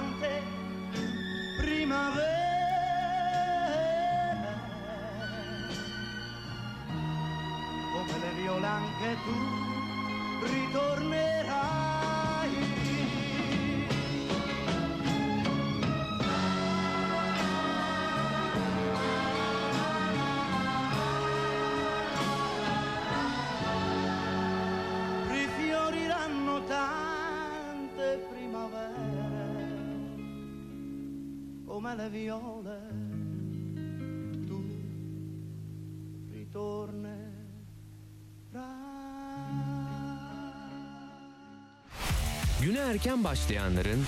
erken başlayanların,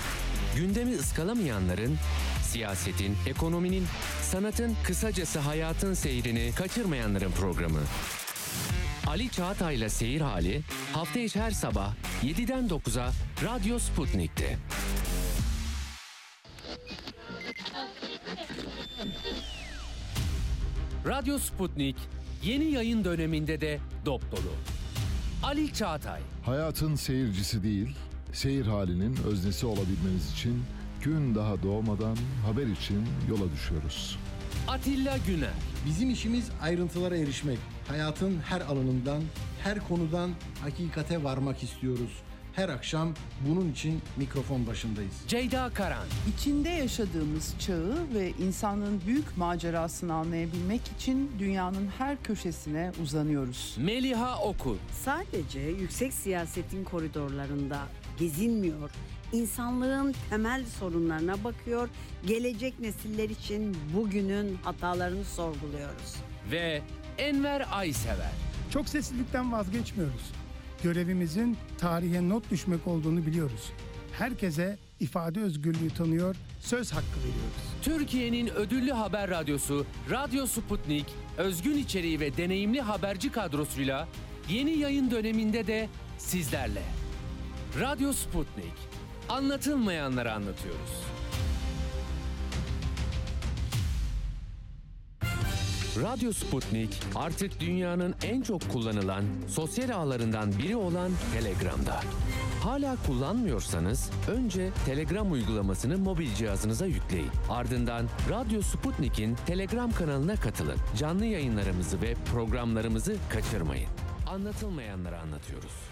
gündemi ıskalamayanların, siyasetin, ekonominin, sanatın, kısacası hayatın seyrini kaçırmayanların programı. Ali Çağatay'la Seyir Hali hafta içi her sabah 7'den 9'a Radyo Sputnik'te. Radyo Sputnik yeni yayın döneminde de dop dolu. Ali Çağatay. Hayatın seyircisi değil, seyir halinin öznesi olabilmeniz için gün daha doğmadan haber için yola düşüyoruz. Atilla Güner. Bizim işimiz ayrıntılara erişmek. Hayatın her alanından, her konudan hakikate varmak istiyoruz. Her akşam bunun için mikrofon başındayız. Ceyda Karan. İçinde yaşadığımız çağı ve insanlığın büyük macerasını anlayabilmek için dünyanın her köşesine uzanıyoruz. Meliha Okur. Sadece yüksek siyasetin koridorlarında gezinmiyor, insanlığın temel sorunlarına bakıyor, gelecek nesiller için bugünün hatalarını sorguluyoruz. Ve Enver Aysever. Çok seslilikten vazgeçmiyoruz. Görevimizin tarihe not düşmek olduğunu biliyoruz. Herkese ifade özgürlüğü tanıyor, söz hakkı veriyoruz. Türkiye'nin ödüllü haber radyosu Radyo Sputnik, özgün içeriği ve deneyimli haberci kadrosuyla yeni yayın döneminde de sizlerle. Radyo Sputnik, anlatılmayanları anlatıyoruz. Radyo Sputnik artık dünyanın en çok kullanılan sosyal ağlarından biri olan Telegram'da. Hala kullanmıyorsanız önce Telegram uygulamasını mobil cihazınıza yükleyin. Ardından Radyo Sputnik'in Telegram kanalına katılın. Canlı yayınlarımızı ve programlarımızı kaçırmayın. Anlatılmayanları anlatıyoruz.